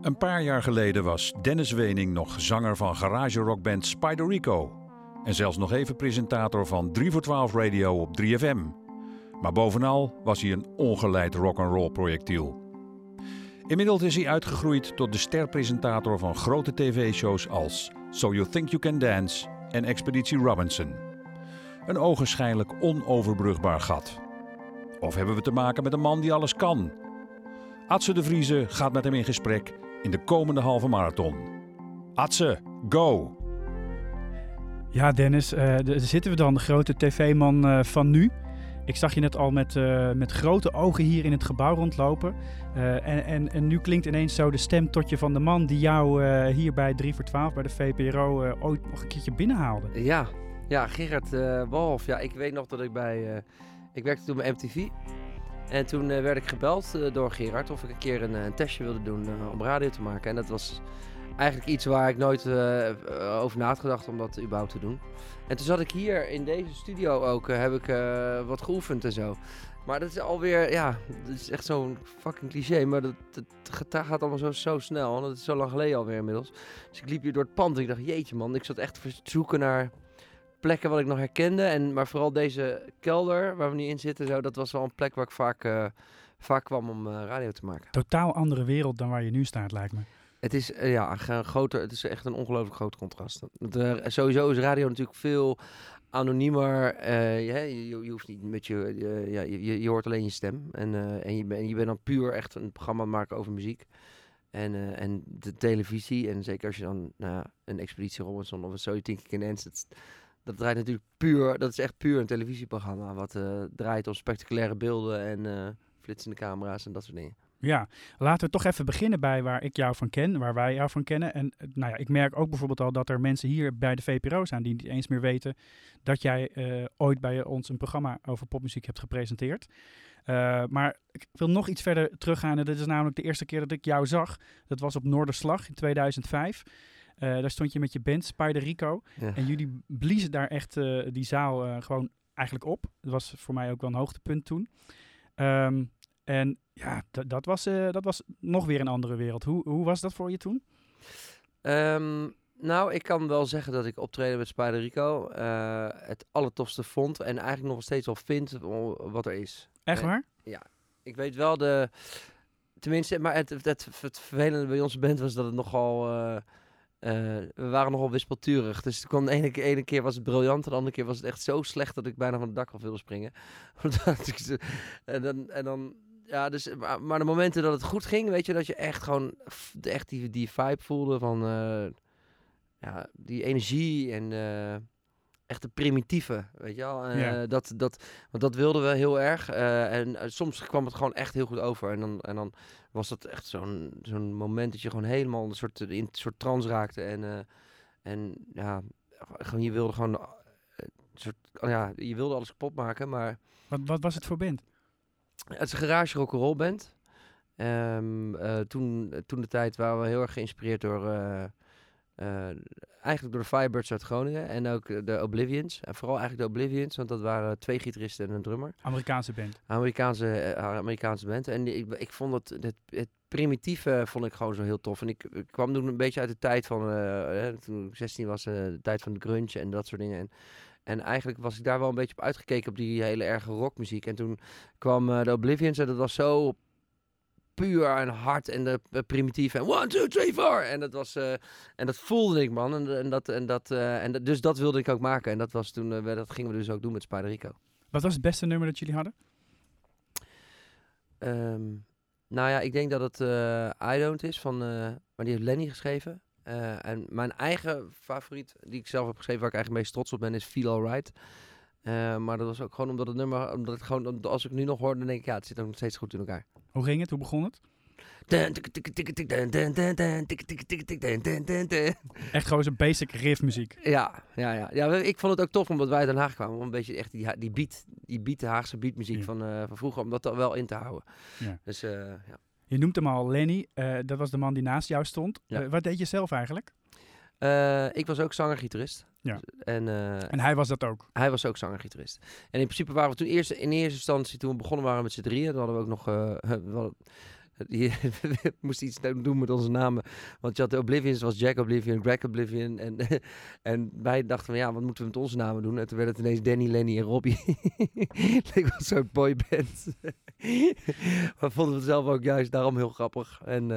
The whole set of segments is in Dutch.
Een paar jaar geleden was Dennis Wening nog zanger van garage rockband Spider Rico. En zelfs nog even presentator van 3 voor 12 Radio op 3FM. Maar bovenal was hij een ongeleid rock'n'roll projectiel. Inmiddels is hij uitgegroeid tot de sterpresentator van grote tv-shows als So You Think You Can Dance en Expeditie Robinson. Een ogenschijnlijk onoverbrugbaar gat. Of hebben we te maken met een man die alles kan? Atse de Vrieze gaat met hem in gesprek in de komende halve marathon. Atse, go! Ja, Dennis, uh, daar zitten we dan, de grote tv-man uh, van nu. Ik zag je net al met, uh, met grote ogen hier in het gebouw rondlopen. en, en, en nu klinkt ineens zo de stem tot je van de man die jou hier bij 3 voor 12 bij de VPRO ooit nog een keertje binnenhaalde. Ja, ja Gerard Walhoff. Ja, ik weet nog dat ik bij... ik werkte toen bij MTV. En toen werd ik gebeld door Gerard of ik een keer een, een testje wilde doen om radio te maken. En dat was eigenlijk iets waar ik nooit over na had gedacht om dat überhaupt te doen. En toen zat ik hier in deze studio ook, heb ik wat geoefend en zo. Maar dat is alweer, ja, dat is echt zo'n fucking cliché. Maar dat, gaat allemaal zo, zo snel. Want dat is zo lang geleden alweer inmiddels. Dus ik liep hier door het pand en ik dacht, jeetje man. Ik zat echt te zoeken naar plekken wat ik nog herkende. En, maar vooral deze kelder waar we nu in zitten, zo, dat was wel een plek waar ik vaak, vaak kwam om radio te maken. Totaal andere wereld dan waar je nu staat, lijkt me. Het is, uh, ja, een groter, het is echt een ongelooflijk groot contrast. Sowieso is radio natuurlijk veel anoniemer. Je, je, je, hoeft niet met je, ja, je, je hoort alleen je stem. En, en, je, ben, je bent dan puur echt een programma maken over muziek. En, en de televisie, en zeker als je dan nou, een Expeditie Robinson of een So You Think You Can Dance... Dat, draait natuurlijk puur, dat is echt puur een televisieprogramma. Wat draait op spectaculaire beelden en flitsende camera's en dat soort dingen. Ja, laten we toch even beginnen bij waar ik jou van ken, waar wij jou van kennen. En eh, nou ja, ik merk ook bijvoorbeeld al dat er mensen hier bij de VPRO zijn die niet eens meer weten dat jij ooit bij ons een programma over popmuziek hebt gepresenteerd. Maar ik wil nog iets verder teruggaan. En dit is namelijk de eerste keer dat ik jou zag. Dat was op Noorderslag in 2005. Daar stond je met je band Spider Rico. Ja. En jullie bliezen daar echt die zaal gewoon eigenlijk op. Dat was voor mij ook wel een hoogtepunt toen. Um, en ja, dat was, dat was nog weer een andere wereld. Hoe, hoe was dat voor je toen? Um, nou, ik kan wel zeggen dat ik optreden met Spider Rico uh, het allertofste vond. En eigenlijk nog steeds wel vind wat er is. Echt waar? ja. Ik weet wel de... Tenminste, maar het, het, het, het vervelende bij onze band was dat het nogal... Uh, uh, we waren nogal wispelturig. Dus de ene, keer was het briljant, de andere keer was het echt zo slecht dat ik bijna van het dak af wilde springen. en dan, en dan ja, dus, maar, de momenten dat het goed ging, weet je, dat je echt gewoon echt die, vibe voelde van uh, ja, die energie en uh, echt de primitieve, weet je wel. Uh, ja. dat, dat, want dat wilden we heel erg. en soms kwam het gewoon echt heel goed over. En dan, en dan was dat echt zo'n zo'n moment dat je gewoon helemaal een soort, in een soort trance raakte. En, en ja, gewoon, je wilde gewoon, soort, ja, je wilde alles kapot maken, maar... Wat, wat was het voor band? Het is een garage rock'n'roll band. Um, toen, toen de tijd waren we heel erg geïnspireerd door... Uh, eigenlijk door de Firebirds uit Groningen en ook de Oblivions. En vooral eigenlijk de Oblivions, want dat waren twee gitaristen en een drummer. Amerikaanse band. Amerikaanse, Amerikaanse band. En ik, ik vond het, het, het primitieve vond ik gewoon zo heel tof. En ik, ik kwam toen een beetje uit de tijd van, toen ik 16 was, de tijd van de grunge en dat soort dingen. En en eigenlijk was ik daar wel een beetje op uitgekeken op die hele erge rockmuziek. En toen kwam de Oblivions en dat was zo puur en hard en de uh, primitief en one, two, three, four. En dat was uh, en dat voelde ik man en, en dat en dat en dat, dus dat wilde ik ook maken en dat was toen dat gingen we dus ook doen met Spider Rico. Wat was het beste nummer dat jullie hadden? Um, nou ja, ik denk dat het I Don't is van, maar die heeft Lenny geschreven. En mijn eigen favoriet, die ik zelf heb geschreven, waar ik eigenlijk meest trots op ben, is Feel Alright. Uh, maar dat was ook gewoon omdat het nummer, omdat het gewoon, als ik nu nog hoor, dan denk ik, ja, het zit ook nog steeds goed in elkaar. Hoe ging het? Hoe begon het? Echt gewoon zo'n basic riff muziek. Ja, ja, ja, ja. Ik vond het ook tof omdat wij uit Den Haag kwamen. Om een beetje echt die, die beat, die beat, de Haagse beatmuziek ja. van, uh, van vroeger, om dat er wel in te houden. Ja. Dus uh, ja. Je noemt hem al Lenny. Uh, dat was de man die naast jou stond. Ja. Wat deed je zelf eigenlijk? Ik was ook zanger-gitarist. Ja. En, eh, En hij was dat ook. hij was ook zanger-gitarist. En in principe waren we toen eerst, in eerste instantie, toen we begonnen waren met z'n drieën, dan hadden we ook nog, eh, we hadden- die- we moesten iets doen met onze namen. Want je had de Oblivions, was Jack Oblivion, Greg Oblivion. En, en wij dachten van, ja, wat moeten we met onze namen doen? En toen werd het ineens Danny, Lenny en Robbie. Leek wel zo'n boyband. maar vonden we het zelf ook juist daarom heel grappig. En,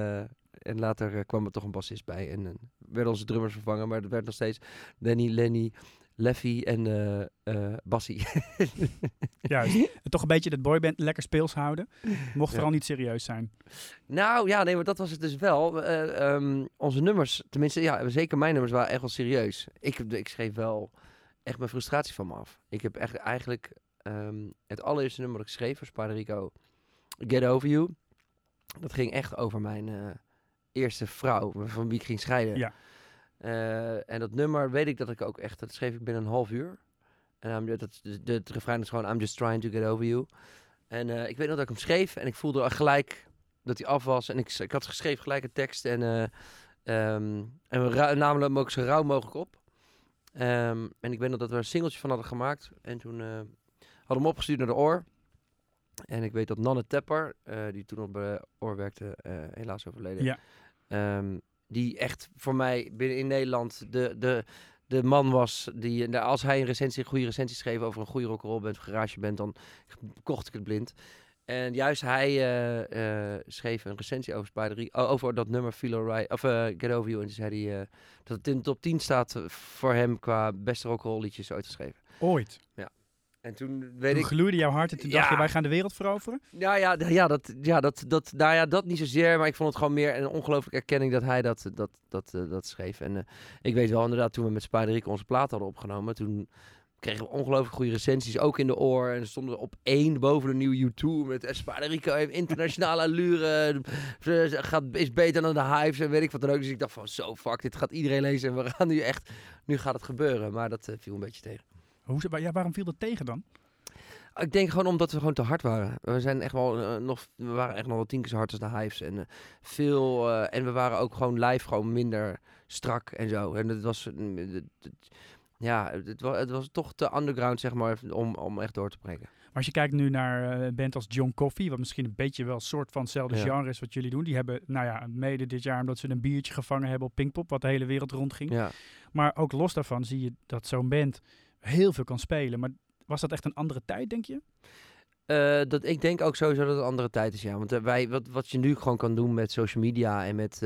en later eh, kwam er toch een bassist bij. En eh, werden onze drummers vervangen. Maar het werd nog steeds Danny, Lenny, Leffy en eh Bassie. Juist. En toch een beetje dat boyband lekker speels houden. Mocht Ja. vooral niet serieus zijn. Nou ja, nee, maar dat was het dus wel. Eh, ehm, onze nummers, tenminste, ja, zeker mijn nummers waren echt wel serieus. Ik, ik schreef wel echt mijn frustratie van me af. Ik heb echt eigenlijk ehm, het allereerste nummer dat ik schreef voor Spaderico, Get Over You. Dat ging echt over mijn eerste vrouw, van wie ik ging scheiden. Ja. Eh, en dat nummer weet ik dat ik ook echt, dat schreef ik binnen een half uur. En dat, de, de, het refrein is gewoon I'm just trying to get over you. En eh, ik weet nog dat ik hem schreef en ik voelde gelijk dat hij af was. En ik, ik had geschreven gelijk een tekst en, ehm, en we namen hem ook zo rauw mogelijk op. Ehm, en ik weet nog dat we er een singeltje van hadden gemaakt. En toen hadden we hem opgestuurd naar de Oor. En ik weet dat Nanne Tepper, die toen op de Oor werkte, helaas overleden. Ja. Ehm, die echt voor mij binnen in Nederland de, de, de man was. Die, nou, als hij een recensie, een goede recensie schreef over een goede rock'n'roll band garage band, dan kocht ik het blind. En juist hij eh, eh, schreef een recensie over Spider oh, over dat nummer Feel Alright, of eh, Get Over You. En toen zei hij eh, dat het in de top 10 staat eh, voor hem qua beste rock'n'roll liedjes ooit geschreven. Ooit. En toen weet Toen ik, gloeide jouw hart en toen dacht je, Ja. wij gaan de wereld veroveren. nou ja, d- ja, dat, ja, dat, dat, nou ja, dat niet zozeer, maar ik vond het gewoon meer een ongelooflijke erkenning dat hij dat, dat, dat, eh, dat schreef. En eh, ik weet wel inderdaad, toen we met Spider onze plaat hadden opgenomen, toen kregen we ongelooflijk goede recensies, ook in de oor. En stonden we op één boven de nieuwe U2 met eh, Spider heeft internationale allure, eh, gaat, is beter dan de Hives en weet ik wat dan ook. Dus ik dacht van, zo fuck, dit gaat iedereen lezen en we gaan nu echt, nu gaat het gebeuren. Maar dat eh, viel een beetje tegen. Hoe, ja, waarom viel dat tegen dan? Ik denk gewoon omdat we gewoon te hard waren. We zijn echt wel eh, nog, we waren echt nog wel tien keer zo hard als de Hives. En eh, veel, eh, en we waren ook gewoon live gewoon minder strak en zo. En het was, mm, het- het- ja, het was, het was toch te underground zeg maar om, om echt door te breken. Maar als je kijkt nu naar een band als John Coffee, wat misschien een beetje wel een soort van hetzelfde Ja. genre is wat jullie doen. Die hebben, nou ja, mede dit jaar omdat ze een biertje gevangen hebben op Pinkpop, wat de hele wereld rondging. Ja. Maar ook los daarvan zie je dat zo'n band heel veel kan spelen. Maar was dat echt een andere tijd, denk je? Eh, dat, ik denk ook sowieso dat het een andere tijd is, ja. Want eh, wij, wat, wat je nu gewoon kan doen met social media en met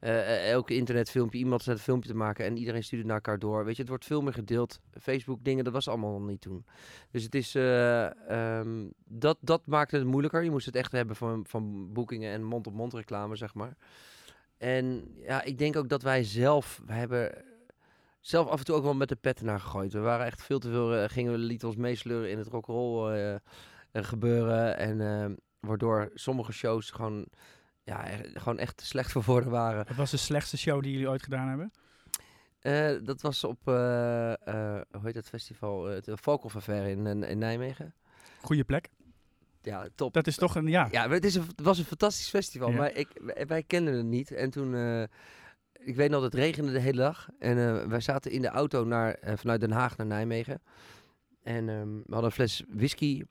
eh, elke internetfilmpje, iemand zet een filmpje te maken en iedereen stuurt naar elkaar door. Weet je, het wordt veel meer gedeeld. Facebook dingen, dat was allemaal nog niet toen. Dus het is, eh, ehm, dat, dat maakte het moeilijker. Je moest het echt hebben van, van boekingen en mond-op-mond reclame, zeg maar. En ja, ik denk ook dat wij zelf, we hebben zelf af en toe ook wel met de pet naar gegooid. We waren echt veel te veel, eh, gingen we lieten ons meesleuren in het rock'n'roll eh, gebeuren. En eh, waardoor sommige shows gewoon, ja, gewoon echt te slecht voor woorden waren. Wat was de slechtste show die jullie ooit gedaan hebben? Dat was op, hoe heet dat festival? Het Volkhoff in, in, in Nijmegen. Goede plek. Ja, top. Dat is toch een, ja. Ja, het, is een, het was een fantastisch festival, Ja. maar ik, wij, wij kenden het niet. En toen, ik weet nog, het regende de hele dag. En eh, wij zaten in de auto naar, eh, vanuit Den Haag naar Nijmegen. En ehm, we hadden een fles whisky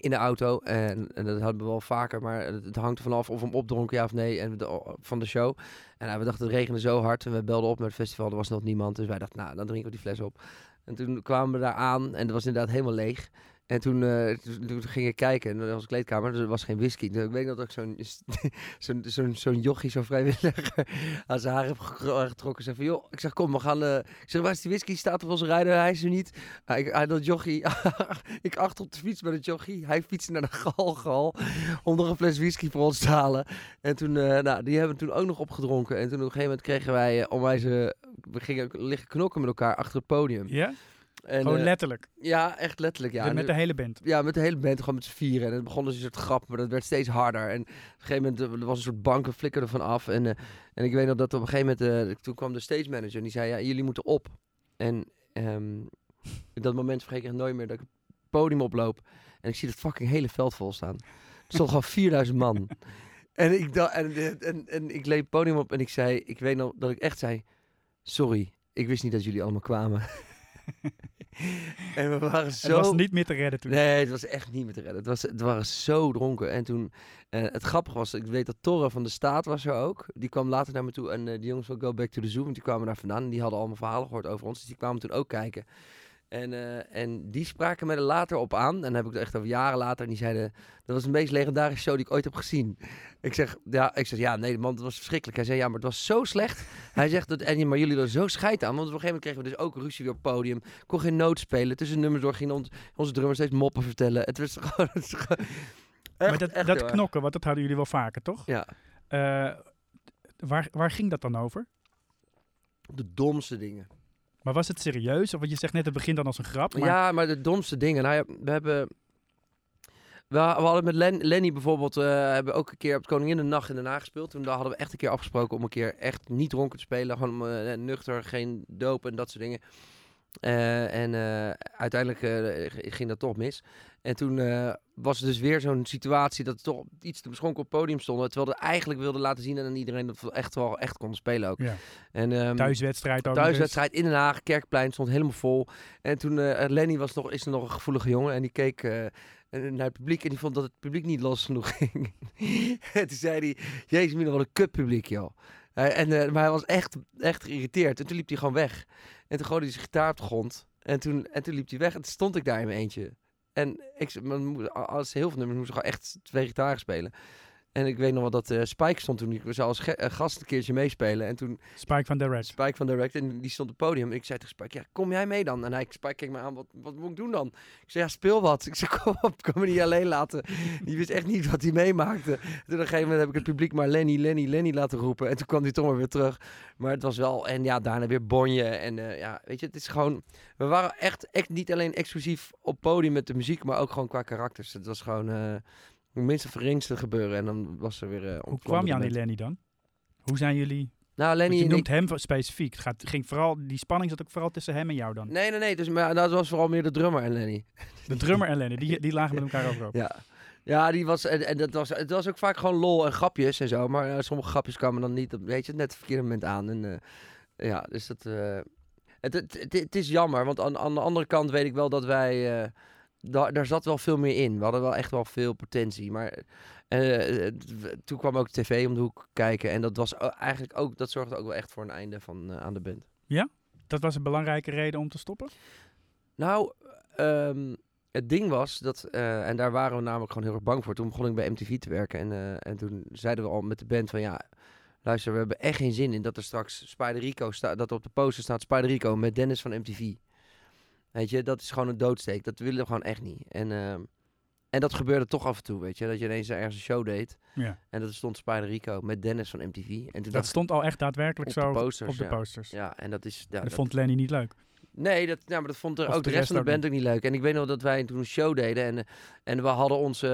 in de auto. En, en dat hadden we wel vaker, maar het, het hangt er vanaf of we hem opdronken, ja of nee, en van de show. En nou, we dachten, het regende zo hard. En we belden op naar het festival, er was nog niemand. Dus wij dachten, nou, dan drinken we die fles op. En toen kwamen we daar aan en het was inderdaad helemaal leeg. En toen, eh, toen, ging ik kijken en was een kleedkamer, dus er was geen whisky. Dus ik weet dat ik zo'n zo'n zo'n zo'n jochie, zo'n vrijwilliger, aan zijn haar heb ge- getrokken. Zei van, joh, ik zeg, kom, we gaan... eh, ik zeg, waar is die whisky? Staat op onze rijder? Hij is er niet. Hij, hij dat jochie, ik achter op de fiets met het jochie. Hij fietste naar de galgal om nog een fles whisky voor ons te halen. En toen, eh, nou, die hebben we toen ook nog opgedronken. En toen op een gegeven moment kregen wij, onwijs, we gingen liggen knokken met elkaar achter het podium. Ja? En, Gewoon eh, letterlijk. ja, echt letterlijk. Ja. met En, met de hele band. ja, met de hele band, gewoon met z'n vieren. En het begon dus een soort grap, maar dat werd steeds harder. En op een gegeven moment, eh, er was een soort bank, en flikkerde van af. En, eh, en ik weet nog dat op een gegeven moment, toen kwam de stage manager en die zei, ja, jullie moeten op. En op dat moment vergeet ik echt nooit meer dat ik het podium oploop. En ik zie het fucking hele veld vol staan. Er stond gewoon 4000 man. En ik, dacht, en, en, en ik leep het podium op en ik zei, ik weet nog dat ik echt zei, sorry. ik wist niet dat jullie allemaal kwamen. en we waren Het zo... was niet meer te redden toen. Nee, het was echt niet meer te redden. Het, was, het waren zo dronken. En toen, eh, het grappige was, ik weet dat Torre van de Staat was er ook. Die kwam later naar me toe en eh, die jongens van Go Back to the Zoo, want die kwamen daar vandaan. En die hadden allemaal verhalen gehoord over ons, dus die kwamen toen ook kijken. En, eh, en die spraken me er later op aan. En dan heb ik het echt over jaren later. En die zeiden, dat was de meest legendarische show die ik ooit heb gezien. Ik zeg, ja, ik zeg, ja, nee, man, het was verschrikkelijk. Hij zei, ja, maar het was zo slecht. Hij zegt, dat, en, maar jullie er zo scheid aan. Want op een gegeven moment kregen we dus ook ruzie weer op het podium. Kon geen noot spelen. Tussen nummers door gingen ons, onze drummers steeds moppen vertellen. Het was gewoon... Het gewoon maar echt- dat, echt dat knokken, want dat hadden jullie wel vaker, toch? Ja, Eh, waar, waar ging dat dan over? de domste dingen. Maar was het serieus? Of want je zegt net, het begint dan als een grap. Ja, maar de domste dingen. Nou we hebben... We, hadden met Len, Lenny bijvoorbeeld, eh, hebben ook een keer op het Koninginnennacht in Den Haag gespeeld. Toen hadden we echt een keer afgesproken om een keer echt niet dronken te spelen. Gewoon eh, nuchter, geen doop en dat soort dingen. Eh, en eh, uiteindelijk eh, ging dat toch mis. En toen was het dus weer zo'n situatie dat toch iets te beschonken op het podium stonden. Terwijl we eigenlijk wilden laten zien aan iedereen dat we echt wel echt konden spelen ook. Ja. En, ehm, thuiswedstrijd ook. Thuiswedstrijd in Den Haag, Kerkplein stond helemaal vol. En toen, Lenny was nog, is nog een gevoelige jongen en die keek naar het publiek en die vond dat het publiek niet los genoeg ging. en toen zei hij, jezus, mina, wat een kut publiek, joh. En, eh, maar hij was echt, echt geïrriteerd. En toen liep hij gewoon weg. En toen gooide hij zijn gitaar op de grond. En toen, en toen liep hij weg en toen stond ik daar in mijn eentje. En ik, als heel veel nummers moesten gewoon echt twee gitaren spelen. En ik weet nog wel dat eh, Spike stond toen. Ik zou als ge- eh, gast een keertje meespelen. En toen Spike van Direct. Spike van Direct en die stond op het podium. En ik zei tegen Spike, ja, kom jij mee dan? En hij, Spike keek me aan, wat, wat moet ik doen dan? Ik zei, ja, speel wat. Ik zei, kom op, kom me niet alleen laten. Die wist echt niet wat hij meemaakte. Toen op een gegeven moment heb ik het publiek maar Lenny, Lenny, Lenny laten roepen. En toen kwam hij toch maar weer terug. Maar het was wel, en ja, daarna weer Bonje. En eh, ja, weet je, het is gewoon... We waren echt, echt niet alleen exclusief op podium met de muziek, maar ook gewoon qua karakters. Het was gewoon... eh minste geringste gebeuren en dan was er weer... eh, Hoe kwam je aan die Lenny? Dan? Hoe zijn jullie... Nou, Lenny je noemt ik... hem specifiek. Het gaat, ging vooral, die spanning zat ook vooral tussen hem en jou dan. Nee, nee, nee. Dus, maar dat was vooral meer de drummer en Lenny. De drummer en Lenny, die, die lagen met elkaar overhoop. Ja. Ja, die was, en, en dat was, het was ook vaak gewoon lol en grapjes en zo. Maar eh, sommige grapjes kwamen dan niet, weet je, net het verkeerde moment aan. En, eh, ja, dus dat... het, het, het, het is jammer, want aan, aan de andere kant weet ik wel dat wij... eh, daar, daar zat wel veel meer in. We hadden wel echt wel veel potentie. Maar eh, het- toen kwam ook tv om de hoek kijken. En dat was eigenlijk ook... Dat zorgde ook wel echt voor een einde van, eh, aan de band. Dat was een belangrijke reden om te stoppen? Nou, ehm, het ding was dat, eh, en daar waren we namelijk gewoon heel erg bang voor. Toen begon ik bij MTV te werken en, eh, en toen zeiden we al met de band van ja, luister, we hebben echt geen zin in dat er straks Spider Rico staat, dat er op de poster staat Spider Rico met Dennis van MTV. Weet je, dat is gewoon een doodsteek. Dat willen we gewoon echt niet. En, ehm, en dat gebeurde toch af en toe, weet je, dat je ineens ergens een show deed Ja. en dat stond Spider Rico met Dennis van MTV. En toen Dat dacht stond al echt daadwerkelijk op de zo posters, op de posters. ja, en dat is, ja, dat dat- vond Lenny niet leuk. Nee, dat, ja, maar dat vond er ook de rest van de band ook niet leuk. En ik weet nog dat wij toen een show deden en, eh, en we hadden onze...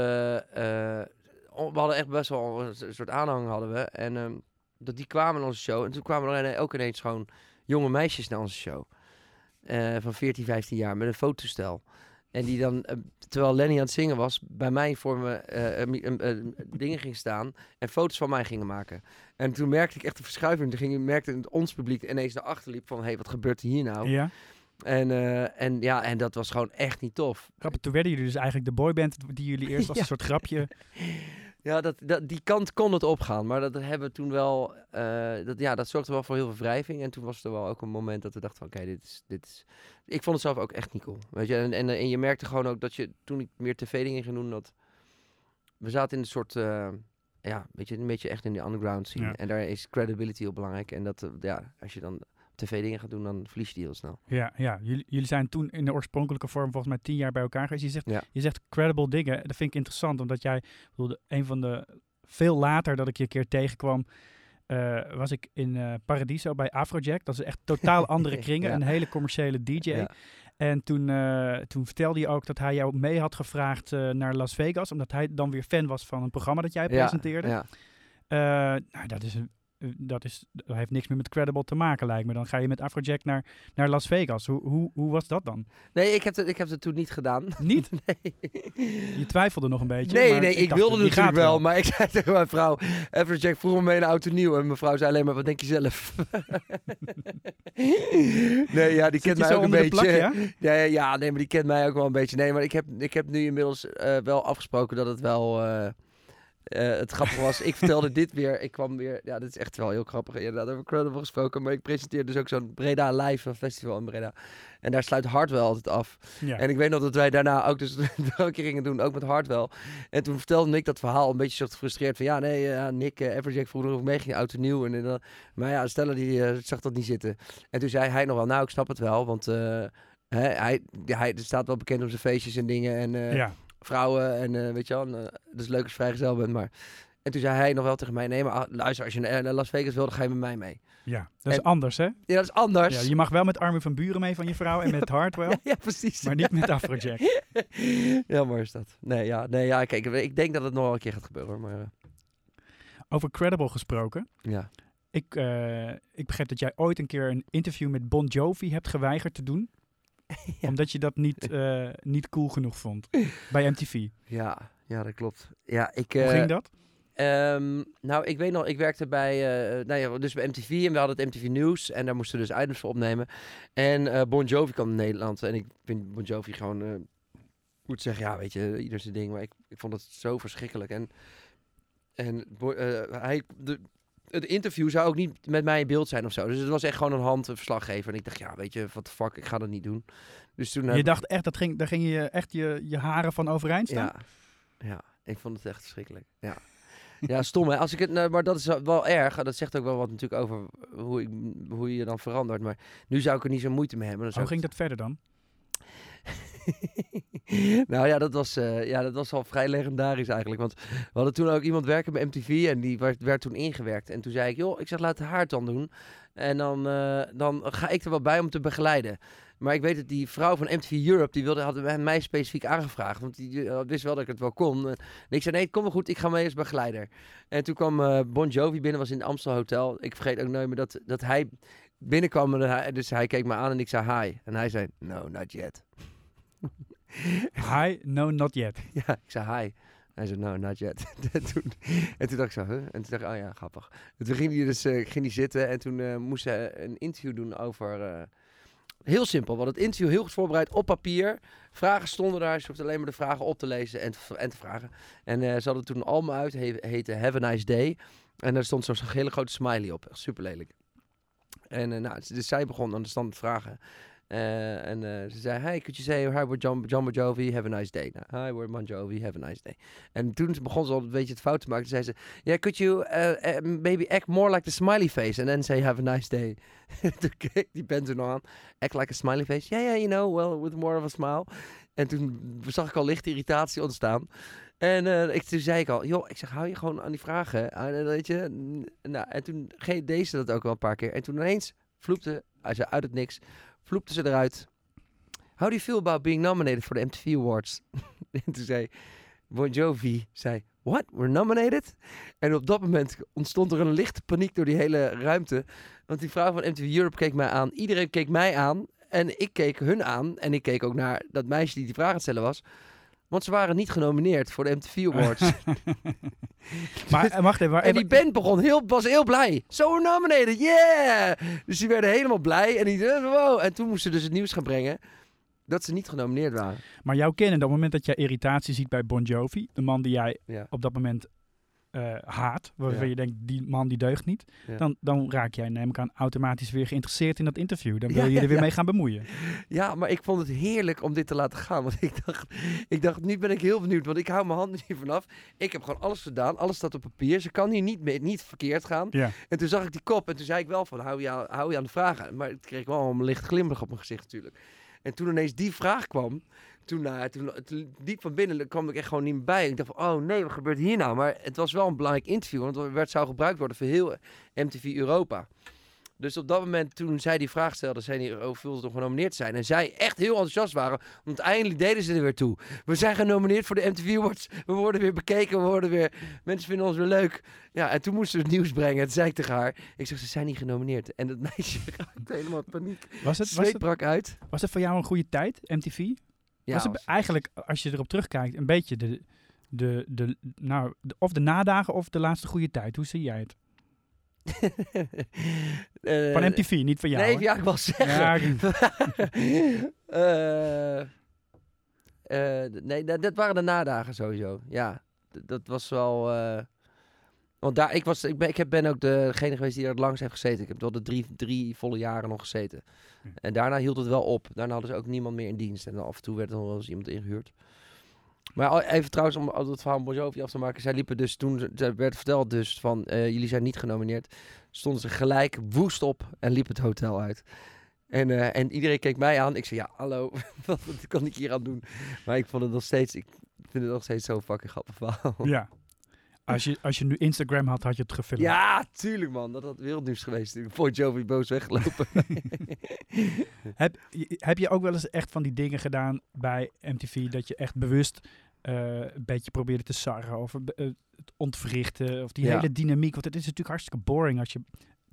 eh, on- we hadden echt best wel een soort aanhang hadden we. En ehm, dat die kwamen naar onze show. En toen kwamen er ook ineens gewoon jonge meisjes naar onze show. Eh, van 14, 15 jaar met een fototoestel. En die dan, eh, terwijl Lenny aan het zingen was, bij mij voor me een- dingen ging staan en foto's van mij gingen maken. En toen merkte ik echt de verschuiving. Toen ging, merkte het ons publiek ineens naar achter liep van, hé, hey, wat gebeurt hier nou? Ja. En, en ja, en dat was gewoon echt niet tof. Grappig, toen werden jullie dus eigenlijk de boyband die jullie eerst als Ja. een soort grapje... Ja, dat, dat, die kant kon het opgaan. Maar dat hebben we toen wel. eh, dat, ja, dat zorgde wel voor heel veel wrijving. En toen was er wel ook een moment dat we dachten: van, oké, dit, is, dit is. Ik vond het zelf ook echt niet cool. Weet je, en, en, en je merkte gewoon ook dat je toen ik meer tv-dingen ging doen, dat. We zaten in een soort. eh, ja, weet je, een beetje echt in die underground scene. Ja. En daar is credibility heel belangrijk. En dat, eh, ja, als je dan tv-dingen gaat doen, dan verlies je die heel snel. Ja, ja. Jullie, jullie zijn toen in de oorspronkelijke vorm volgens mij tien jaar bij elkaar geweest. Je zegt, Ja. je zegt credible dingen. Dat vind ik interessant, omdat jij... bedoel, een van de... Veel later dat ik je een keer tegenkwam... eh, was ik in eh, Paradiso bij Afrojack. Dat is echt totaal andere kringen. Ja. Een hele commerciële DJ. Ja. En toen, eh, toen vertelde je ook dat hij jou mee had gevraagd naar Las Vegas. Omdat hij dan weer fan was van een programma dat jij presenteerde. ja. Nou, dat is een dat, is, dat heeft niks meer met Credible te maken, lijkt me. Dan ga je met Afrojack naar, naar Las Vegas. Hoe, hoe, hoe was dat dan? Nee, ik heb, het, ik heb het toen niet gedaan. Niet? Nee, Je twijfelde nog een beetje. nee, nee ik, wilde die natuurlijk wel, maar ik zei tegen mijn vrouw... Jack vroeg me mee naar Auto Nieuw. En mijn vrouw zei alleen maar, wat denk je zelf? nee, ja, die Zit kent mij ook een beetje. plak, ja? Ja, ja, nee, maar die kent mij ook wel een beetje. Nee, maar ik heb, ik heb nu inmiddels eh, wel afgesproken dat het wel... eh, eh, het grappige was, ik vertelde dit weer. Ik kwam weer... Ja, dit is echt wel heel grappig. Inderdaad, over Credible gesproken. Maar ik presenteer dus ook zo'n Breda Live festival in Breda. En daar sluit Hardwell altijd af. Ja. En ik weet nog dat wij daarna ook dus een keer gingen doen, ook met Hardwell. En toen vertelde Nick dat verhaal een beetje zo gefrustreerd van... Ja, nee, ja, Nick, uh, Everjack vroeg nog mee ging, oud en nieuw. En, dan maar ja, Stella die eh, zag dat niet zitten. En toen zei hij nog wel, nou, ik snap het wel. Want eh, hè, hij, hij staat wel bekend om zijn feestjes en dingen. En eh, ja. Vrouwen en eh, weet je wel, en, eh, dat is leuk als je vrijgezel bent, maar... En toen zei hij nog wel tegen mij, nee, maar ah, luister, als je naar naar Las Vegas wil, dan ga je met mij mee. ja, dat is En- anders, hè? Ja, dat is anders. Ja, je mag wel met Armin van Buren mee van je vrouw en met Hardwell, ja, ja, precies. maar niet met Afrojack. Jammer is dat. Nee, ja, nee, ja, kijk, ik denk dat het nog wel een keer gaat gebeuren, maar eh, Over Credible gesproken. ja. Ik, eh, ik begreep dat jij ooit een keer een interview met Bon Jovi hebt geweigerd te doen. Ja. Omdat je dat niet, eh, niet cool genoeg vond bij MTV. Ja, ja, dat klopt. Ja, ik... Hoe eh, ging dat? Ehm, nou, ik weet nog, ik werkte bij, eh, nou ja, dus bij MTV en we hadden het MTV Nieuws en daar moesten we dus items voor opnemen. En Bon Jovi kwam in Nederland en ik vind Bon Jovi gewoon, eh moet zeggen, ja, weet je, ieder zijn ding, maar ik, ik vond het zo verschrikkelijk. En, en hij, de, het interview zou ook niet met mij in beeld zijn of zo, dus het was echt gewoon een handverslaggever. En ik dacht, ja, weet je, wat de fuck, ik ga dat niet doen. Dus toen... heb- Je dacht echt, dat ging, daar ging je echt je, je haren van overeind staan? ja, ja, ik vond het echt verschrikkelijk. Ja, ja stom hè. Als ik het, nou, maar dat is wel erg. Dat zegt ook wel wat natuurlijk over hoe, ik, hoe je dan verandert. Maar nu zou ik er niet zo moeite mee hebben. Dan zou Hoe ging dat verder dan? nou ja dat, was, eh, ja, dat was al vrij legendarisch eigenlijk. Want we hadden toen ook iemand werken bij MTV en die werd, toen ingewerkt. En toen zei ik, joh, ik zeg, laat haar het dan doen. En dan, eh, dan ga ik er wel bij om te begeleiden. Maar ik weet dat die vrouw van MTV Europe, die wilde, had mij specifiek aangevraagd. Want die eh, wist wel dat ik het wel kon. En ik zei, nee, kom maar goed, ik ga mee als begeleider. En toen kwam Bon Jovi binnen, was in het Amstel Hotel. Ik vergeet ook nooit meer dat, dat hij binnenkwam. En hij, dus hij keek me aan en ik zei hi. En hij zei, no, not yet. Hi, no, not yet. Ja, ik zei hi. Hij zei, no, not yet. en, toen, en toen dacht ik zo, huh? En toen dacht ik, oh ja, grappig. En toen ging hij dus eh, ging zitten en toen eh, moest hij een interview doen over... eh, heel simpel, want het interview heel goed voorbereid op papier. Vragen stonden daar, ze hoefde alleen maar de vragen op te lezen en te, en te vragen. En ze hadden toen een uit, he- heette Have a Nice Day. En daar stond zo'n hele grote smiley op, super lelijk. En nou, dus zij begon aan de stand vragen. Eh, en eh, ze zei, hey, could you say, hi, we're John, John Jovi, have a nice day. Nou, hi, we're Bon Jovi, have a nice day. En toen begon ze al een beetje het fout te maken. Toen zei ze, yeah, could you uh, maybe act more like the smiley face and then say have a nice day. toen keek die band er nog aan. Act like a smiley face. Yeah, yeah, you know, well, with more of a smile. En toen zag ik al lichte irritatie ontstaan. En eh, ik, toen zei ik al, joh, ik zeg, hou je gewoon aan die vragen. eh, weet je. Nou, en toen deed ze dat ook wel een paar keer. En toen ineens vloepte, zei uit het niks, vloepte ze eruit. How do you feel about being nominated for the MTV Awards? en toen zei Bon Jovi, zei, what, we're nominated? En op dat moment ontstond er een lichte paniek door die hele ruimte. Want die vrouw van MTV Europe keek mij aan. Iedereen keek mij aan. En ik keek hun aan. En ik keek ook naar dat meisje die die vraag aan het stellen was. Want ze waren niet genomineerd voor de MTV Awards. Maar eh, wacht even. maar en die band begon heel, was heel blij. So we're nominated, yeah! Dus die werden helemaal blij. En, die, eh, wow. en toen moesten ze dus het nieuws gaan brengen dat ze niet genomineerd waren. Maar jouw kennen, op het moment dat jij irritatie ziet bij Bon Jovi, de man die jij Ja. op dat moment eh, haat, waarvan Ja. je denkt, die man die deugt niet, Ja. dan, dan raak jij, neem ik aan, automatisch weer geïnteresseerd in dat interview. Dan wil Ja, je er weer mee gaan bemoeien. Ja, maar ik vond het heerlijk om dit te laten gaan. Want ik dacht, ik dacht, nu ben ik heel benieuwd. Want ik hou mijn handen hier vanaf. Ik heb gewoon alles gedaan. Alles staat op papier. Ze kan hier niet, mee, niet verkeerd gaan. Ja. En toen zag ik die kop. En toen zei ik wel van, hou je aan, hou je aan de vragen. Maar ik kreeg wel een licht glimlach op mijn gezicht natuurlijk. En toen ineens die vraag kwam. Toen, nou, toen, toen diep van binnen kwam ik echt gewoon niet meer bij. Ik dacht van, oh nee, wat gebeurt hier nou? Maar het was wel een belangrijk interview. Want het werd, zou gebruikt worden voor heel MTV Europa. Dus op dat moment, toen zij die vraag stelde, zei hij hoeveel ze nog genomineerd zijn. En zij echt heel enthousiast waren, want eindelijk deden ze er weer toe. We zijn genomineerd voor de MTV Awards. We worden weer bekeken, we worden weer... Mensen vinden ons weer leuk. Ja, en toen moesten ze het nieuws brengen. En toen zei ik tegen haar, ik zeg, ze zijn niet genomineerd. En dat meisje raakte helemaal in paniek. Was het, was, het, brak uit. was het voor jou een goede tijd, MTV? Ja, was het was- eigenlijk, als je erop terugkijkt, een beetje de, de, de, nou, de- of de nadagen of de laatste goede tijd? Hoe zie jij het? Eh, Van MTV, niet van jou. Nee, ja, ik wil zeggen. Ja, Eh, eh, nee, dat, dat waren de nadagen sowieso. Ja, dat was wel. Want daar, ik, was, ik, ben, ik heb- ben ook degene geweest die er het langst heeft gezeten. Ik heb wel de drie, drie volle jaren nog gezeten. Hm. En daarna hield het wel op. Daarna hadden ze ook niemand meer in dienst. En dan af en toe werd er nog wel eens iemand ingehuurd. Maar even trouwens, om al het verhaal van Bon Jovi af te maken. Zij liepen dus toen, er werd verteld dus van, eh, jullie zijn niet genomineerd. Stonden ze gelijk woest op en liep het hotel uit. En, eh, en iedereen keek mij aan. Ik zei, ja, hallo, wat kan ik hier aan doen? Maar ik vond het nog steeds, ik vind het nog steeds zo'n fucking grappig verhaal. ja. Als je, als je nu Instagram had, had je het gefilmd. Ja, tuurlijk man. Dat had wereldnieuws geweest. Vond Jovi boos weggelopen. Heb, je- heb je ook wel eens echt van die dingen gedaan bij MTV dat je echt bewust eh, een beetje probeerde te sarren of eh, het ontwrichten of die Ja. hele dynamiek? Want het is natuurlijk hartstikke boring als je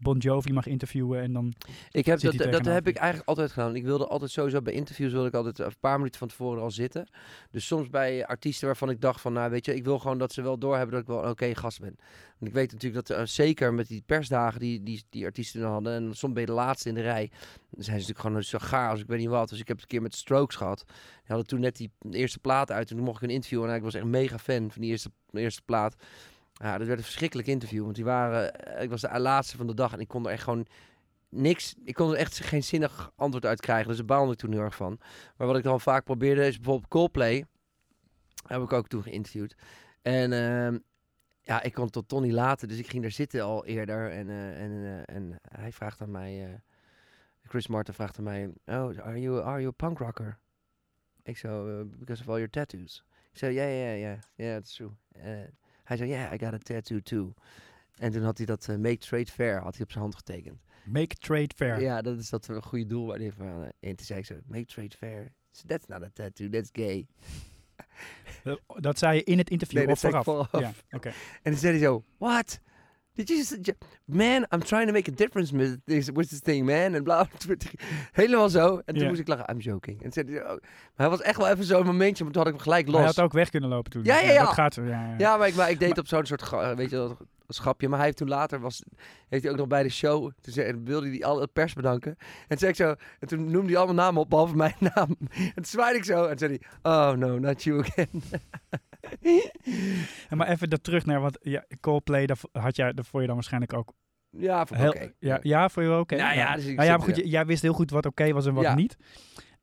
Bon Jovi mag interviewen en dan... Ik heb, dat, dat heb ik eigenlijk altijd gedaan. Ik wilde altijd sowieso bij interviews wilde ik altijd een paar minuten van tevoren al zitten. Dus soms bij artiesten waarvan ik dacht van, nou weet je, ik wil gewoon dat ze wel doorhebben dat ik wel een oké gast ben. Want ik weet natuurlijk dat eh, zeker met die persdagen die, die die artiesten dan hadden, en soms ben je de laatste in de rij, dan zijn ze natuurlijk gewoon zo gaar als ik weet niet wat. Dus ik heb het een keer met Strokes gehad. Die hadden toen net die eerste plaat uit en toen mocht ik een interview en ik was echt mega fan van die eerste, eerste plaat. Ja, dat werd een verschrikkelijk interview, want die waren, eh, ik was de laatste van de dag en ik kon er echt gewoon niks, ik kon er echt geen zinnig antwoord uit krijgen, dus daar baalde toen heel erg van. Maar wat ik dan vaak probeerde is bijvoorbeeld Coldplay, heb ik ook toen geïnterviewd. En ehm, ja, ik kon tot Tony later, dus ik ging daar zitten al eerder en, eh, en, eh, en hij vraagt aan mij, Chris Martin vraagt aan mij, oh, are you, are you a punk rocker? Ik zo, "Uh, because of all your tattoos. Ik zei, ja, ja, ja, ja, that's true. Eh, hij zei, yeah, I got a tattoo too. En toen had hij dat eh, Make Trade Fair had hij op zijn hand getekend. Make trade fair. Ja, dat is dat een goede doel waar hij van. eh, En toen zei ik zo, Make Trade Fair. So that's not a tattoo, that's gay. Eh, Dat zei je in het interview Nee, of vooraf? vooraf. Ja, oké. En toen zei hij zo, what? Did you just, man, I'm trying to make a difference with this, with this thing, man. En bla, helemaal zo. En toen moest ik lachen, I'm joking. En zei oh. maar hij was echt wel even zo'n momentje, maar toen had ik hem gelijk los. Hij had ook weg kunnen lopen toen. Ja, ja, ja. Dat gaat ja, ja. Ja, maar ik, maar ik deed Maar- op zo'n soort, weet je schapje. Maar hij heeft toen later, was, heeft hij ook nog bij de show, toen zei, wilde hij alle pers bedanken. En toen, zei ik zo, en toen noemde hij allemaal namen op, behalve mijn naam. En toen zwaaide ik zo, en toen zei hij, oh no, not you again. En maar even dat terug naar wat ja, Coldplay, dat had jij, dat vond je dan waarschijnlijk ook Ja, heel, oké. ja, ja, vond je wel oké. Nou ja, dus ik nou ja, maar goed, ja. jij wist heel goed wat oké was en wat Ja. niet.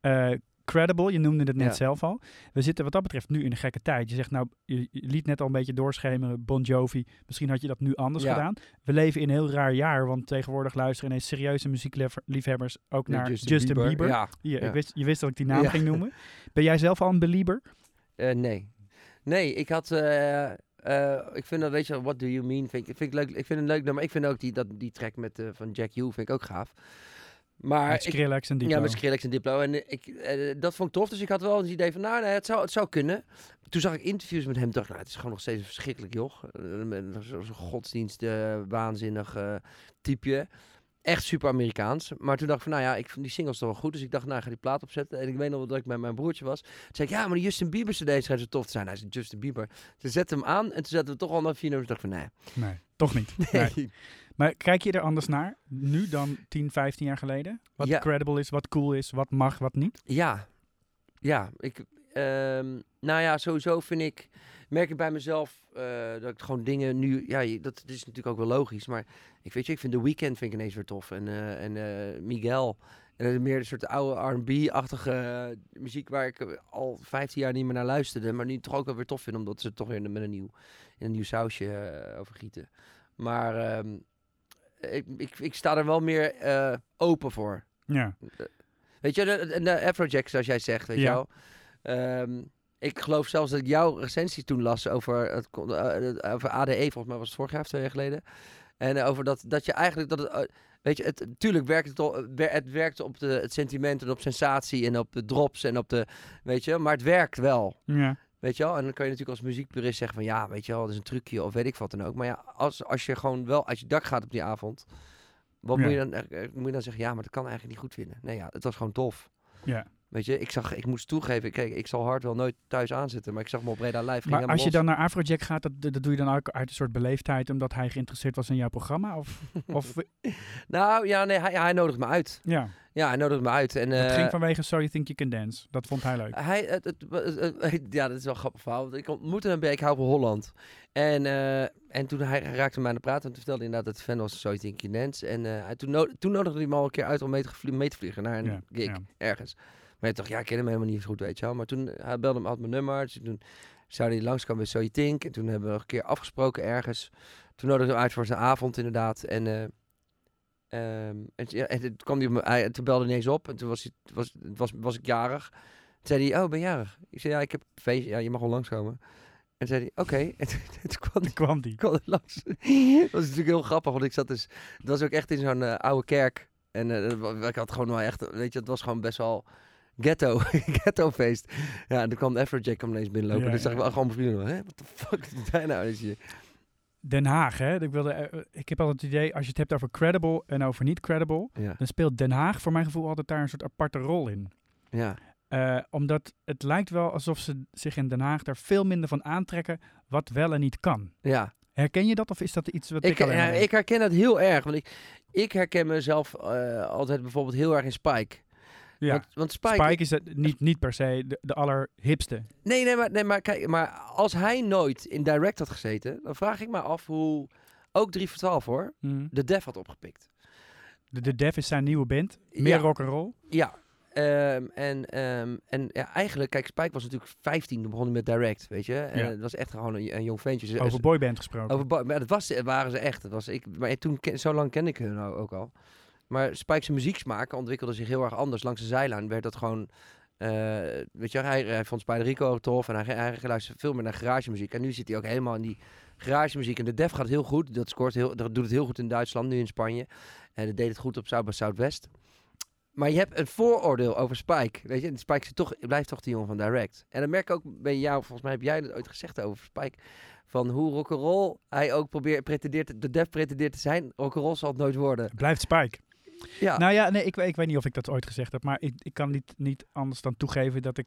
Eh, credible, je noemde het net Ja. zelf al. We zitten wat dat betreft nu in een gekke tijd. Je zegt nou, je, je liet net al een beetje doorschemeren, Bon Jovi. Misschien had je dat nu anders Ja. gedaan. We leven in een heel raar jaar, want tegenwoordig luisteren ineens serieuze muziekliefhebbers ook naar Justin, Bieber. Ja, ja. ik wist, je wist dat ik die naam Ja. ging noemen. Ben jij zelf al een belieber? Eh, nee. Nee, ik had. eh, eh, ik vind dat, weet je, what do you mean? Vind ik, vind ik leuk. Ik vind het leuk nummer. Ik vind ook die, dat, die track met, eh, van Jack Hugh vind ik ook gaaf. Maar Met Skrillex en Diplo. ja, met Skrillex en Diplo. En ik, dat vond ik tof. Dus ik had wel het idee van, nou, nee, het, zou, het zou kunnen. Toen zag ik interviews met hem. dacht, nou, het is gewoon nog steeds een verschrikkelijk joch. Zo'n zo godsdienst, waanzinnig typeje. Echt super Amerikaans. Maar toen dacht ik van, nou ja, ik vond die singles toch wel goed. Dus ik dacht, nou, ik ga die plaat opzetten. En ik weet nog wel dat ik met mijn broertje was. Toen zei ik, ja, maar die Justin Bieber CD schijnt zo tof te zijn. Hij zei, Justin Bieber. Toen zette hem aan. En toen zetten we toch al naar vier nummers. dacht van, nee. Nee, toch niet. Nee. Nee. Maar kijk je er anders naar, nu dan 10, 15 jaar geleden? Wat Ja. credible is, wat cool is, wat mag, wat niet? Ja, ja. Ik, ehm, nou ja, sowieso vind ik, merk ik bij mezelf eh, dat ik gewoon dingen nu, ja, je- dat is natuurlijk ook wel logisch, maar ik weet je, ik vind The Weeknd vind ik ineens weer tof en, eh, en eh, Miguel. En dat is meer een soort oude R&B-achtige muziek waar ik al 15 jaar niet meer naar luisterde, maar nu toch ook wel weer tof vind, omdat ze het toch weer met een nieuw, in een nieuw sausje eh, overgieten. Maar ehm, ik, ik, ik sta er wel meer open voor. Ja, Weet je, de, de, de Afrojack, zoals jij zegt, weet Ja. je wel. Ehm, ik geloof zelfs dat ik jouw recensie toen las over, het, eh, eh, over ADE, volgens mij was het vorig jaar of twee jaar geleden. En over dat, dat je eigenlijk, dat het, eh, weet je, het, natuurlijk werkt het, al- wer- het werkt op de, het sentiment en op sensatie en op de drops en op de, weet je, maar het werkt wel. Ja. Weet je wel? En dan kan je natuurlijk als muziekpurist zeggen van ja, weet je wel, dat is een trucje of weet ik wat dan ook. Maar ja, als, als je gewoon wel uit je dak gaat op die avond, wat Ja. moet, je dan, moet je dan zeggen? Ja, maar dat kan eigenlijk niet goed vinden. Nee, ja, het was gewoon tof. ja. Weet je, ik zag, ik moest toegeven, kijk, ik zal hard wel nooit thuis aanzetten, maar ik zag me op Breda Live. ging Maar als je los. dan naar Afrojack gaat, dat, dat doe je dan ook uit een soort beleefdheid omdat hij geïnteresseerd was in jouw programma? Of, of Nou, ja, nee, hij, hij nodigt me uit. ja, Ja, hij nodigt me uit. En, het eh, ging vanwege So You Think You Can Dance. Dat vond hij leuk. Hij, het, het, het- het- ja, dat is wel een grappig verhaal. Want ik ontmoette hem bij Ik hou van Holland. En, eh, en toen hij, raakte mij aan de praat. En toen vertelde hij inderdaad dat hij fan was So You Think You Can Dance. En eh, hij, toen, no- toen nodigde hij me al een keer uit om mee te, gevlie- mee te vliegen naar een Ja, gig ja. ergens. Maar ik dacht, ja, ik ken hem helemaal niet zo goed, weet je wel. Maar toen, hij belde me, had mijn nummer. Dus toen zou hij langskomen bij So You Think. En toen hebben we nog een keer afgesproken ergens. Toen nodigde hij uit voor zijn avond, inderdaad. En... eh, ehm, en, ja, en toen, kwam hij op me, hij, toen belde hij ineens op en toen was, hij, was, was, was ik jarig. Toen zei hij, oh, ben je jarig? Ik zei, ja, ik heb een feestje. Ja, je mag wel langskomen. En toen zei hij, oké. En toen, toen kwam hij kwam die. kwam langs. dat was natuurlijk heel grappig, want ik zat dus... Dat was ook echt in zo'n eh, oude kerk. En eh, wa- ik had gewoon wel echt... Weet je, het was gewoon best wel ghetto. ghetto feest. Ja, en toen kwam Afrojack kwam ineens binnenlopen. Ja, dus zag ik gewoon vrienden. Wat de fuck doet hij nou? Dus je, Den Haag, hè? Ik, wilde, eh, ik heb altijd het idee, als je het hebt over credible en over niet credible, ja, dan speelt Den Haag voor mijn gevoel altijd daar een soort aparte rol in. ja. Eh, omdat het lijkt wel alsof ze zich in Den Haag daar veel minder van aantrekken wat wel en niet kan. ja. Herken je dat of is dat iets wat ik, Ik, alleen ja, denk? ik herken dat heel erg. Want ik, ik herken mezelf eh, altijd bijvoorbeeld heel erg in Spike. Ja. Want, want Spike, Spike is het niet, niet per se de, de allerhipste. Nee, nee, maar, nee maar, kijk, maar als hij nooit in direct had gezeten, dan vraag ik me af hoe ook 3 voor 12 hoor, Hm. de Def had opgepikt. De, de Def is zijn nieuwe band. Meer Ja. rock and roll. Ja. ehm, en en, en ja, eigenlijk, kijk, Spike was natuurlijk 15, toen begon hij met direct, weet je. En Ja. het was echt gewoon een, een jong ventje. Over boyband gesproken. over boy- maar dat was, waren ze echt. Dat was, ik, maar toen, zo lang kende ik hun ook al. Maar Spike's muzieksmaak ontwikkelde zich heel erg anders. Langs de zijlijn werd dat gewoon... eh, weet je, hij, hij vond Spider Rico tof. En hij, hij luisterde veel meer naar garagemuziek. En nu zit hij ook helemaal in die garagemuziek. En de Def gaat heel goed. Dat, scoort heel, dat doet het heel goed in Duitsland, nu in Spanje. En dat deed het goed op South by Southwest. Maar je hebt een vooroordeel over Spike. Weet je, en Spike toch, blijft toch die jongen van Direct. En dan merk ik ook bij jou, volgens mij heb jij dat ooit gezegd over Spike. Van hoe rock'n'roll hij ook probeert, pretendeert, de Def pretendeert te zijn. Rock'n'roll zal het nooit worden. Blijft Spike. Ja, Nou ja, nee, ik, weet- ik weet niet of ik dat ooit gezegd heb, maar ik, ik kan niet, niet anders dan toegeven dat ik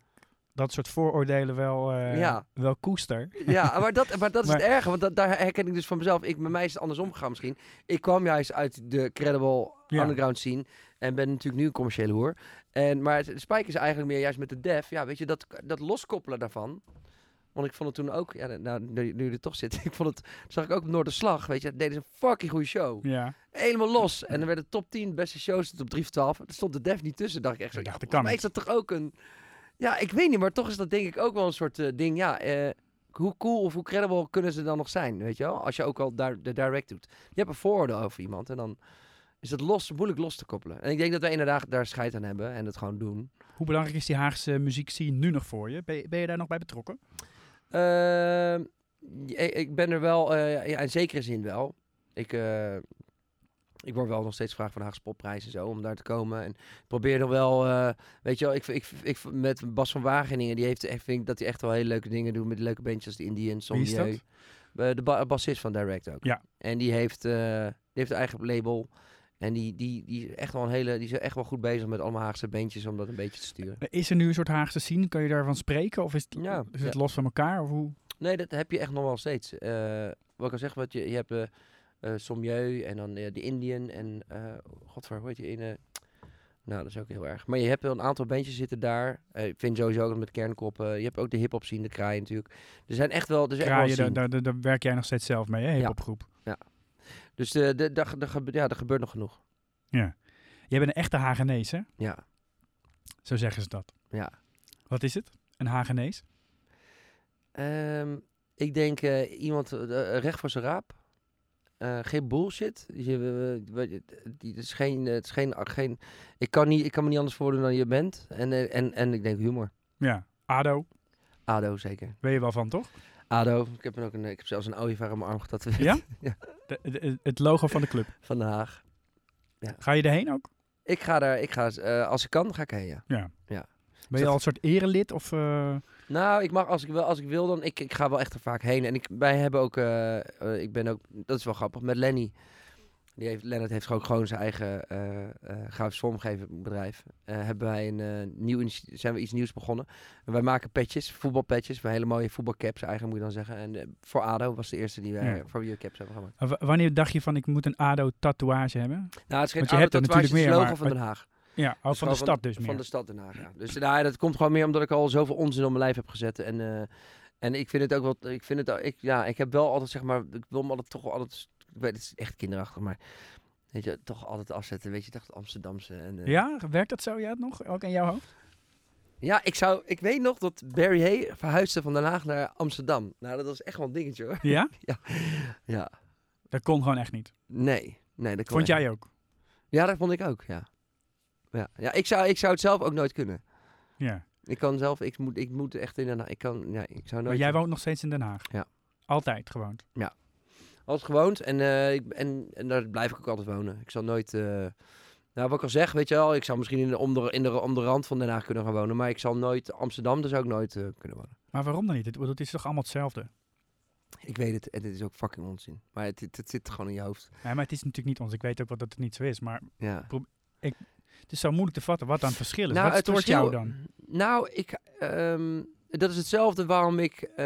dat soort vooroordelen wel, eh, Ja. wel koester. ja maar, dat, maar dat is Maar- het erge. Want dat, daar herken ik dus van mezelf. Ik, bij mij is het andersom gegaan misschien. Ik kwam juist uit de credible Ja. underground scene. En ben natuurlijk nu een commerciële hoer. En, maar het- Spike is eigenlijk meer juist met de Def. Ja, weet je, dat, dat loskoppelen daarvan. Want ik vond het toen ook, ja, nou, nu, nu je er toch zit, ik vond het, zag ik ook op Noorderslag, weet je, deden ze een fucking goede show. Ja, Helemaal los. En dan werden top 10 beste shows op 3 voor 12. Er stond de Def niet tussen, dacht ik echt zo. Ik Ja, dat kan mij is dat toch ook een, ja, ik weet niet, maar toch is dat denk ik ook wel een soort eh, ding, ja, eh, hoe cool of hoe credible kunnen ze dan nog zijn, weet je wel? Als je ook al daar de direct doet. Je hebt een vooroordeel over iemand en dan is het los, moeilijk los te koppelen. En ik denk dat wij inderdaad daar scheid aan hebben en het gewoon doen. Hoe belangrijk is die Haagse muziekscene nu nog voor je? Ben, je- ben je daar nog bij betrokken? Ehm, ik, ik ben er wel, eh, ja, in zekere zin wel. Ik, eh, ik word wel nog steeds gevraagd voor de Haagse Popprijs en zo, om daar te komen. En ik probeer er wel, eh, weet je wel, ik, ik, ik, met Bas van Wageningen, die heeft, echt- vind ik dat hij echt wel hele leuke dingen doet met leuke bandjes als de Indians, Wie is de ba- bassist van Direct ook. Ja. En die heeft, eh, die heeft een eigen label. En die, die, die, is echt wel een hele, die is echt wel goed bezig met allemaal Haagse bandjes om dat een beetje te sturen. Is er nu een soort Haagse scene? Kan je daarvan spreken? Of is het, Ja, is het ja. los van elkaar? Of hoe? Nee, dat heb je echt nog wel steeds. Eh, wat ik al zeg, wat je, je hebt eh eh, Sommieu en dan eh, de Indian en uh, godver, hoe heet je ene? Nou, dat is ook heel erg. Maar je hebt wel een aantal bandjes zitten daar. Eh, ik vind sowieso ook met kernkoppen. Je hebt ook de hip-hop scene, de kraaien natuurlijk. Er zijn echt wel, er is echt wel daar, daar, daar werk jij nog steeds zelf mee, hè? Hip-hopgroep. Dus de, de, daar, gebe- ja, er gebeurt nog genoeg. Ja. Jij bent een echte Hagenees, hè? Ja, Zo zeggen ze dat. ja. Wat is het? Een Hagenees? Ehm, ik denk eh, iemand eh, recht voor zijn raap. Eh, geen bullshit. Eh, die- het is geen, het is geen, geen ik, kan niet, ik kan me niet anders voordoen dan je bent. En, eh, en, en ik denk humor. Ja. ADO? ADO zeker. Ben je wel van, toch? ADO. Ik heb, ook een, ik heb zelfs een ooievaar op mijn arm getatoeëerd. Ja? Ja. De- de- het logo van de club. Van Den Haag. Ga je erheen ook? Ik ga daar, ik ga, eh, als ik kan, ga ik heen, ja. Ja. Ja. Ben je al een soort erelid? Of, eh, Nou, ik mag als ik wil, als ik wil dan. Ik, ik ga wel echt er vaak heen. En ik, wij hebben ook, eh, ik ben ook, dat is wel grappig, met Lenny. Die heeft, Lennart heeft ook gewoon zijn eigen eh eh grafisch vormgeven bedrijf. Eh, hebben wij een nieuw zijn we iets nieuws begonnen. En wij maken petjes, voetbalpetjes, hele mooie voetbalcaps eigenlijk moet je dan zeggen. En voor ADO was de eerste die wij Ja. voor we caps hebben gemaakt. w- wanneer dacht je van ik moet een ADO-tatoeage hebben? Nou, het is geen je ADO-tatoeage, natuurlijk het is meer, logo maar- van Den Haag. Ja, Dus van de stad dus meer. Van de stad Den Haag, ja. Dus nou, dat komt gewoon meer omdat ik al zoveel onzin op mijn lijf heb gezet. En, en ik vind het ook wel... Ik vind het... Ik, ja, ik heb wel altijd, zeg maar... Ik wil me altijd toch wel altijd... Het is echt kinderachtig, maar... Weet je, toch altijd afzetten. Weet je, het Amsterdamse. En, eh, Ja, werkt dat zo ja, nog? Ook in jouw hoofd? ja, ik zou... Ik weet nog dat Barry Hay verhuisde van Den Haag naar Amsterdam. Nou, dat was echt wel een dingetje, hoor. Ja? Ja. Dat kon gewoon echt niet. Nee. Nee, dat kon Vond jij ook? Ja, dat vond ik ook, ja. Ja, ja ik, zou, ik zou het zelf ook nooit kunnen. Ja. Ik kan zelf... Ik moet, ik moet echt in Den Haag... Ik kan... Ja, ik zou nooit... Maar jij woont nog steeds in Den Haag? Ja. Altijd gewoond? Altijd gewoond en, eh, ik, en, en daar blijf ik ook altijd wonen. Ik zal nooit... eh, nou, wat ik al zeg, weet je wel, ik zou misschien in de, om, de, in de, om de rand van Den Haag kunnen gaan wonen. Maar ik zal nooit... Amsterdam, daar zou ik nooit eh, kunnen wonen. Maar waarom dan niet? Het, het is toch allemaal hetzelfde? Ik weet het, en het is ook fucking onzin. Maar het, het, het zit gewoon in je hoofd. Ja, maar het is natuurlijk niet ons. Ik weet ook wel dat het niet zo is. Maar Ja. het is zo moeilijk te vatten wat dan het verschil is. Nou, wat het jou dan? Nou, ik, ehm, dat is hetzelfde waarom ik... eh,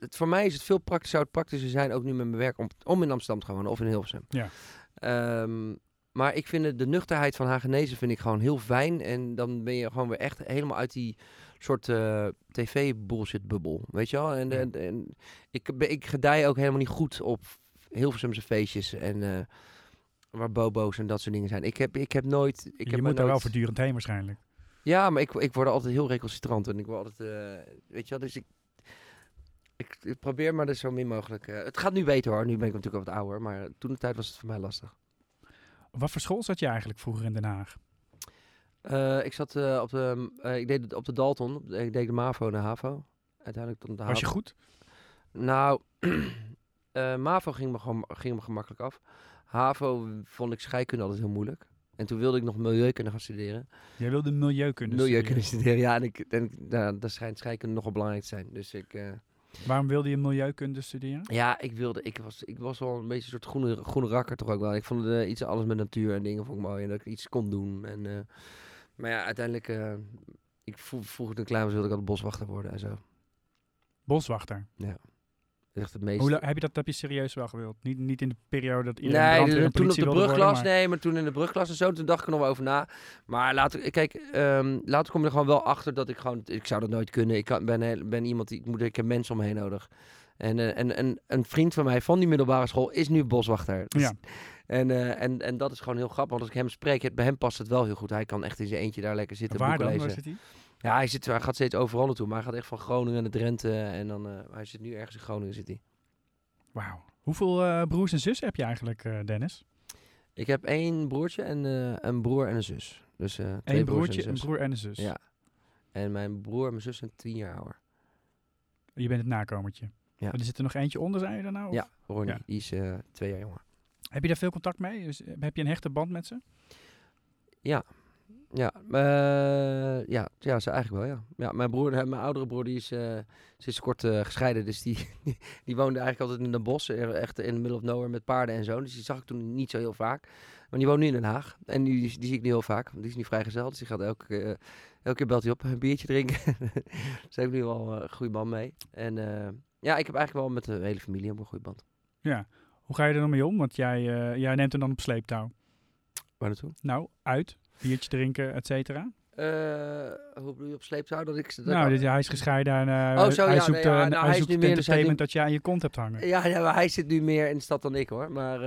het, voor mij is het veel praktisch, zou het praktischer zijn, ook nu met mijn werk, om, om in Amsterdam te gaan wonen of in Hilversum. Ja. Ehm, maar ik vind het- de nuchterheid van Hagenezen vind ik gewoon heel fijn. En dan ben je gewoon weer echt helemaal uit die soort eh, tv-bullshit-bubbel, weet je wel? En, Ja. en, en ik, ik gedij ook helemaal niet goed op Hilversumse feestjes en... eh, waar bobo's en dat soort dingen zijn. Ik heb, ik heb nooit... Ik je heb moet me daar wel nooit- voortdurend heen waarschijnlijk. Ja, maar ik, ik word altijd heel recalcitrant en ik word altijd, eh, weet je wel, dus ik, ik, ik probeer maar dus zo min mogelijk. eh, het gaat nu beter hoor, nu ben ik natuurlijk wat ouder, maar toen de tijd was het voor mij lastig. Wat voor school zat je eigenlijk vroeger in Den Haag? Eh, ik zat op de, ik deed op de Dalton, ik deed de MAVO en de HAVO. Uiteindelijk dan de Was je HAVO. goed? Nou, MAVO ging me, gewoon, ging me gemakkelijk af. HAVO vond ik scheikunde altijd heel moeilijk. En toen wilde ik nog milieukunde gaan studeren. Jij wilde milieukunde milieukunde studeren. ja. En, ik, en nou, daar schijnt scheikunde nogal belangrijk te zijn. Dus ik... eh, Waarom wilde je milieukunde studeren? Ja, ik wilde, ik was, ik was wel een beetje een soort groene, groene rakker toch ook wel. Ik vond het, eh, iets alles met natuur en dingen vond ik mooi en dat ik iets kon doen. En, eh, maar ja, uiteindelijk, eh, ik vroeg, vroeg toen ik klein was, wilde ik altijd boswachter worden en zo. Boswachter. Echt het meest. Hoe heb je dat heb je serieus wel gewild? Niet, niet in de periode dat iedereen Nee, de- en toen op de worden, brugklas, maar- nee, maar toen in de brugklas en zo, toen dacht ik er nog wel over na. Maar later, kijk, ehm, later kom je er gewoon wel achter dat ik gewoon, ik zou dat nooit kunnen. Ik kan, ben, ben iemand die, ik, moet, ik heb mensen om me heen nodig. En, eh, en, en een vriend van mij van die middelbare school is nu boswachter. Dus- Ja. En, eh, en, en dat is gewoon heel grappig, want als ik hem spreek, het, bij hem past het wel heel goed. Hij kan echt in zijn eentje daar lekker zitten, Waar dan? Waar lezen. zit hij? Ja, hij, zit, hij gaat steeds overal naartoe, maar hij gaat echt van Groningen naar Drenthe. En dan, eh, hij zit nu ergens in Groningen, zit hij. Wauw. Hoeveel eh, broers en zussen heb je eigenlijk, eh, Dennis? Ik heb één broertje en een broer en een zus. Dus twee Eén broers broertje, en een broer en een zus. Ja. En mijn broer en mijn zus zijn tien jaar ouder. Je bent het nakomertje. Ja. Maar er zit er nog eentje onder, zei je dan nou? of- Ja, Ronnie, Ja. die is twee jaar jonger. Heb je daar veel contact mee? Dus, heb je een hechte band met ze? Ja, eh, ja, ja, ze eigenlijk wel, ja. ja mijn broer, mijn oudere broer, die is eh sinds kort eh, gescheiden. Dus die, die woonde eigenlijk altijd in een bos, eh, echt in the middle of nowhere met paarden en zo. Dus die zag ik toen niet zo heel vaak. Maar die woont nu in Den Haag. En die, die, zie ik nu heel vaak. want Die is nu vrijgezel, dus die gaat elke, keer, eh, elke keer belt hij op, een biertje drinken. Ze heeft nu wel eh, een goede band mee. En eh, ja, ik heb eigenlijk wel met de hele familie een goede band. Ja. Hoe ga je er dan mee om? Want jij, eh, jij neemt hem dan op sleeptouw. Waar naartoe? Nou, uit. Biertje drinken, et cetera. Eh, hoe bedoel je op sleeptouw? Dat ik... Dat Nou, hij is gescheiden en Oh, zo, hij ja, zoekt, nee, ja, eh, nou, hij zoekt meer- er entertainment nu- dat je aan je kont hebt hangen. Ja, ja, maar hij zit nu meer in de stad dan ik hoor. Maar,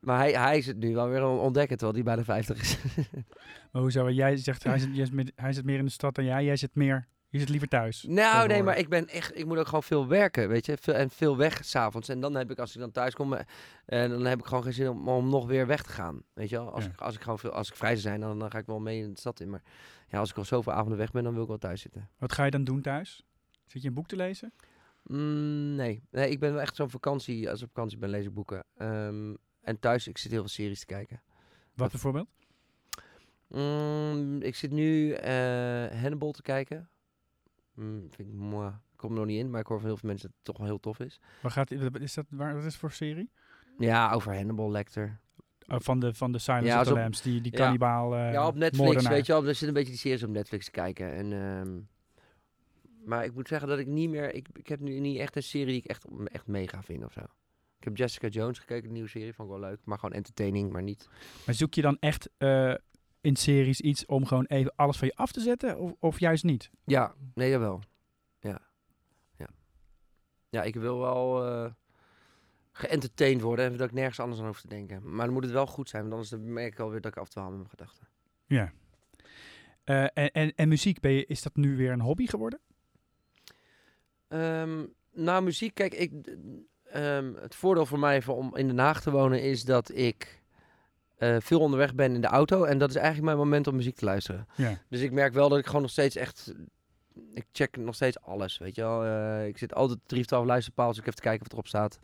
maar hij, hij het nu wel weer ontdekken terwijl hij bijna 50 is. Maar hoezo? Jij zegt hij zit, zit hij zit meer in de stad dan jij. Jij zit meer, Je zit liever thuis. Nou, nee, maar ik ben echt, ik moet ook gewoon veel werken, weet je, veel, en veel weg s'avonds. En dan heb ik, als ik dan thuis kom, eh, en dan heb ik gewoon geen zin om, om nog weer weg te gaan, weet je wel. Als, Ja. ik, als ik gewoon veel, als ik vrij zou zijn, dan, dan ga ik wel mee in de stad in. Maar ja, als ik al zoveel avonden weg ben, dan wil ik wel thuis zitten. Wat ga je dan doen thuis? Zit je een boek te lezen? Mm, nee. nee, ik ben wel echt zo'n vakantie, als ik op vakantie ben, lees ik boeken. Ehm, en thuis, ik zit heel veel series te kijken. Wat bijvoorbeeld? Mm, ik zit nu eh, Hannibal te kijken. Mm, vind ik, moi. ik kom er nog niet in, maar ik hoor van heel veel mensen dat het toch wel heel tof is. Waar gaat, is dat, waar, wat is voor serie? Ja, over Hannibal Lecter. Oh, van, de, van de Silence Ja, of the Lambs, die, die ja. kannibaal eh ja, op Netflix, moordenaar. weet je wel. Er zitten een beetje die series op Netflix te kijken. En, ehm, maar ik moet zeggen dat ik niet meer... Ik, ik heb nu niet echt een serie die ik echt, echt mega vind of zo. Ik heb Jessica Jones gekeken, een nieuwe serie. Vond ik wel leuk. Maar gewoon entertaining, maar niet... Maar zoek je dan echt eh, in series iets om gewoon even alles van je af te zetten? Of, of juist niet? Ja, nee, jawel. Ja. Ja, ja ik wil wel uh, worden. En dat ik nergens anders aan hoef te denken. Maar dan moet het wel goed zijn. Want anders merk ik alweer dat ik afdwaal met mijn gedachten. Ja. Eh, en, en, en muziek, ben je, is dat nu weer een hobby geworden? Um, nou, muziek, kijk, ik, um, het voordeel voor mij om in Den Haag te wonen is dat ik uh, veel onderweg ben in de auto. En dat is eigenlijk mijn moment om muziek te luisteren. Ja. Dus ik merk wel dat ik gewoon nog steeds echt... Ik check nog steeds alles, weet je wel. Uh, ik zit altijd 3 of 12 luisterpaal, dus ik even te kijken wat erop staat.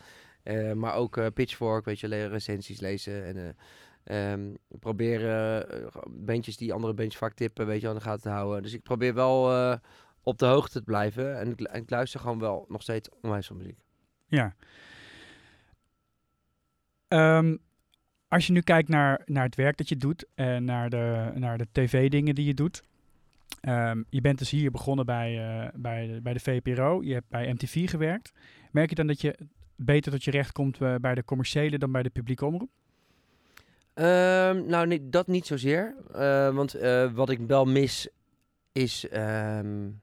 Uh, maar ook Pitchfork, weet je, recensies lezen. En um, proberen bandjes die andere bandjes vaak tippen, weet je in de gaten te houden. Dus ik probeer wel op de hoogte te blijven. En ik, en ik luister gewoon wel nog steeds onwijs veel muziek. Ja. Um, als je nu kijkt naar, naar het werk dat je doet en naar de, naar de tv-dingen die je doet. Um, je bent dus hier begonnen bij, uh, bij, de, bij de VPRO. Je hebt bij MTV gewerkt. Merk je dan dat je beter tot je recht komt uh, bij de commerciële dan bij de publieke omroep? Um, nou, dat niet zozeer. Want wat ik wel mis is... Um,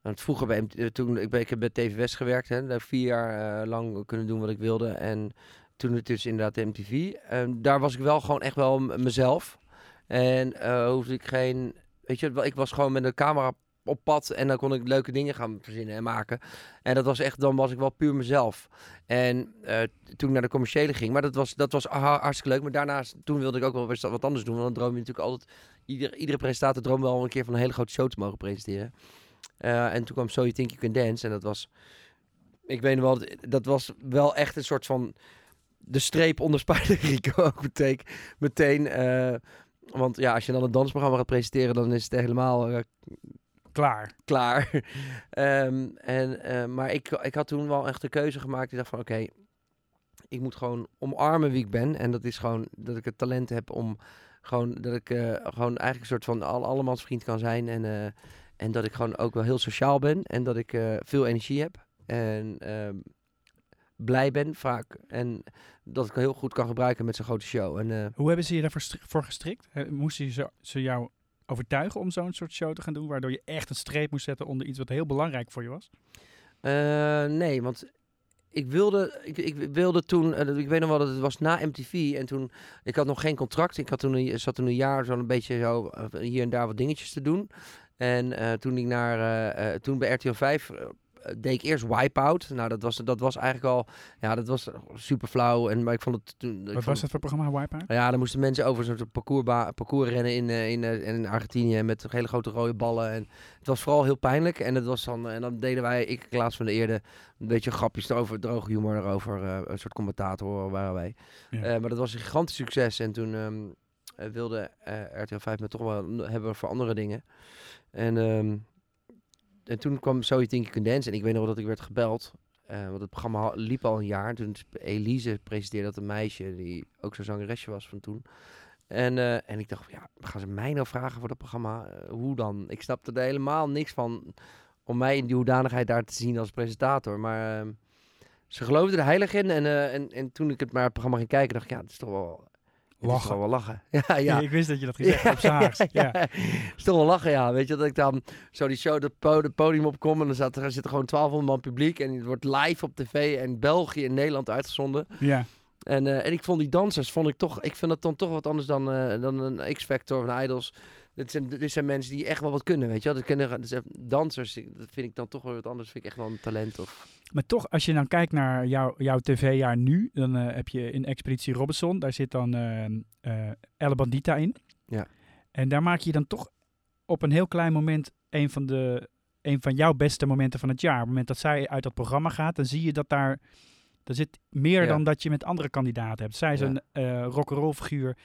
want vroeger bij toen ik, ik bij TV West gewerkt, hè, daar vier jaar lang kunnen doen wat ik wilde. En toen het dus inderdaad de MTV. Um, daar was ik wel gewoon echt wel mezelf. En uh, hoefde ik geen... Weet je, ik was gewoon met een camera op pad en dan kon ik leuke dingen gaan verzinnen en maken. En dat was echt, dan was ik wel puur mezelf. En uh, toen ik naar de commerciële ging, maar dat was, dat was hartstikke leuk. Maar daarnaast, toen wilde ik ook wel wat anders doen. Want dan droom je natuurlijk altijd, ieder, iedere presentator droomt wel een keer van een hele grote show te mogen presenteren. Uh, en toen kwam So You Think You Can Dance en dat was, ik weet wel, dat was wel echt een soort van de streep onder Spider Rico ook meteen. meteen uh, want ja, als je dan een dansprogramma gaat presenteren, dan is het helemaal uh, klaar. Klaar. um, en, uh, maar ik, ik had toen wel echt de keuze gemaakt. Ik dacht van oké, okay, ik moet gewoon omarmen wie ik ben. En dat is gewoon dat ik het talent heb om gewoon dat ik gewoon eigenlijk een soort van al, allemans vriend kan zijn. En, en dat ik gewoon ook wel heel sociaal ben. En dat ik veel energie heb. En blij ben vaak. En dat ik heel goed kan gebruiken met zo'n grote show. En, uh, Hoe hebben ze je daarvoor voor gestrikt? Moesten ze, ze jou overtuigen om zo'n soort show te gaan doen, waardoor je echt een streep moest zetten onder iets wat heel belangrijk voor je was? Uh, nee, want ik wilde, ik, ik wilde toen, uh, ik weet nog wel dat het was na MTV en toen, ik had nog geen contract. Ik had toen een, zat toen een jaar zo'n beetje zo hier en daar wat dingetjes te doen. En toen ik naar, toen bij RTL 5 deed ik eerst Wipeout. Nou, dat was, dat was eigenlijk al... Ja, dat was super flauw. En, maar ik vond het toen... Wat was dat voor programma, Wipeout? Ja, dan moesten mensen over zo'n parcours, parcours rennen in, uh, in, uh, in Argentinië met hele grote rode ballen. En het was vooral heel pijnlijk. En, het was dan, en dan deden wij, ik Klaas van de Eerde, een beetje grapjes erover, droge humor erover. Uh, een soort commentator waren wij. Ja. maar dat was een gigantisch succes. En toen um, wilde RTL 5 me toch wel hebben voor andere dingen. En... Um, en toen kwam You Think You Can Dance. En ik weet nog dat ik werd gebeld. Uh, want het programma liep al een jaar. En toen Elise presenteerde dat een meisje. Die ook zo'n zangeresje was van toen. En, uh, en ik dacht, ja, gaan ze mij nou vragen voor dat programma? Uh, hoe dan? Ik snapte er helemaal niks van. Om mij in die hoedanigheid daar te zien als presentator. Maar ehm, ze geloofden er heilig in. En, eh, en, en toen ik het maar het programma ging kijken, dacht ik, ja, het is toch wel... Lachen. wel lachen. Ja, ja. ja. Ik wist dat je dat gezegd hebt op. Ja, ja. ja. is toch wel lachen, ja. Weet je, dat ik dan zo die show, het podium opkom en dan zat er, zit er gewoon 1200 man publiek en het wordt live op tv in België en Nederland uitgezonden. Ja. En, uh, en ik vond die dansers, vond ik toch, ik vind dat dan toch wat anders dan, uh, dan een X-Factor of een Idols. Dit zijn, dit zijn mensen die echt wel wat kunnen, weet je wel. Dat kunnen, dus, dansers, dat vind ik dan toch wel wat anders. vind ik echt wel een talent. Of, Maar toch, als je dan kijkt naar jouw jouw tv-jaar nu, dan eh, heb je in Expeditie Robinson, daar zit dan eh, Elle Bandita in. Ja. En daar maak je dan toch op een heel klein moment een van, de, een van jouw beste momenten van het jaar. Op het moment dat zij uit dat programma gaat, dan zie je dat daar, daar zit meer Ja. dan dat je met andere kandidaten hebt. Zij is Ja. een rock'n'roll figuur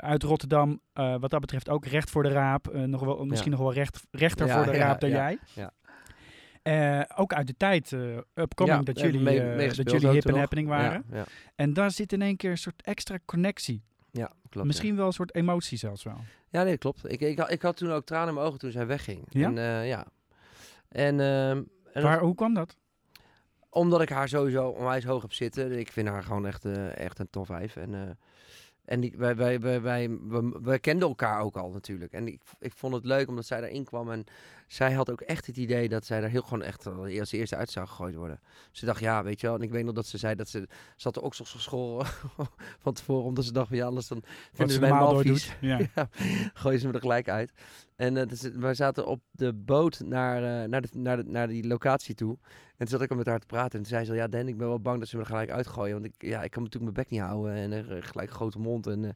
uit Rotterdam. eh, wat dat betreft ook recht voor de raap. eh, nog wel, misschien nog wel recht, rechter voor de raap dan jij. ja. Eh, ook uit de tijd, eh upcoming, Ja, dat jullie, mee- eh, dat jullie hip en happening waren. Ja, ja, En daar zit in één keer een soort extra connectie. ja klopt. Misschien wel een soort emotie zelfs wel. Ja, nee, klopt. Ik, ik, had- ik had toen ook tranen in mijn ogen toen zij wegging. Ja? En, eh, ja. En, ehm, en Waar, hoe kwam dat? Omdat ik haar sowieso onwijs hoog heb zitten. Ik vind haar gewoon echt, eh, echt een top 5. En, eh, en die, wij, wij, wij, wij, we, kenden elkaar ook al natuurlijk. En ik, ik vond het leuk omdat zij daarin kwam. En zij had ook echt het idee dat zij daar heel gewoon echt al als eerste uit zou gegooid worden. Ze dacht, ja, weet je wel. En ik weet nog dat ze zei dat ze zat de oksels geschoren van tevoren. Omdat ze dacht, van, ja, anders dan vinden ze mij normaal vies. Ja. Ja, gooien ze me er gelijk uit. En eh, dus, we zaten op de boot naar, eh, naar, de, naar, de, naar die locatie toe. En toen zat ik al met haar te praten. En toen zei ze, ja Dan, ik ben wel bang dat ze me er gelijk uitgooien. Want ik, ja, ik kan natuurlijk mijn bek niet houden. En eh, gelijk een grote mond. En, eh,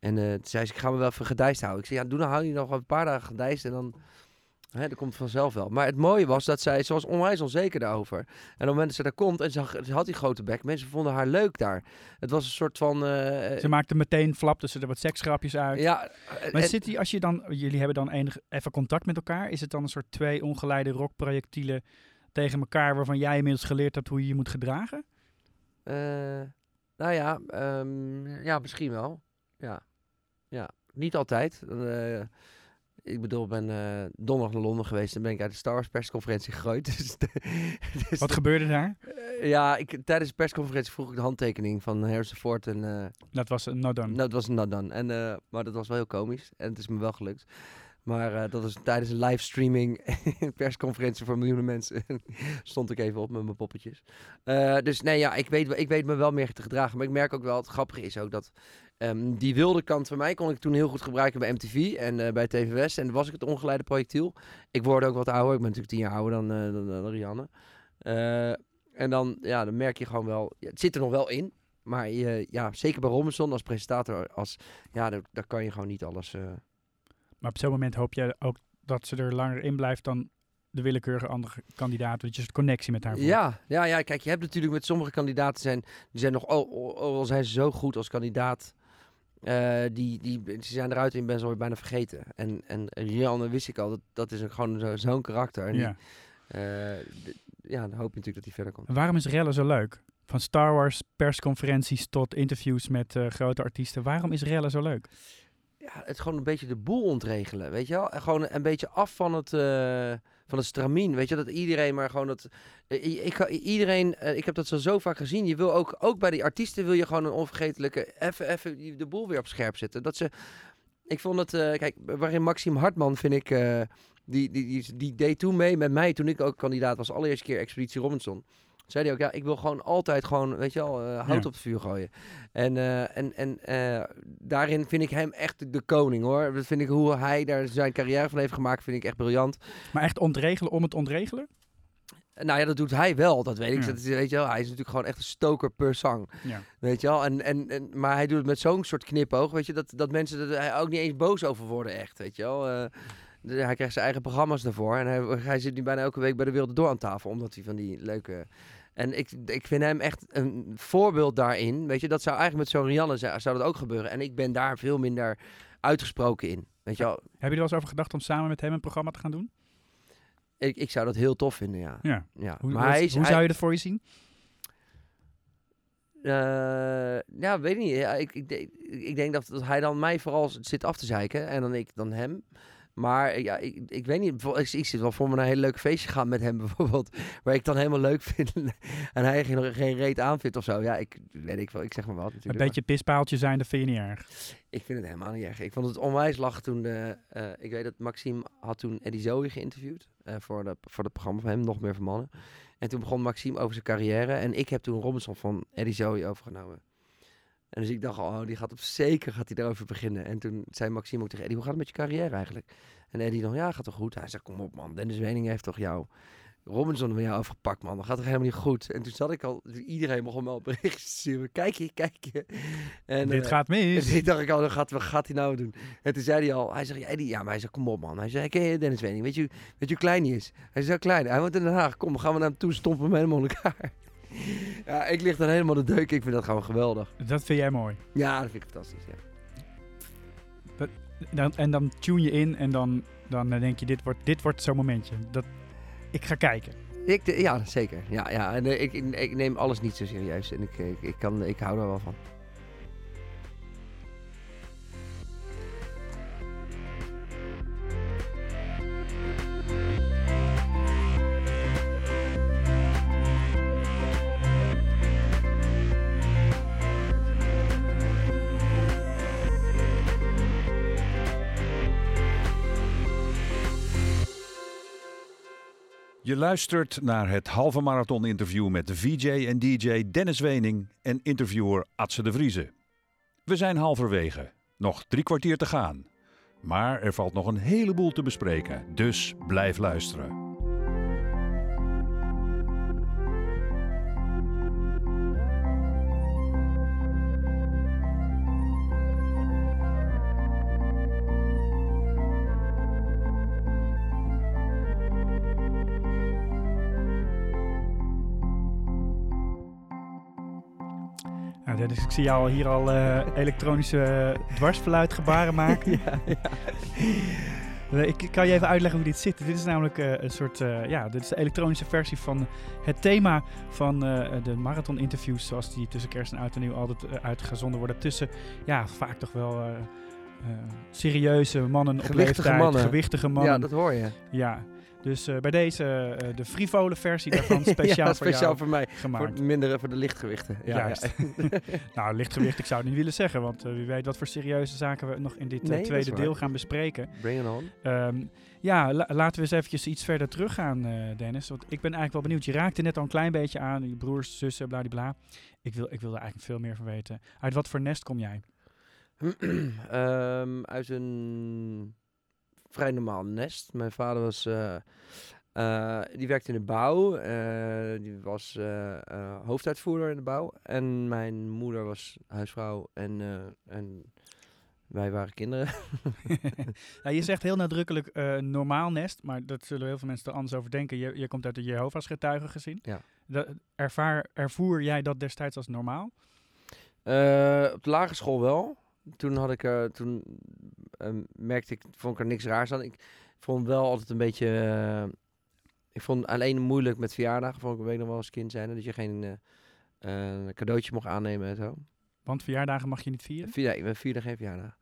en eh, toen zei ze, ik ga me wel even gedijst houden. Ik zei, ja, doe dan hou je nog een paar dagen gedijst. En dan, hè, dat komt vanzelf wel. Maar het mooie was dat zij, ze was onwijs onzeker daarover. En op het moment dat ze daar komt en ze, zag- ze had die grote bek. Mensen vonden haar leuk daar. Het was een soort van... eh, Ze maakte meteen, flapte ze er wat seksgrapjes uit. ja, Maar en- zit die, als je dan, jullie hebben dan enig, even contact met elkaar. Is het dan een soort twee ongeleide rockprojectielen tegen elkaar waarvan jij inmiddels geleerd hebt hoe je je moet gedragen? Eh, nou ja, ehm, ja, misschien wel. Ja, ja. niet altijd. Eh, ik bedoel, ik ben eh, donderdag naar Londen geweest en ben ik uit de Star Wars persconferentie gegooid. Dus, dus Wat de- gebeurde daar? eh, ja, ik, tijdens de persconferentie vroeg ik de handtekening van Harrison Ford en eh, Dat was een no done. nou, dat was not done. En, maar dat was wel heel komisch en het is me wel gelukt. Maar dat was tijdens een livestreaming persconferentie voor miljoenen mensen. Stond ik even op met mijn poppetjes. Dus nee, ja, ik weet, ik weet me wel meer te gedragen. Maar ik merk ook wel, het grappige is ook dat ehm, die wilde kant van mij kon ik toen heel goed gebruiken bij MTV en eh, bij TV West. En was ik het ongeleide projectiel. Ik word ook wat ouder. Ik ben natuurlijk tien jaar ouder dan, eh, dan, dan Rianne. Eh, en dan, ja, dan merk je gewoon wel, ja, het zit er nog wel in. Maar je, ja, zeker bij Robinson als presentator, als, ja, daar, daar kan je gewoon niet alles... Maar op zo'n moment hoop je ook dat ze er langer in blijft dan de willekeurige andere kandidaat. Dat je een connectie met haar voelt. Ja, ja, ja, kijk, je hebt natuurlijk met sommige kandidaten zijn, die zijn nog, al zijn ze zo goed als kandidaat, eh, die, die, ze zijn eruit en je bent ze alweer bijna vergeten. En, en Rianne wist ik al, dat, dat is een, gewoon zo- zo'n karakter. En die, Ja. eh, d- ja, dan hoop je natuurlijk dat hij verder komt. En waarom is Rellen zo leuk? Van Star Wars persconferenties tot interviews met eh, grote artiesten. Waarom is Rellen zo leuk? Ja, het gewoon een beetje de boel ontregelen, weet je wel? En gewoon een beetje af van het, van het stramien, weet je? Dat iedereen maar gewoon dat... ik, iedereen, eh, ik heb dat zo, vaak gezien. Je wil ook, ook bij die artiesten wil je gewoon een onvergetelijke... Even, even de boel weer op scherp zetten. Dat ze... Ik vond het... eh, kijk, waarin Maxime Hartman vind ik... eh, die, die, die, die deed toen mee met mij toen ik ook kandidaat was. Allereerste keer Expeditie Robinson. Zei hij ook, ja, ik wil gewoon altijd gewoon, weet je wel, eh, hout Ja. op het vuur gooien. En, eh, en, en eh, daarin vind ik hem echt de- koning hoor. Dat vind ik hoe hij daar zijn carrière van heeft gemaakt, vind ik echt briljant. Maar echt ontregelen om het ontregelen? Nou ja, dat doet hij wel, dat weet ik. Ja. Dat is, weet je wel, hij is natuurlijk gewoon echt een stoker per zang. Ja. Weet je wel, en, en, en, maar hij doet het met zo'n soort knipoog, weet je, dat, dat mensen er ook niet eens boos over worden echt, weet je wel. Hij krijgt zijn eigen programma's daarvoor en hij, hij zit nu bijna elke week bij de Wereld Door aan tafel, omdat hij van die leuke... En ik, ik vind hem echt een voorbeeld daarin, weet je, dat zou eigenlijk met zo'n Rianne zou, zou dat ook gebeuren. En ik ben daar veel minder uitgesproken in, weet je wel. Heb je er wel eens over gedacht om samen met hem een programma te gaan doen? Ik, ik zou dat heel tof vinden, ja. Ja. ja. Hoe, maar hoe- hij is, hoe hij- zou je dat voor je zien? Eh, ja, weet ik niet. Ja, ik, ik, denk- ik denk dat, dat hij dan mij vooral zit af te zeiken en dan ik dan hem. Maar ja, ik, ik weet niet. Ik, ik zit wel voor me naar een heel leuk feestje gaan met hem bijvoorbeeld. Waar ik dan helemaal leuk vind. en hij geen, geen reet aan vindt of zo. Ja, ik weet ik wel. Ik zeg maar wat Een natuurlijk. beetje pispaaltje zijn, dat vind je niet erg. Ik vind het helemaal niet erg. Ik vond het onwijs lachen toen. De, eh, ik weet dat Maxime had toen Eddie Zoe geïnterviewd. eh, voor, de, voor het programma van hem, Nog Meer van Mannen. En toen begon Maxime over zijn carrière. En ik heb toen Robinson van Eddie Zoe overgenomen. En dus ik dacht, oh, die gaat op zeker gaat hij daarover beginnen. En toen zei Maxime ook tegen Eddie, hoe gaat het met je carrière eigenlijk? En Eddie nog, ja, gaat toch goed? Hij zei, kom op man, Dennis Wening heeft toch jou Robinson van jou afgepakt, man. Dat gaat toch helemaal niet goed? En toen zat ik al, iedereen begon me al berichtjes te sturen. Kijk je, kijk je. En, Dit eh, gaat mis. en toen dacht ik al, wat gaat, wat gaat hij nou doen? En toen zei hij al, hij zegt, ja, Eddie, ja, maar hij zegt, kom op man. Hij zei, ken je Dennis Wening? Weet je, weet je hoe klein hij is? Hij zei, klein. Hij woont in Den Haag. Kom, gaan we naar hem toe, stompen hem helemaal in elkaar. Ja, ik lig dan helemaal de deuk. Ik vind dat gewoon geweldig. Dat vind jij mooi. Ja, dat vind ik fantastisch, ja. Dan, en dan tune je in en dan, dan denk je, dit wordt, dit wordt zo'n momentje. Dat, ik ga kijken. Ik, ja, zeker. Ja, ja. En, eh, ik, ik, ik neem alles niet zo serieus. En ik, ik, ik, kan, ik hou daar wel van. Je luistert naar het halve marathon interview met VJ en DJ Dennis Wening en interviewer Atse de Vriezen. We zijn halverwege, nog drie kwartier te gaan. Maar er valt nog een heleboel te bespreken, dus blijf luisteren. Dennis, ik zie jou al hier al eh, elektronische eh, dwarsfluitgebaren maken. ja, ja. Eh, Ik kan je even uitleggen hoe dit zit. Dit is namelijk een soort, ja, dit is de elektronische versie van het thema van de marathon-interviews, zoals die tussen kerst en oud en nieuw altijd uitgezonden worden. Tussen, ja, vaak toch wel serieuze mannen op Gewichtige leeftijd, mannen. gewichtige mannen. ja, dat hoor je. Ja, dus eh, bij deze eh, de frivole versie daarvan speciaal, ja, voor speciaal jou voor mij. gemaakt. Voor, minder, voor de lichtgewichten. Ja, Juist. Ja. nou, lichtgewicht, ik zou het niet willen zeggen, want eh, wie weet wat voor serieuze zaken we nog in dit eh, Nee, tweede deel gaan bespreken. Bring it on. Ehm, ja, la- laten we eens eventjes iets verder teruggaan, eh Dennis. Want ik ben eigenlijk wel benieuwd. Je raakte net al een klein beetje aan, je broers, zussen, bladibla. Ik wil, ik wil er eigenlijk veel meer van weten. Uit wat voor nest kom jij? Ehm, uit een vrij normaal nest. Mijn vader was, eh, eh, die werkte in de bouw. eh, die was eh, hoofduitvoerder in de bouw. En mijn moeder was huisvrouw en, en wij waren kinderen. ja, je zegt heel nadrukkelijk normaal nest, maar dat zullen heel veel mensen er anders over denken. Je, je komt uit de Jehovah's getuigen gezin. Ja. Ervaar, ervoer jij dat destijds als normaal? Op de lagere school wel. Toen had ik er, toen eh, merkte ik, vond ik er niks raars aan. Ik vond wel altijd een beetje, eh, ik vond alleen moeilijk met verjaardagen. Vond ik weet nog wel als kind zijn, dat je geen eh, eh, cadeautje mocht aannemen en zo. Want verjaardagen mag je niet vieren. Vier, nee, we vierden geen verjaardag.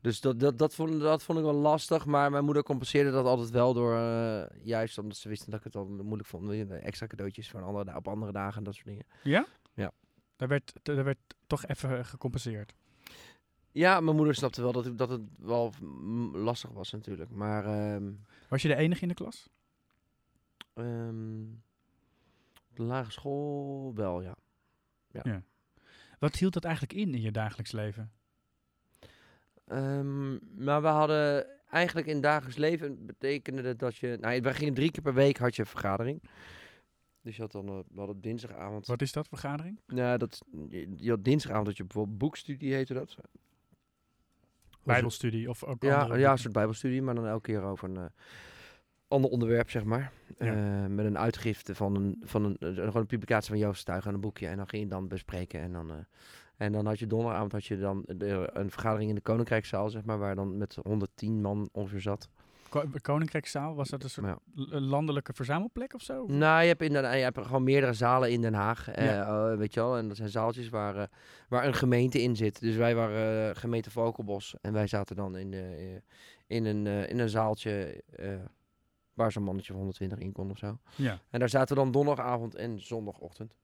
Dus dat, dat, dat, vond, dat vond ik wel lastig, maar mijn moeder compenseerde dat altijd wel door, eh, juist omdat ze wisten dat ik het al moeilijk vond. Extra cadeautjes voor een andere, op andere dagen en dat soort dingen. Ja? Ja. Daar werd, daar werd toch even gecompenseerd. Ja, mijn moeder snapte wel dat, dat het wel lastig was natuurlijk. Maar ehm, Was je de enige in de klas? ehm, op de lagere school wel, ja. Wat hield dat eigenlijk in in je dagelijks leven? Ehm, maar we hadden eigenlijk in dagelijks leven betekende dat dat je... Nou, we gingen drie keer per week had je een vergadering. Dus je had dan, eh, we hadden dinsdagavond... Wat is dat, vergadering? Nou, dat, je, je had dinsdagavond dat je bijvoorbeeld boekstudie heette dat. Bijbelstudie of ook Ja, andere ja, een soort bijbelstudie, maar dan elke keer over een eh, ander onderwerp, zeg maar. Ja. Eh, met een uitgifte van een, van een, eh, gewoon een publicatie van Joost aan een boekje. En dan ging je dan bespreken. En dan, en dan had je donderdagavond had je dan de- een vergadering in de Koninkrijkszaal, zeg maar, waar dan met 110 man ongeveer zat. Ko- Koninkrijkszaal, was dat een soort Ja. landelijke verzamelplek of zo? Nou, je hebt, in Den, je hebt gewoon meerdere zalen in Den Haag, eh, Ja. eh, weet je wel. En dat zijn zaaltjes waar, eh, waar een gemeente in zit. Dus wij waren gemeente Valkenbos. En wij zaten dan in, in, een, in een zaaltje waar zo'n mannetje van 120 in kon of zo. Ja. En daar zaten we dan donderdagavond en zondagochtend.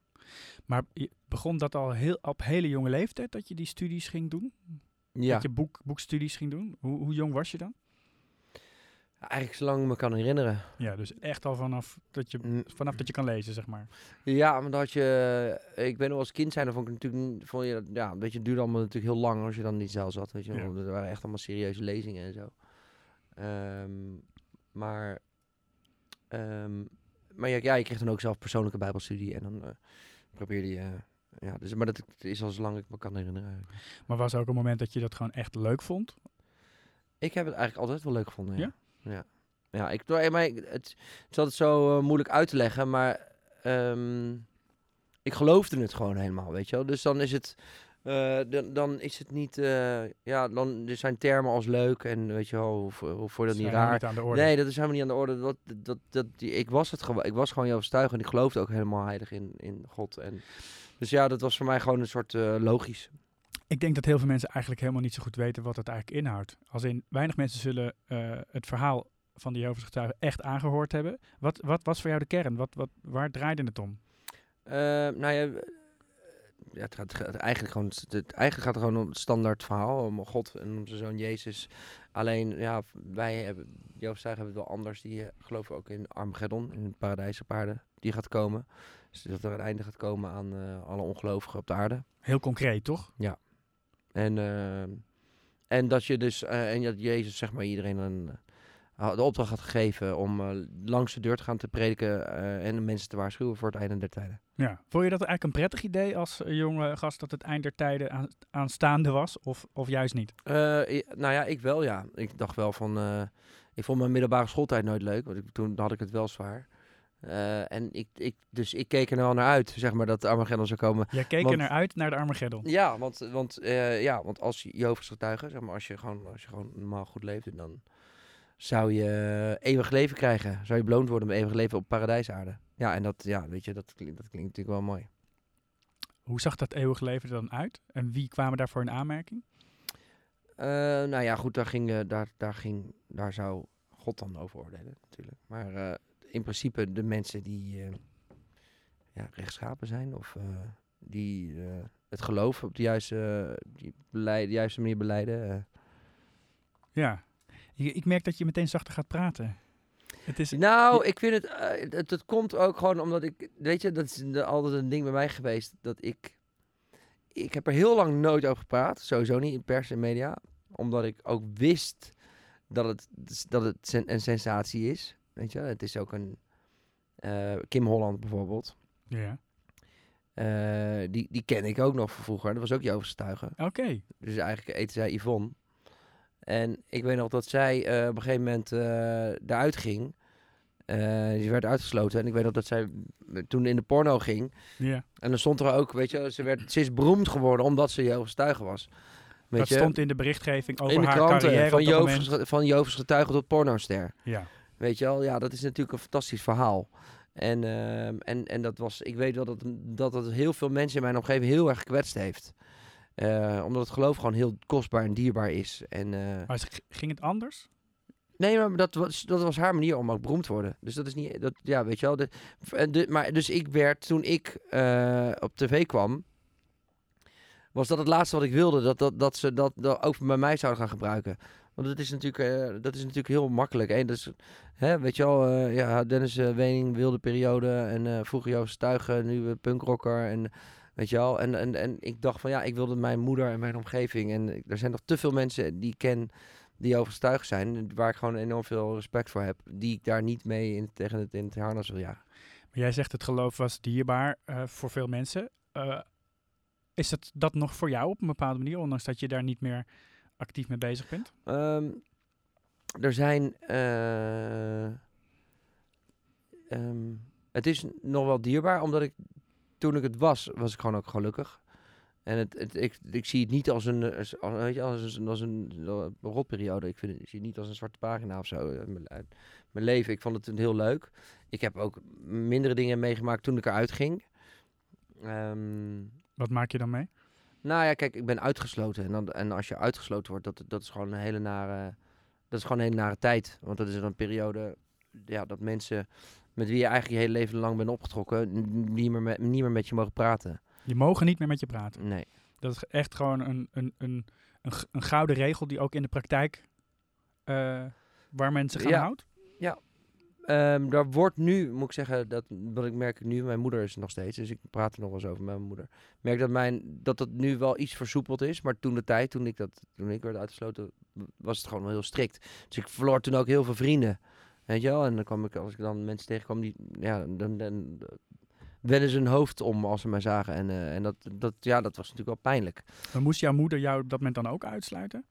Maar begon dat al heel, op hele jonge leeftijd dat je die studies ging doen? Ja, Dat je boek, boekstudies ging doen? Hoe, hoe jong was je dan? Eigenlijk zolang ik me kan herinneren. Ja, dus echt al vanaf dat je, Mm. vanaf dat je kan lezen, zeg maar. Ja, maar dat had je... Ik ben nog als kind zijn, dan vond ik natuurlijk... Vond je, ja, weet je, het duurde allemaal natuurlijk heel lang als je dan niet zelf zat. Weet je, Ja. Er waren echt allemaal serieuze lezingen en zo. Ehm, maar... ehm, maar ja, ja, je kreeg dan ook zelf persoonlijke bijbelstudie. En dan eh, probeerde je... ja, dus, maar dat is al zolang ik me kan herinneren. Maar was er ook een moment dat je dat gewoon echt leuk vond? Ik heb het eigenlijk altijd wel leuk gevonden. Ja. Ja? Ja. Ja, ik, maar ik- het, het is altijd zo eh, moeilijk uit te leggen, maar ehm, ik geloofde het gewoon helemaal, weet je wel. Dus dan is het, eh, dan, dan is het niet, eh, ja, dan er zijn termen als leuk en weet je wel, hoe, hoe voor dat niet raar. niet aan de orde. Nee, dat is helemaal niet aan de orde. Dat, dat, dat, die, ik was het gewoon, ik was gewoon Joost Stuig en ik geloofde ook helemaal heilig in, in God. En, dus ja, dat was voor mij gewoon een soort logisch. Ik denk dat heel veel mensen eigenlijk helemaal niet zo goed weten wat het eigenlijk inhoudt. Als in, weinig mensen zullen eh, het verhaal van de Jehovah's getuigen echt aangehoord hebben. Wat, wat was voor jou de kern? Wat, wat, waar draaide het om? Eh, nou ja, eh, ja, het gaat, het eigenlijk, gewoon, het, eigenlijk gaat het gewoon om het standaard verhaal. Om God en om zijn zoon Jezus. Alleen, ja, wij hebben, Joost hebben het wel anders. Die geloven ook in Armageddon, in het paradijs op aarde. Die gaat komen. Dus dat er een einde gaat komen aan alle ongelovigen op de aarde. Heel concreet, toch? En, eh, en dat je dus, eh, en dat Jezus zeg maar iedereen een, eh, de opdracht had gegeven om eh, langs de deur te gaan te prediken en de mensen te waarschuwen voor het einde der tijden. Ja. Vond je dat eigenlijk een prettig idee als jonge gast dat het eind der tijden aan, aanstaande was? Of, of juist niet? Nou ja, ik wel ja. Ik dacht wel van, ik vond mijn middelbare schooltijd nooit leuk, want ik, toen had ik het wel zwaar. Eh, en ik, ik, dus ik keek er wel naar uit, zeg maar, dat Armageddon zou komen. Jij keek Want- er naar uit naar de Armageddon. Ja, want, want, eh, ja, want als Jehovah's getuige, zeg maar, als je gewoon, als je gewoon normaal goed leefde, dan zou je eeuwig leven krijgen. Zou je beloond worden met eeuwig leven op paradijsaarde. Ja, en dat, ja, weet je, dat, klinkt, dat klinkt natuurlijk wel mooi. Hoe zag dat eeuwig leven er dan uit? En wie kwamen daarvoor in aanmerking? Eh, nou ja, goed, daar, ging, daar, daar, ging, daar zou God dan over oordelen, natuurlijk. Maar in principe de mensen die eh, ja, rechtschapen zijn of eh, die eh, het geloof op de juiste, die beleid, de juiste manier beleiden. Ja. Ik, ik merk dat je meteen zachter gaat praten. Het is, Nou, ik vind het, het, het komt ook gewoon omdat ik, weet je, dat is de- altijd een ding bij mij geweest, dat ik, ik heb er heel lang nooit over gepraat, sowieso niet in pers en media, omdat ik ook wist dat het, dat het een sensatie is, weet je, het is ook een, eh, Kim Holland bijvoorbeeld, ja. eh, die, die ken ik ook nog van vroeger, dat was ook getuige. Oké. Dus eigenlijk eten zij Yvonne. En ik weet nog dat zij eh, op een gegeven moment eruit ging. Die werd uitgesloten. En ik weet nog dat zij toen in de porno ging. Ja. En dan stond er ook, weet je, ze, werd, ze is beroemd geworden omdat ze getuige was. Weet dat je, stond in de berichtgeving over in de haar kranten carrière van moment. van getuige tot pornoster. Ja. Weet je wel, ja, dat is natuurlijk een fantastisch verhaal. En, ehm, en, en dat was, ik weet wel dat, dat het heel veel mensen in mijn omgeving heel erg gekwetst heeft. Eh, omdat het geloof gewoon heel kostbaar en dierbaar is. En, eh, Maar ging het anders? nee, maar dat was, dat was haar manier om ook beroemd te worden. Dus dat is niet, dat, ja, weet je wel. De, en de, maar dus ik werd, toen ik eh, op tv kwam, was dat het laatste wat ik wilde. Dat, dat, dat ze dat, dat ook bij mij zouden gaan gebruiken. Want dat is natuurlijk, eh, dat is natuurlijk heel makkelijk. Hè? Dus, hè, weet je wel, eh, ja, Dennis eh, Wening, wilde periode. En vroeger Joost Stuigen, nu punkrocker. En weet je wel, en, en, en ik dacht van ja, ik wilde mijn moeder en mijn omgeving. En er zijn nog te veel mensen die ik ken die overstuigd zijn. Waar ik gewoon enorm veel respect voor heb. Die ik daar niet mee in, tegen het, in het harnas wil jagen. Maar jij zegt het geloof was dierbaar voor veel mensen. Is het dat nog voor jou op een bepaalde manier, ondanks dat je daar niet meer actief mee bezig bent? Ehm, er zijn. eh, ehm, het is nog wel dierbaar, omdat ik toen ik het was, was ik gewoon ook gelukkig. En het, het, ik, ik zie het niet als een, als, weet je, als een, als een, een rotperiode. Ik, vind het, ik zie het niet als een zwarte pagina of zo. eh, Mijn, leven, ik vond het heel leuk. Ik heb ook mindere dingen meegemaakt toen ik eruit ging. Ehm, Wat maak je dan mee? Nou ja, kijk, ik ben uitgesloten. En, dan, en als je uitgesloten wordt, dat, dat is gewoon een hele nare... Dat is gewoon een hele nare tijd. Want dat is dan een periode... Ja, dat mensen met wie je eigenlijk je hele leven lang bent opgetrokken... niet meer met, niet meer met je mogen praten. Die mogen niet meer met je praten. Nee. Dat is echt gewoon een, een, een, een, een gouden regel die ook in de praktijk... eh, waar mensen gaan Ja. houdt? Ehm, daar wordt nu, moet ik zeggen, dat, wat ik merk nu, mijn moeder is nog steeds, dus ik praat er nog wel eens over met mijn moeder. Merk dat, mijn, dat dat nu wel iets versoepeld is, maar toen de tijd, toen ik, dat, toen ik werd uitgesloten, was het gewoon heel strikt. Dus ik verloor toen ook heel veel vrienden, weet je wel. En dan kwam ik, als ik dan mensen tegenkwam, die, ja, dan, dan wennen ze hun hoofd om als ze mij zagen. En, eh, en dat, dat, ja, dat was natuurlijk wel pijnlijk. Maar moest jouw moeder jou dat moment dan ook uitsluiten?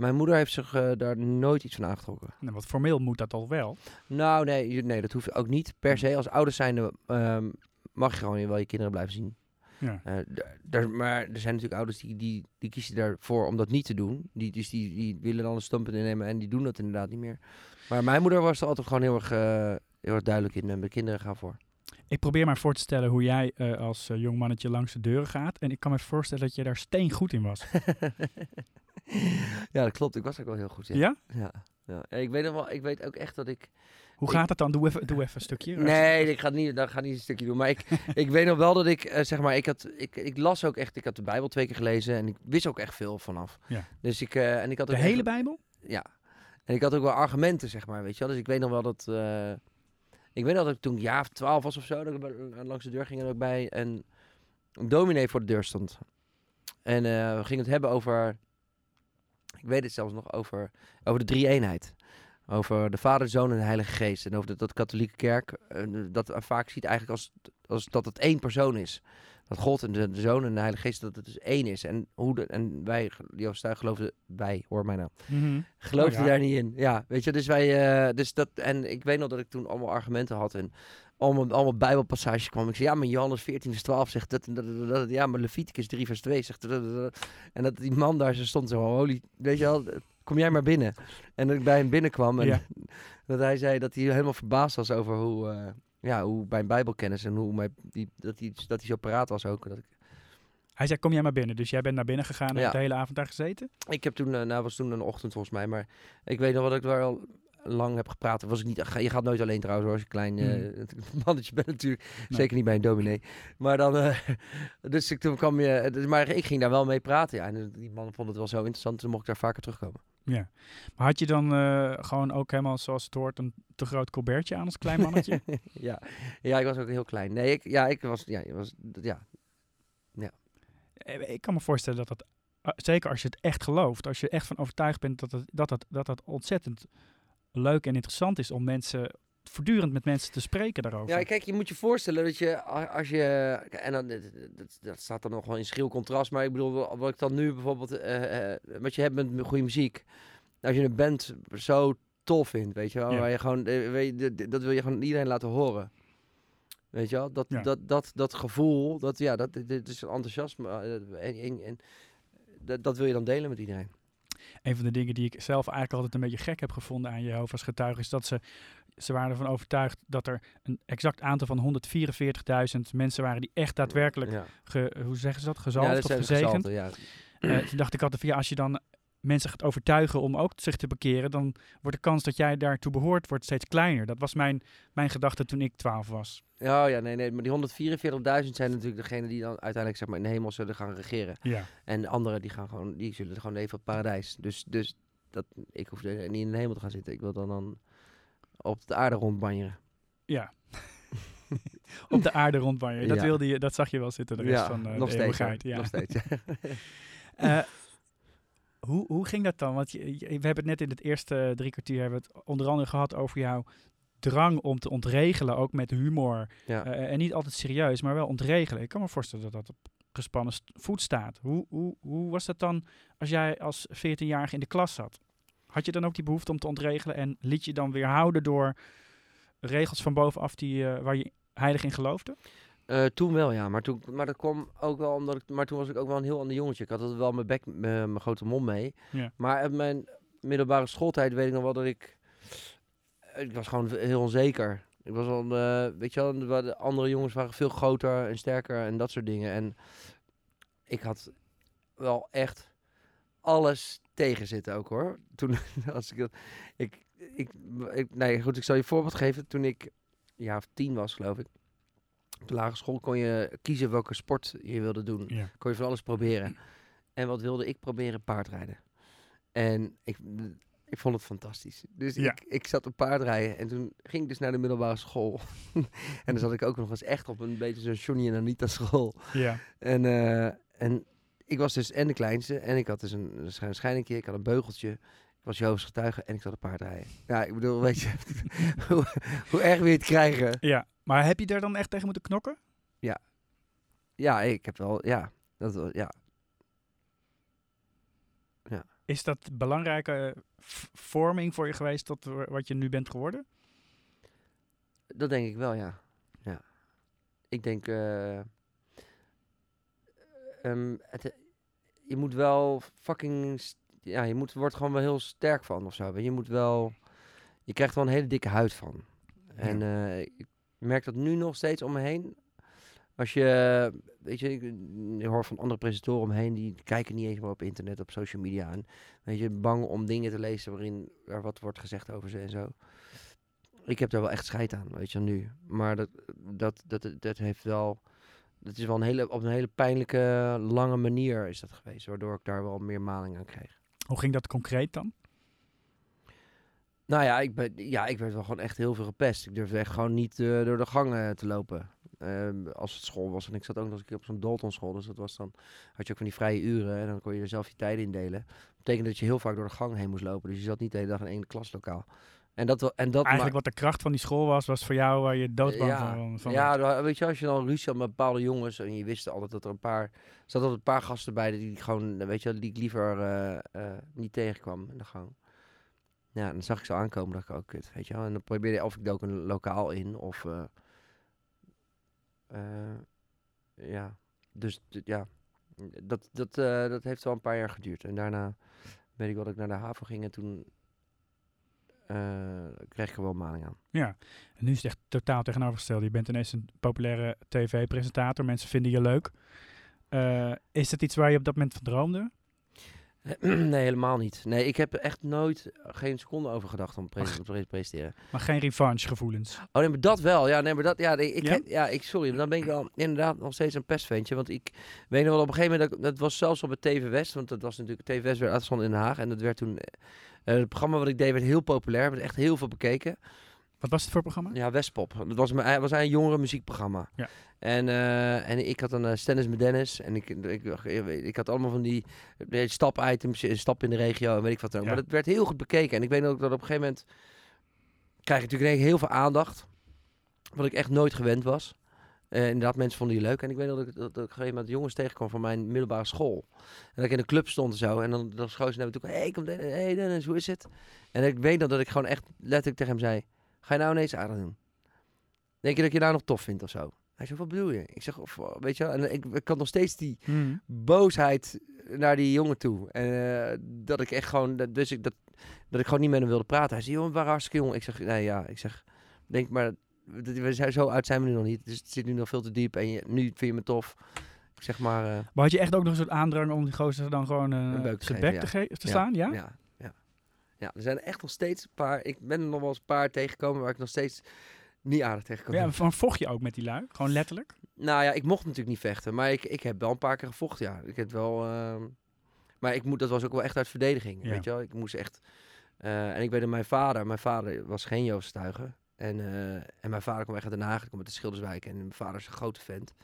Mijn moeder heeft zich eh, daar nooit iets van aangetrokken. Nou, want formeel moet dat al wel. Nou, nee, nee, dat hoeft ook niet. Per se, als ouders zijnde ehm, mag je gewoon wel je kinderen blijven zien. Ja. Eh, maar er zijn natuurlijk ouders die, die, die kiezen daarvoor om dat niet te doen. Die, dus die, die willen dan een standpunt innemen en die doen dat inderdaad niet meer. Maar mijn moeder was er altijd gewoon heel erg, eh, heel erg duidelijk in. En mijn kinderen gaan voor. Ik probeer maar voor te stellen hoe jij als jong mannetje langs de deuren gaat. En ik kan me voorstellen dat je daar steen goed in was. ja, dat klopt. Ik was ook wel heel goed. Ja. Ja? Ja. ja. Ik weet nog wel, ik weet ook echt dat ik. Hoe Ik- gaat het dan? Doe even, doe even een stukje. Nee, ik ga niet, dat ga niet een stukje doen. Maar ik, ik weet nog wel dat ik, eh, zeg maar, ik, had, ik, ik las ook echt, ik had de Bijbel twee keer gelezen en ik wist ook echt veel vanaf. Ja. Dus ik, eh, en ik had De ook hele echt- Bijbel? Ja. En ik had ook wel argumenten, zeg maar, weet je wel. Dus ik weet nog wel dat, eh, ik weet nog dat ik toen jaar of twaalf was of zo, dat ik langs de deur ging en ook bij een, een dominee voor de deur stond. En we gingen het hebben over, ik weet het zelfs nog, over, over de drie-eenheid. Over de Vader, de Zoon en de Heilige Geest. En over dat de katholieke kerk eh, dat vaak ziet eigenlijk als, als dat het één persoon is. Dat God en de, de Zoon en de Heilige Geest, dat het dus één is. En, hoe de, en wij, die overtuigd geloofden, wij, hoor mij nou, Mhm. geloofde Oh ja. daar niet in. Ja, weet je, dus wij, eh, dus dat, en ik weet nog dat ik toen allemaal argumenten had en allemaal, allemaal bijbelpassages kwam. Ik zei, ja, maar Johannes 14 vers 12 zegt dat, en dat, dat, dat, ja, maar Leviticus 3 vers 2 zegt dat. En dat die man daar zo stond zo, holy, weet je wel, kom jij maar binnen. En dat ik bij hem binnenkwam en Ja. dat hij zei dat hij helemaal verbaasd was over hoe, eh, ja, hoe mijn bijbelkennis en hoe mij, die, dat, hij, dat hij zo paraat was ook. Dat ik, Hij zei, kom jij maar binnen. Dus jij bent naar binnen gegaan en Ja. de hele avond daar gezeten? Ik heb toen, eh, nou was toen een ochtend volgens mij, maar ik weet nog wat ik daar al lang heb gepraat. Was ik niet, je gaat nooit alleen trouwens hoor, als je klein eh, mannetje bent natuurlijk. Zeker niet bij een dominee. Maar dan, eh, dus ik, toen kwam je, dus, maar ik ging daar wel mee praten. Ja, en die man vond het wel zo interessant, toen mocht ik daar vaker terugkomen. Ja. Maar had je dan eh, gewoon ook helemaal zoals het hoort een te groot colbertje aan als klein mannetje? ja. ja, ik was ook heel klein. Nee, ik, ja, ik was, ja, ik was, ja, Eh, ik kan me voorstellen dat dat, eh, zeker als je het echt gelooft, als je echt van overtuigd bent dat het, dat, dat, dat, dat ontzettend leuk en interessant is om mensen, voortdurend met mensen te spreken daarover. Ja, kijk, je moet je voorstellen dat je als je en dan dat, dat, staat dan nog wel in schil contrast, maar ik bedoel wat ik dan nu bijvoorbeeld eh, eh, wat je hebt met goede muziek, als je een band zo tof vindt, weet je wel, Ja. waar je gewoon eh, weet je, dat wil je gewoon iedereen laten horen. Weet je wel, dat, Ja. dat, dat, dat gevoel, dat, ja, dat, dit is enthousiasme en, en, en dat, dat wil je dan delen met iedereen. Een van de dingen die ik zelf eigenlijk altijd een beetje gek heb gevonden aan Jehovah's getuigen is dat ze, ze waren ervan overtuigd dat er een exact aantal van 144.000 mensen waren die echt daadwerkelijk, Ja, ge, hoe zeggen ze dat, gezalfd ja dat of zijn gezegend. gezalten, ja. Eh, toen dacht ik altijd van ja, als je dan mensen gaat overtuigen om ook zich te bekeren, dan wordt de kans dat jij daartoe behoort wordt steeds kleiner. Dat was mijn, mijn gedachte toen ik 12 was. Ja, ja, nee, nee, maar die 144.000 zijn natuurlijk degenen die dan uiteindelijk zeg maar in de hemel zullen gaan regeren. Ja. En de anderen die gaan gewoon, die zullen gewoon leven op paradijs. Dus, dus dat, ik hoef niet in de hemel te gaan zitten. Ik wil dan, dan op de aarde rondbanjeren. Ja. Op de aarde rondbanjeren. Dat, Ja. wilde je, dat zag je wel zitten de rest van eh, nog de steeds. eeuwigheid. Ja. Nog steeds. ja. Hoe, hoe ging dat dan? Want je, je- we hebben het net in het eerste drie kwartier hebben het onder andere gehad over jouw drang om te ontregelen, ook met humor. ja. Eh, en niet altijd serieus, maar wel ontregelen. Ik kan me voorstellen dat dat op gespannen voet staat. Hoe, hoe, hoe was dat dan als jij als 14-jarige in de klas zat? Had je dan ook die behoefte om te ontregelen en liet je dan weer houden door regels van bovenaf die, eh, waar je heilig in geloofde? Eh, toen wel, ja. Maar, toen, maar dat kwam ook wel omdat ik... Maar toen was ik ook wel een heel ander jongetje. Ik had altijd wel mijn bek, mijn mijn grote mond mee. Ja. Maar op mijn middelbare schooltijd weet ik nog wel dat ik... Ik was gewoon heel onzeker. Ik was al, eh, weet je wel, de andere jongens waren veel groter en sterker en dat soort dingen. En ik had wel echt alles tegen zitten ook hoor. Toen, als ik dat, ik, ik, ik, nee goed, ik zal je een voorbeeld geven. Toen ik jaar of tien was geloof ik. Op de lagere school kon je kiezen welke sport je wilde doen. Ja. Kon je van alles proberen. En wat wilde ik proberen? Paardrijden. En ik, Ik vond het fantastisch. Dus Ja. ik, ik zat op paardrijden en toen ging ik dus naar de middelbare school. en dan zat ik ook nog eens echt op een beetje zo'n Johnny en Anita school. Ja. En, eh, en ik was dus en de kleinste en ik had dus een, een schijningje, ik had een beugeltje. Ik was Joos getuige en ik zat op paardrijden. Ja, ik bedoel, weet je, hoe, hoe erg wil je het krijgen? ja. Maar heb je daar dan echt tegen moeten knokken? Ja, ik heb wel, ja. Dat, wel- ja. Is dat belangrijke vorming voor je geweest tot wa- wat je nu bent geworden? Dat denk ik wel, ja. ja. Ik denk, eh, ehm, het, je moet wel fucking, ja, je moet, wordt gewoon wel heel sterk van of zo. Je moet wel, je krijgt wel een hele dikke huid van. En eh, ik merk dat nu nog steeds om me heen. Als je, weet je, ik, ik hoor van andere presentatoren om me heen, die kijken niet eens meer op internet, op social media. En weet je, bang om dingen te lezen waarin er wat wordt gezegd over ze en zo. Ik heb daar wel echt scheid aan, weet je, nu. Maar dat, dat, dat, dat heeft wel, dat is wel een hele, op een hele pijnlijke, lange manier is dat geweest. Waardoor ik daar wel meer maling aan kreeg. Hoe ging dat concreet dan? Nou ja, ik, ben, ja, ik werd wel gewoon echt heel veel gepest. Ik durfde echt gewoon niet eh, door de gangen te lopen. Ehm, als het school was. En ik zat ook nog eens een keer op zo'n Dalton school. Dus dat was dan, had je ook van die vrije uren. En dan kon je er zelf je tijden indelen. Dat betekende dat je heel vaak door de gang heen moest lopen. Dus je zat niet de hele dag in één klaslokaal. En dat, en dat Eigenlijk wat de kracht van die school was, was voor jou waar je doodbang ja, van, ja, werd. weet je, als je dan ruzie had met bepaalde jongens en je wist altijd dat er een paar, er zaten altijd een paar gasten bij die ik gewoon, weet je, die ik liever eh, eh, niet tegenkwam in de gang. Ja, dan zag ik ze aankomen, dacht ik ook, kut, weet je wel. En dan probeerde je, of ik dook een lokaal in, of, eh, eh, ja, dus, ja, dat, dat, eh, dat heeft wel een paar jaar geduurd. En daarna weet ik wel dat ik naar de haven ging en toen kreeg ik er wel maling aan. Ja, en nu is het echt totaal tegenovergesteld. Je bent ineens een populaire tv-presentator. Mensen vinden je leuk. Is dat iets waar je op dat moment van droomde? nee, helemaal niet. Nee, ik heb echt nooit eh, geen seconde over gedacht om te pre- presenteren. Maar geen revanche gevoelens. Oh nee, maar dat wel. Ja, nee, maar dat, ja, nee, ik, Ja? ja? ik, sorry, maar dan ben ik wel inderdaad nog steeds een pestventje. Want ik weet nog wel op een gegeven moment, dat, dat was zelfs op het TV West, want dat was natuurlijk, TV West werd uitgezonden in Den Haag. En dat werd toen, eh, het programma wat ik deed werd heel populair, werd echt heel veel bekeken. Wat was het voor programma? Ja, Westpop. Dat was, mijn, was een jongere muziekprogramma. Ja. En, eh, en ik had een uh, Stennis met Dennis. En ik, ik, ik, ik had allemaal van die eh, stap-items, eh, stap in de regio en weet ik wat dan. Ja. Maar dat werd heel goed bekeken. En ik weet ook dat op een gegeven moment krijg je natuurlijk heel veel aandacht. Wat ik echt nooit gewend was. Eh, inderdaad, mensen vonden die leuk. En ik weet nog dat ik, dat, dat ik op een gegeven moment jongens tegenkwam van mijn middelbare school. En dat ik in een club stond en zo. En dan, dan schoot ze naar me toe. Hé, hey, kom Dennis, hey Dennis, hoe is het? En ik weet nog dat ik gewoon echt letterlijk tegen hem zei... Ga je nou ineens aardig doen? Denk je dat je nou nog tof vindt of zo? Hij zei, wat bedoel je? Ik zeg, of, weet je wel, en ik, ik had nog steeds die Hmm. boosheid naar die jongen toe. En eh, dat ik echt gewoon, dat, dus ik, dat, dat ik gewoon niet met hem wilde praten. Hij zei, joh, waren hartstikke jong. Ik zeg, nee ja, ik zeg, denk maar, dat- we zijn zo uit zijn we nu nog niet. Dus het zit nu nog veel te diep en je, nu vind je me tof. Ik zeg maar, eh, Maar had je echt ook nog een soort aandrang om die gozer dan gewoon te zijn bek ja. te, ge- te? Ja? Ja, ja. Er zijn er echt nog steeds een paar. Ik ben er nog wel eens een paar tegengekomen waar ik nog steeds niet aardig tegen kan Ja, van vocht je ook met die lui? Gewoon letterlijk? Nou ja, ik mocht natuurlijk niet vechten, maar ik, ik heb wel een paar keer gevochten, ja. Ik heb wel... ehm, maar ik moet, dat was ook wel echt uit verdediging, Ja. weet je wel. Ik moest echt... eh, en ik weet dat mijn vader... Mijn vader was geen Joost Tuigen. En, eh, en mijn vader kwam echt uit Den Haag. Ik uit de Schilderswijk. En mijn vader is een grote vent.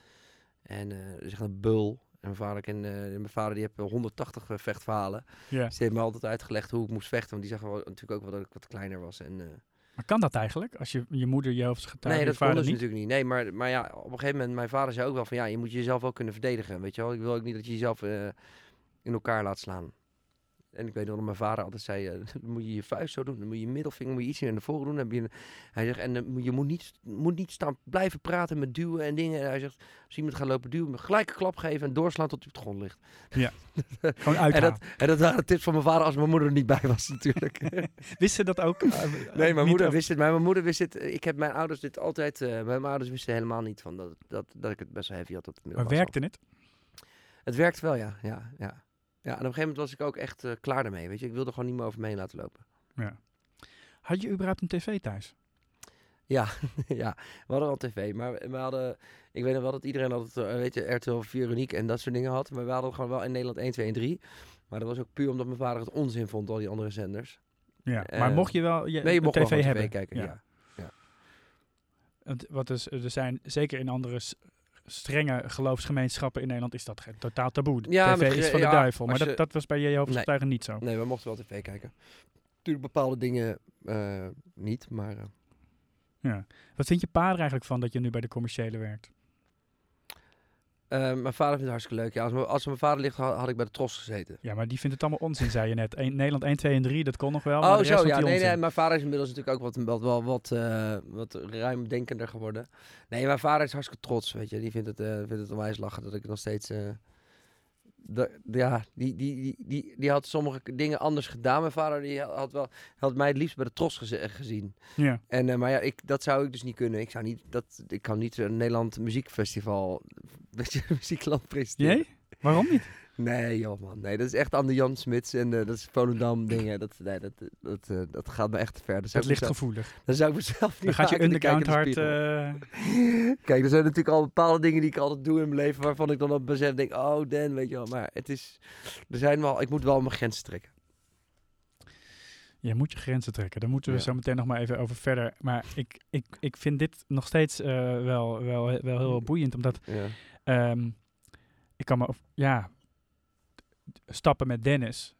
En eh is echt een bul. En mijn vader, ken, eh, mijn vader die heeft 180 vechtverhalen. Ja. Dus die heeft me altijd uitgelegd hoe ik moest vechten. Want die zag wel, natuurlijk ook wel dat ik wat kleiner was. En, eh, Maar kan dat eigenlijk? Als je je moeder je hoofd getuige, nee, dat kon dus niet? natuurlijk niet. Nee, maar, maar ja, op een gegeven moment, mijn vader zei ook wel van ja, je moet jezelf wel kunnen verdedigen. Weet je wel, ik wil ook niet dat je jezelf eh, in elkaar laat slaan. En ik weet nog dat mijn vader altijd zei, eh, dan moet je je vuist zo doen, dan moet je je middelvinger moet je iets meer naar voren doen. Dan heb je hij zegt, en dan moet- je moet niet, moet niet staan blijven praten met duwen en dingen. En hij zegt, als iemand gaat lopen duwen, gelijk een klap geven en doorslaan tot hij op de grond ligt. Gewoon En uithalen. dat, en dat waren tips van mijn vader als mijn moeder er niet bij was natuurlijk. Wist ze dat ook? Eh, Nee, mijn niet moeder of- wist het. Maar mijn moeder wist het. Ik heb mijn ouders dit altijd. eh, mijn ouders wisten helemaal niet van dat, dat, dat ik het best wel heavy had. Op de Maar werkte het? Het werkte wel, ja. ja, ja. Ja, en op een gegeven moment was ik ook echt eh, klaar daarmee. Weet je, ik wilde gewoon niet meer over me heen laten lopen. Ja. Had je überhaupt een tv thuis? Ja, ja, we hadden al tv, maar we we hadden, ik weet nog wel dat iedereen altijd, eh, weet je, RTL 4 Uniek en dat soort dingen had. Maar we hadden gewoon wel in Nederland 1, 2 en 3. Maar dat was ook puur omdat mijn vader het onzin vond, al die andere zenders. Ja, Eh, maar mocht je wel je, nee, je mocht wel tv gewoon hebben? tv kijken, ja. Want wat is, er zijn, zeker in andere strenge geloofsgemeenschappen in Nederland, is dat totaal taboe. Ja, tv is van de duivel. Maar dat, dat was bij Jehovah's Nee. getuigen niet zo. Nee, we mochten wel tv kijken. Natuurlijk bepaalde dingen eh, niet, maar... eh, Ja. Wat vind je pa er eigenlijk van dat je nu bij de commerciële werkt? Eh, mijn vader vindt het hartstikke leuk. Ja, als, mijn- als mijn vader ligt, had, had ik bij de Tros gezeten. Ja, maar die vindt het allemaal onzin, zei je net. Eén- Nederland 1, 2 en 3, dat kon nog wel. Oh, zo, ja. Nee, onzin. nee, mijn vader is inmiddels natuurlijk ook wat, wat, wel wat, eh, wat ruimdenkender geworden. Nee, mijn vader is hartstikke trots, weet je. Die vindt het, eh vindt het onwijs lachen dat ik nog steeds... de, de- ja, die, die, die, die, die had sommige dingen anders gedaan. Mijn vader die had, wel, had mij het liefst bij de Tros geze- gezien. Ja. En, maar ja, ik, dat zou ik dus niet kunnen. Ik, zou niet, dat, ik kan niet een Nederland muziekfestival, weet je, muziekland presenteren. Jij? Waarom niet? Nee, joh man. Nee, dat is echt Anne Jan Smits en eh, dat is Volendam dingen. Dat, nee, dat, dat, eh, dat gaat me echt te ver. Dat, Dat ligt mezelf- gevoelig. Dan zou ik mezelf niet Dan gaat je underground de eh, Kijk, er zijn natuurlijk al bepaalde dingen die ik altijd doe in mijn leven waarvan ik dan op besef denk, oh Dan, weet je wel. Maar het is, er zijn wel, ik moet wel mijn grenzen trekken. Je moet je grenzen trekken. Daar moeten we Ja. zo meteen nog maar even over verder. Maar ik, ik, ik vind dit nog steeds eh, wel, wel, wel heel boeiend. Omdat Ja. Ehm, ik kan me... Ja, stappen met Dennis.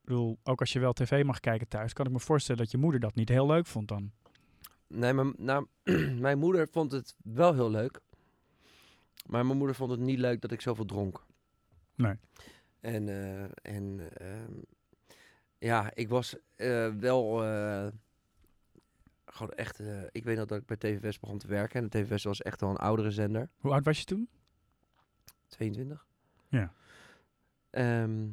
Ik bedoel, ook als je wel tv mag kijken thuis... kan ik me voorstellen dat je moeder dat niet heel leuk vond dan. Nee, maar nou, mijn moeder vond het wel heel leuk. Maar mijn moeder vond het niet leuk dat ik zoveel dronk. Nee. En, eh, en ehm, ja, ik was eh, wel eh, gewoon echt... ik weet nog dat ik bij TV West begon te werken. En de TV West was echt wel een oudere zender. Hoe oud was je toen? 22. Ja. Ehm,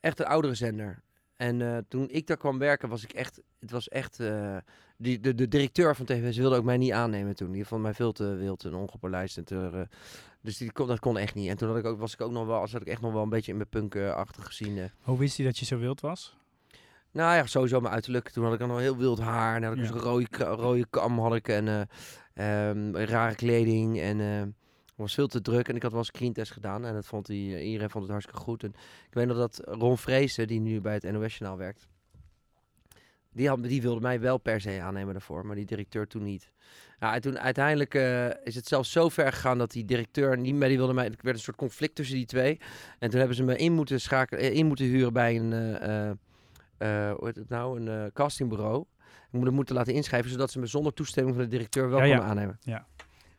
echt een oudere zender. En eh, toen ik daar kwam werken, was ik echt... Het was echt... eh, die, de, de directeur van TVS wilde ook mij niet aannemen toen. Die vond mij veel te wild en ongepolijst. En te, eh, dus die kon, dat kon echt niet. En toen had ik ook, was ik ook nog wel... Zat ik echt nog wel een beetje in mijn punkachtige scene. Hoe wist hij dat je zo wild was? Nou ja, sowieso mijn uiterlijk. Toen had ik nog heel wild haar. En dan had ik Ja. zo'n rode, rode kam had ik. En ehm, rare kleding. En was veel te druk. En ik had wel eens een screentest gedaan. En dat vond hij, eh, iedereen vond het hartstikke goed. En ik weet nog dat Ron Vreesen, die nu bij het NOS-journaal werkt. Die, had, die wilde mij wel per se aannemen daarvoor. Maar die directeur toen niet. Ja, en toen uiteindelijk eh, is het zelfs zo ver gegaan dat die directeur niet meer die wilde mij. Er werd een soort conflict tussen die twee. En toen hebben ze me in moeten, schakelen, eh, in moeten huren bij een. hoe heet het nou, een castingbureau. Ik moet het moeten laten inschrijven, zodat ze me zonder toestemming van de directeur wel Ja, ja. konden aannemen. Ja.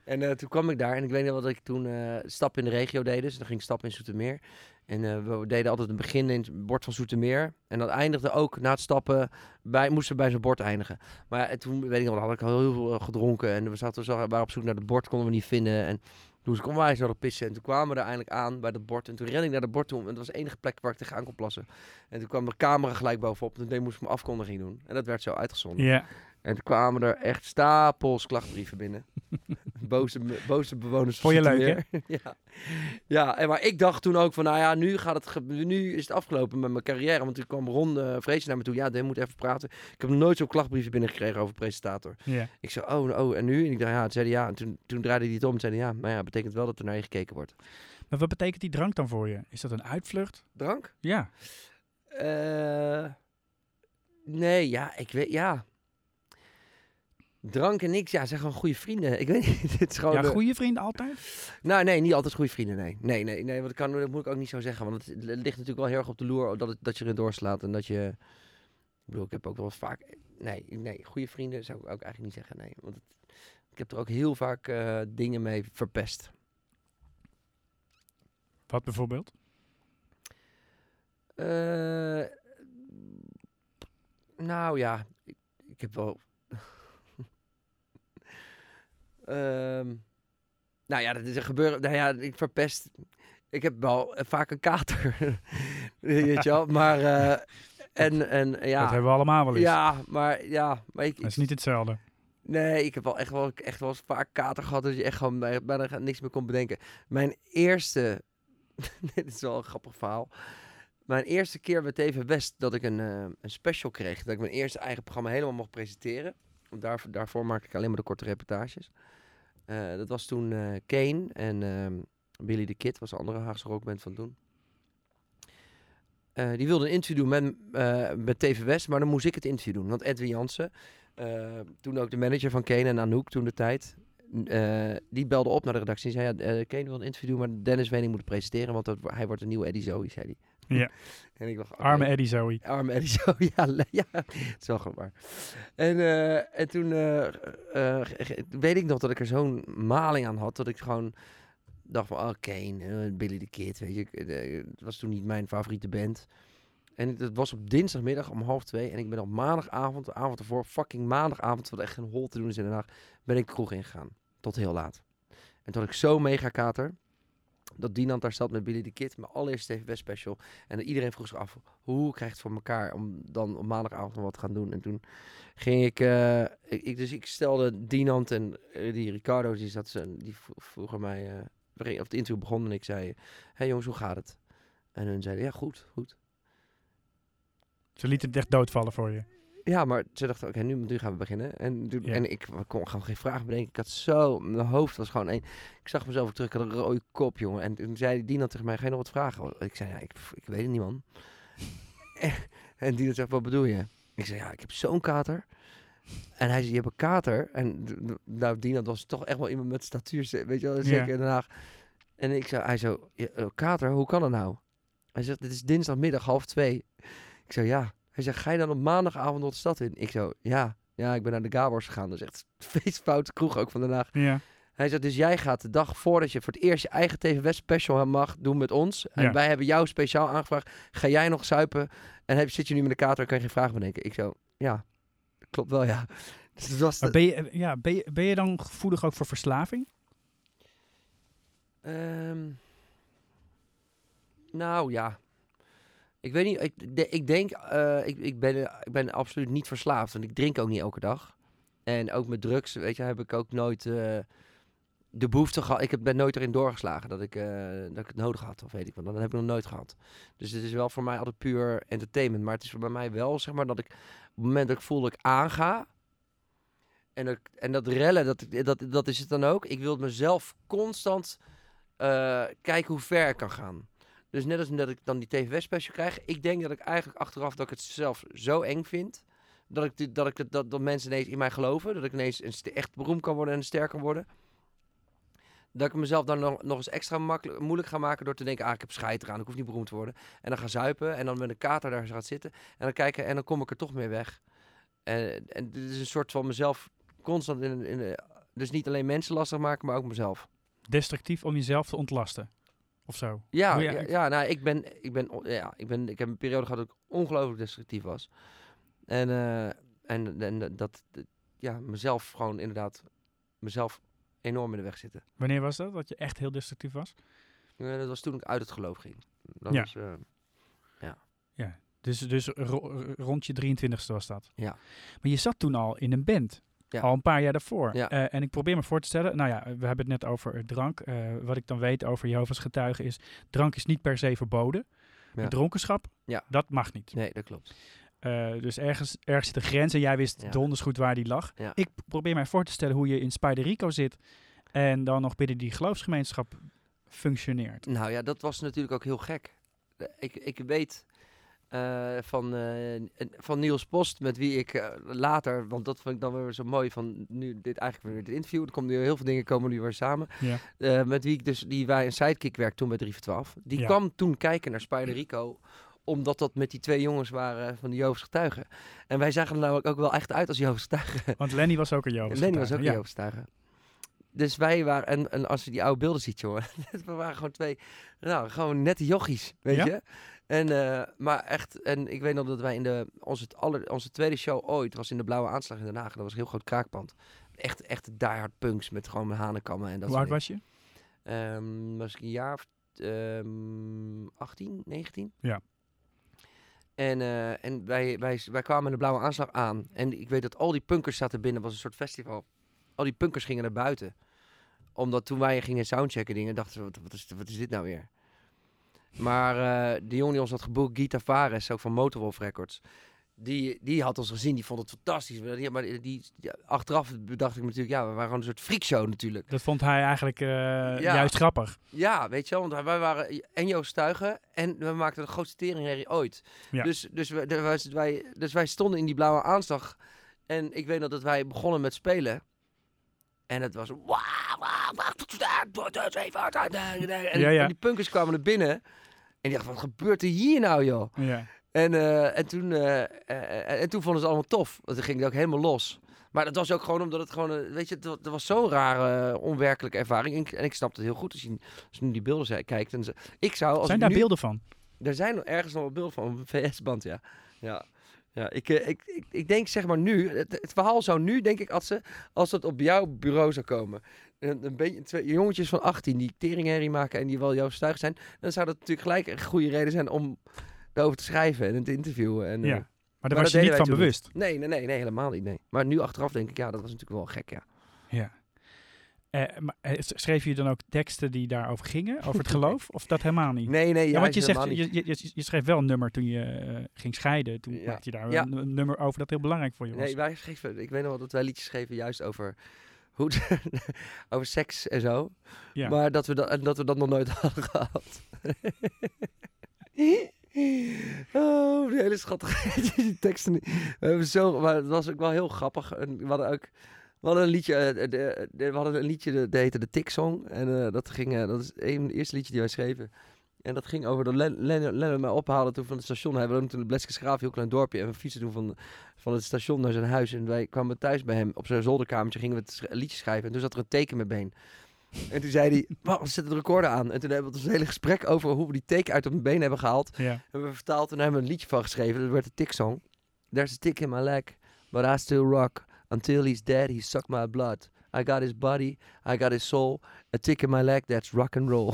En eh, toen kwam ik daar en ik weet wel dat ik toen eh stap in de regio deed. Dus dan ging ik stappen in Zoetermeer. En eh, we deden altijd een begin in het bord van Zoetermeer. En dat eindigde ook na het stappen, bij, moesten bij zo'n bord eindigen. Maar toen weet ik nog, had ik al heel veel gedronken. En we zaten zo, waren op zoek naar het bord, konden we niet vinden. En toen ik onwijs naar de pissen. En toen kwamen we er eindelijk aan bij dat bord. En toen rende ik naar dat bord toe. En dat was de enige plek waar ik tegenaan kon plassen. En toen kwam de camera gelijk bovenop. En toen moest ik mijn afkondiging doen. En dat werd zo uitgezonden. Ja. En toen kwamen er echt stapels klachtbrieven binnen. boze, boze bewoners Vond je leuk, Zoetermeer. ja. ja, en maar ik dacht toen ook van, nou ja, nu, gaat het nu is het afgelopen met mijn carrière. Want toen kwam Ron uh, Vrees naar me toe. Ja, Dan moet even praten. Ik heb nog nooit zo'n klachtbrieven binnengekregen over presentator. Ik zei, oh, oh, en nu? En ik dacht, ja, toen zei ja. En toen, toen draaide hij het om en zei ja, maar ja, betekent wel dat er naar je gekeken wordt. Maar wat betekent die drank dan voor je? Is dat een uitvlucht? Drank? Ja. Eh, nee, ja, ik weet, ja. Drank en niks, ja, zijn gewoon goede vrienden. Ik weet niet, dit is gewoon... Ja, de- goede vrienden altijd? Nou, nee, niet altijd goede vrienden, nee. Nee, nee, nee, want dat, kan, dat moet ik ook niet zo zeggen. Want het, het ligt natuurlijk wel heel erg op de loer dat, het, dat je erin doorslaat. En dat je... Ik bedoel, ik heb ook wel eens vaak... Nee, nee, goede vrienden zou ik ook eigenlijk niet zeggen, nee. Want het, ik heb er ook heel vaak eh, dingen mee verpest. Wat bijvoorbeeld? Eh, nou ja, ik, ik heb wel. Ehm, nou ja, dat is een gebeuren. Nou ja, ik verpest. Ik heb wel vaak een kater. Weet je wel? Maar. eh, en, en ja. Dat hebben we allemaal wel eens. Ja, maar ja. Maar ik, Dat is niet hetzelfde. Nee, ik heb wel echt wel, echt wel eens vaak kater gehad dat je echt gewoon bij- bijna niks meer kon bedenken. Mijn eerste, dit is wel een grappig verhaal. Mijn eerste keer bij TV West dat ik een, eh, een special kreeg, dat ik mijn eerste eigen programma helemaal mocht presenteren. Daar, daarvoor maakte ik alleen maar de korte reportages. Eh, dat was toen eh, Kane en ehm, Billy the Kid, was de andere Haagse rockband van toen. eh, die wilde een interview doen met, met TV West, maar dan moest ik het interview doen. Want Edwin Jansen, toen ook de manager van Kane en Anouk toen de tijd, die belde op naar de redactie en zei, ja, Kane wil een interview doen, maar Dennis Wening moet presenteren, want dat, hij wordt een nieuwe Eddie Zoe, zei hij. Ja. en ik dacht, oké. Arme Eddie Zoe. Arme Eddie zo, ja, ja, het is wel gewoon waar. En, eh, en toen eh, eh, weet ik nog dat ik er zo'n maling aan had, dat ik gewoon dacht van, oh, Kane, eh, Billy the Kid, weet je. Het was toen niet mijn favoriete band. En het was op dinsdagmiddag om half twee. En ik ben op maandagavond, de avond ervoor, fucking maandagavond, wat echt geen hol te doen is in Den Haag, ben ik de kroeg ingegaan. Tot heel laat. En toen had ik zo mega kater, dat Dinant daar zat met Billy the Kid, mijn allereerste TV West special. En iedereen vroeg zich af, hoe krijg je het voor elkaar om dan op maandagavond nog wat te gaan doen? En toen ging ik, eh, ik, dus ik stelde Dinant en eh, die Ricardo, die, zat, die vro- vroegen mij, gingen- of het interview begon en ik zei, hey jongens, hoe gaat het? En hun zeiden, ja goed, goed. Ze lieten het echt doodvallen voor je. Ja, maar ze dachten, oké, nu, nu gaan we beginnen. En, toen, Ja. en ik kon gewoon geen vraag bedenken. Ik had zo, mijn hoofd was gewoon één. Ik zag mezelf ook terug, ik had een rode kop, jongen. En toen zei Dina tegen mij, ga je nog wat vragen? Ik zei, ja, ik, ik weet het niet, man. en Dina zegt, wat bedoel je? Ik zei, ja, ik heb zo'n kater. En hij zei, je hebt een kater. En nou, Dina was toch echt wel iemand met statuur, weet je wel, zeker in Den Haag. En ik zei, hij zo, "Ja, eh, kater, hoe kan dat nou? Hij zegt, dit is dinsdagmiddag, half twee. Ik zei, ja. Hij zegt, ga je dan op maandagavond nog de stad in? Ik zo, ja. Ja, ik ben naar de Gabors gegaan. Dat is echt feestfout kroeg ook van Den Haag. Ja. Hij zegt, dus jij gaat de dag voordat je voor het eerst je eigen TV special mag doen met ons. En Ja. wij hebben jou speciaal aangevraagd. Ga jij nog zuipen? En heb, zit je nu met de kater kan je geen vraag bedenken? Ik zo, ja. Klopt wel, ja. Dus het was de- ben je, ja, ben, je, ben je dan gevoelig ook voor verslaving? Ehm, nou ja. Ik weet niet. Ik, ik denk, eh, ik, ik, ben, ik ben absoluut niet verslaafd. Want ik drink ook niet elke dag. En ook met drugs, weet je, heb ik ook nooit eh, de behoefte gehad. Ik ben nooit erin doorgeslagen dat ik, eh, dat ik het nodig had. Of weet ik wat. Dat heb ik nog nooit gehad. Dus het is wel voor mij altijd puur entertainment. Maar het is bij mij wel, zeg maar, dat ik op het moment dat ik voel dat ik aanga. En dat, en dat rellen, dat, dat, dat is het dan ook. Ik wil mezelf constant kijken hoe ver ik kan gaan. Dus net als dat ik dan die TV West special krijg. Ik denk dat ik eigenlijk achteraf dat ik het zelf zo eng vind. Dat, ik, dat, ik dat, dat mensen ineens in mij geloven. Dat ik ineens een echt beroemd kan worden en sterk kan worden. Dat ik mezelf dan nog, nog eens extra moeilijk ga maken door te denken... ah, ik heb scheid eraan, ik hoef niet beroemd te worden. En dan ga zuipen en dan met een kater daar gaat zitten. En dan kijken en dan kom ik er toch mee weg. En, en dit is een soort van mezelf constant in, in de- Dus niet alleen mensen lastig maken, maar ook mezelf. Destructief om jezelf te ontlasten? Of zo? Ja, ja, ja, nou, ik ben, ik ben, ja, ik ben, ik heb een periode gehad dat ik ongelooflijk destructief was. En, eh, en, en dat, ja, mezelf gewoon inderdaad, mezelf enorm in de weg zitten. Wanneer was dat? Dat je echt heel destructief was? Eh, dat was toen ik uit het geloof ging. Dat Ja. was, eh, Dus, dus ro- rond je 23ste was dat? Ja. Maar je zat toen al in een band. Ja. Al een paar jaar daarvoor. Ja. Eh, en ik probeer me voor te stellen, nou ja, we hebben het net over eh, drank. Eh, wat ik dan weet over Jehovah's getuigen is, drank is niet per se verboden. Ja. Dronkenschap, Ja. dat mag niet. nee, dat klopt. Dus ergens, ergens zit een grens en jij wist donders goed waar die lag. Ik probeer mij voor te stellen hoe je in Spiderico zit en dan nog binnen die geloofsgemeenschap functioneert. Nou ja, dat was natuurlijk ook heel gek. Ik, ik weet eh, van, eh, van Niels Post, met wie ik eh, later, want dat vind ik dan weer zo mooi van nu dit eigenlijk weer dit interview. Er komen nu heel veel dingen komen nu weer samen. Ja. Met wie ik dus, die wij een sidekick werkte toen bij 3 voor 12. Die Ja. kwam toen kijken naar Spider Rico omdat dat met die twee jongens waren van de Joodse getuigen. En wij zagen er namelijk ook wel echt uit als Joodse getuigen. Want Lenny was ook een Jehovah's Lenny was ook een getuige. Dus wij waren, en, en als je die oude beelden ziet, jongen. we waren gewoon twee, nou, gewoon nette jochies, weet Ja? je. En, eh, maar echt, en ik weet nog dat wij in de, onze, aller, onze tweede show ooit was in de Blauwe Aanslag in Den Haag. Dat was een heel groot kraakpand. Echt, echt diehard punks met gewoon hanenkammen en dat Hoe soort was je? Ehm, was ik een jaar of ehm 18, 19? Ja. En, eh, en wij, wij, wij kwamen in de Blauwe Aanslag aan. En ik weet dat al die punkers zaten binnen. Was een soort festival. Al die punkers gingen naar buiten. Omdat toen wij gingen soundchecken dingen, dachten we, wat, wat, is, wat is dit nou weer? Maar eh de jongen die ons had geboekt, Guy Tavares, ook van Motorwolf Records. die, die had ons gezien, die vond het fantastisch. Maar die, maar die, ja, achteraf bedacht ik natuurlijk, ja, we waren gewoon een soort freakshow natuurlijk. Dat vond hij eigenlijk eh, juist grappig. Ja, weet je wel, want wij waren en Joost Stuigen en we maakten de grootste teringherrie ooit. Ja. Dus, dus, we, de- wij, wij, dus wij stonden in die blauwe aanslag en ik weet nog dat wij begonnen met spelen. En het was... En, Ja, ja. en die punkers kwamen er binnen. En die dachten, wat gebeurt er hier nou, joh? Ja. En, eh, en, toen, eh, eh, en toen vonden ze het allemaal tof. Want toen ging het ook helemaal los. Maar dat was ook gewoon omdat het gewoon, weet je, het was zo'n rare, onwerkelijke ervaring. En ik, en ik snap het heel goed als je, als je nu die beelden kijkt. En ze, ik zou, als Zijn daar nu, beelden van? Er zijn ergens nog wel beelden van, een VS-band, ja. Ja, ja ik, eh, ik, ik, ik denk zeg maar nu, het, het verhaal zou nu, denk ik, als, ze, als het op jouw bureau zou komen. Een, een beetje, twee jongetjes van 18 die teringherrie maken en die wel jouw stuig zijn. Dan zou dat natuurlijk gelijk een goede reden zijn om erover te schrijven en te interviewen. En, eh, Ja. Maar daar was je niet van bewust. Nee, nee, nee, nee, helemaal niet. Nee. Maar nu achteraf denk ik, ja, dat was natuurlijk wel gek, ja. Ja. Eh, maar, eh, schreef je dan ook teksten die daarover gingen? Over het geloof? Of dat helemaal niet? Nee, nee, ja, want je, zegt, je, je, je- schreef wel een nummer toen je eh, ging scheiden. Toen Ja. maakte je daar Ja. een, een nummer over dat heel belangrijk voor je was. Nee, wij schreven, ik weet nog wel dat wij liedjes schreven juist over, hoe over seks en zo. Ja. Maar dat we dat, en dat we dat nog nooit hadden gehad. oh, die hele schattige teksten. We hebben zo, maar het was ook wel heel grappig. En we hadden ook, we hadden een liedje, eh, de, de- we hadden een liedje, dat heette de Tik Song. En eh, dat ging, eh, dat is een van de eerste liedjes die wij schreven. En dat ging over dat Len, Len, Lennon mij ophaalde toen van het station. Hij woonde toen in Bleskensgraaf, een heel klein dorpje. En we fietsen toen van, van het station naar zijn huis. En wij kwamen thuis bij hem op zijn zolderkamertje. Gingen we het liedje schrijven. En toen zat er een teken met been. En toen zei hij, "Wacht, we zetten de recorder aan. En toen hebben we het hele gesprek over hoe we die teken uit op mijn been hebben gehaald. Ja. Hebben we vertaald en hebben we een liedje van geschreven. Dat werd de Tick Song. There's a tick in my leg, but I still rock. Until he's dead, he sucked my blood. I got his body, I got his soul. A tick in my leg, that's rock and roll.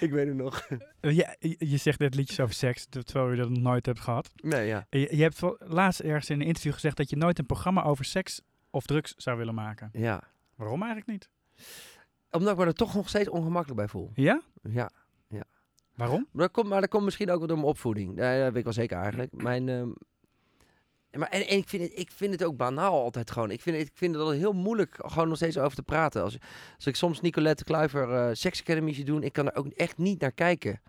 ik weet het nog. Ja, je, zegt net liedjes over seks, terwijl je dat nog nooit hebt gehad. Nee, ja. Je, je hebt laatst ergens in een interview gezegd dat je nooit een programma over seks of drugs zou willen maken. Ja. Waarom eigenlijk niet? Omdat ik me er toch nog steeds ongemakkelijk bij voel. Ja? Ja. Waarom? Maar dat komt, maar dat komt misschien ook wel door mijn opvoeding. Ja, dat weet ik wel zeker eigenlijk. Mijn, ehm, maar, en, en ik, vind het, ik vind het ook banaal altijd gewoon. Ik vind, het- ik vind het altijd heel moeilijk gewoon nog steeds over te praten. Als, als ik soms Nicolette Kluiver eh Sex Academy zie doen, ik kan er ook echt niet naar kijken.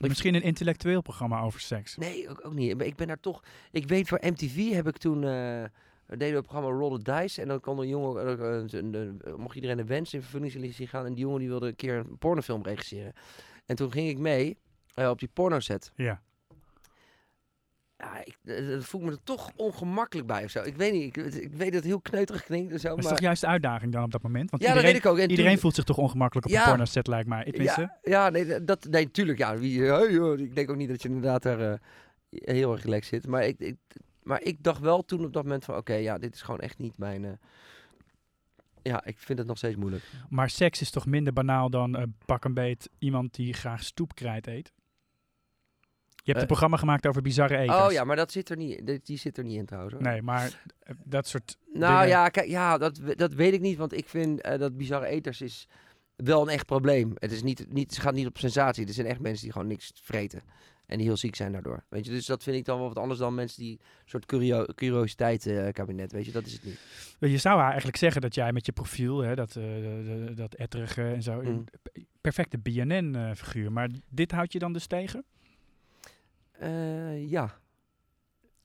Misschien een intellectueel programma over seks. Nee, ook, ook niet. Maar Ik ben daar toch... Ik weet, voor MTV heb ik toen... eh deden we het programma Roll the Dice. En dan kon een jongen... eh, mocht iedereen een wens in vervulling zien gaan. En die jongen die wilde een keer een pornofilm regisseren. En toen ging ik mee op die pornoset. Ja. Ja, ik, eh, dat voel ik me er toch ongemakkelijk bij of zo. Ik weet niet. Ik, ik weet dat het heel kneuterig klinkt en zo. Dat is Maar, toch juist de uitdaging dan op dat moment? Want ja, dat iedereen, weet ik ook. En iedereen toen- voelt zich toch ongemakkelijk op Ja. een porno set, lijkt mij. Ja, ja, nee, dat, nee, tuurlijk. Ja, wie, joh, ik denk ook niet dat je inderdaad daar eh, heel erg relaxed zit. Maar ik, ik, maar ik dacht wel toen op dat moment van... Oké, ja, dit is gewoon echt niet mijn... eh, ja, ik vind het nog steeds moeilijk. Maar seks is toch minder banaal dan eh, pak een beet iemand die graag stoepkrijt eet? Je hebt Eh. een programma gemaakt over bizarre eters. Oh ja, maar dat zit er niet, die, zit er niet in trouwens. Hoor. Nee, maar eh, dat soort Nou dingen- ja, kijk, ja dat, dat weet ik niet. Want ik vind eh, dat bizarre eters is wel een echt probleem. Het, is niet, niet, het gaat niet op sensatie. Er zijn echt mensen die gewoon niks vreten. En die heel ziek zijn daardoor. Weet je, dus dat vind ik dan wel wat anders dan mensen die een soort curio curiositeit eh, kabinet. Weet je, dat is het niet. Je zou eigenlijk zeggen dat jij met je profiel, hè, dat, eh, de- dat etterige en zo, Mm. perfecte BNN-figuur. maar dit houdt je dan dus tegen? Eh, ja,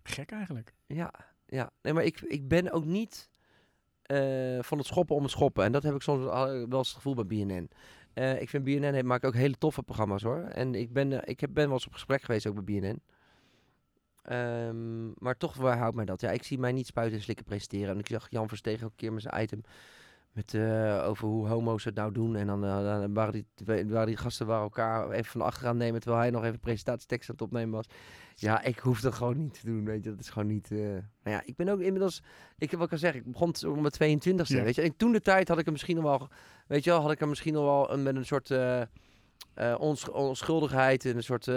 Gek eigenlijk. ja, ja. Nee, maar ik, ik ben ook niet eh, van het schoppen om het schoppen. En dat heb ik soms wel eens het gevoel bij BNN. Eh, ik vind BNN maakt ook hele toffe programma's hoor. En ik ben, eh, ik heb, ben wel eens op gesprek geweest ook bij BNN. Ehm, maar toch, waar houdt mij dat? Ja, ik zie mij niet spuiten en slikken presenteren. En ik zag Jan Verstegen ook een keer met zijn item. Met, eh, over hoe homo's het nou doen. En dan, dan waren, die, twee- waren die gasten waar elkaar even van achteraan nemen. Terwijl hij nog even presentatietekst aan het opnemen was. Ja, ik hoef dat gewoon niet te doen. Weet je, dat is gewoon niet. eh, Nou ja, ik ben ook inmiddels. Ik heb ik al zeggen. Ik begon om mijn 22e. Ja. Weet je, en toen de tijd had ik er misschien nog wel. Weet je wel, had ik er misschien nog wel een, met een soort onsch- onschuldigheid en een soort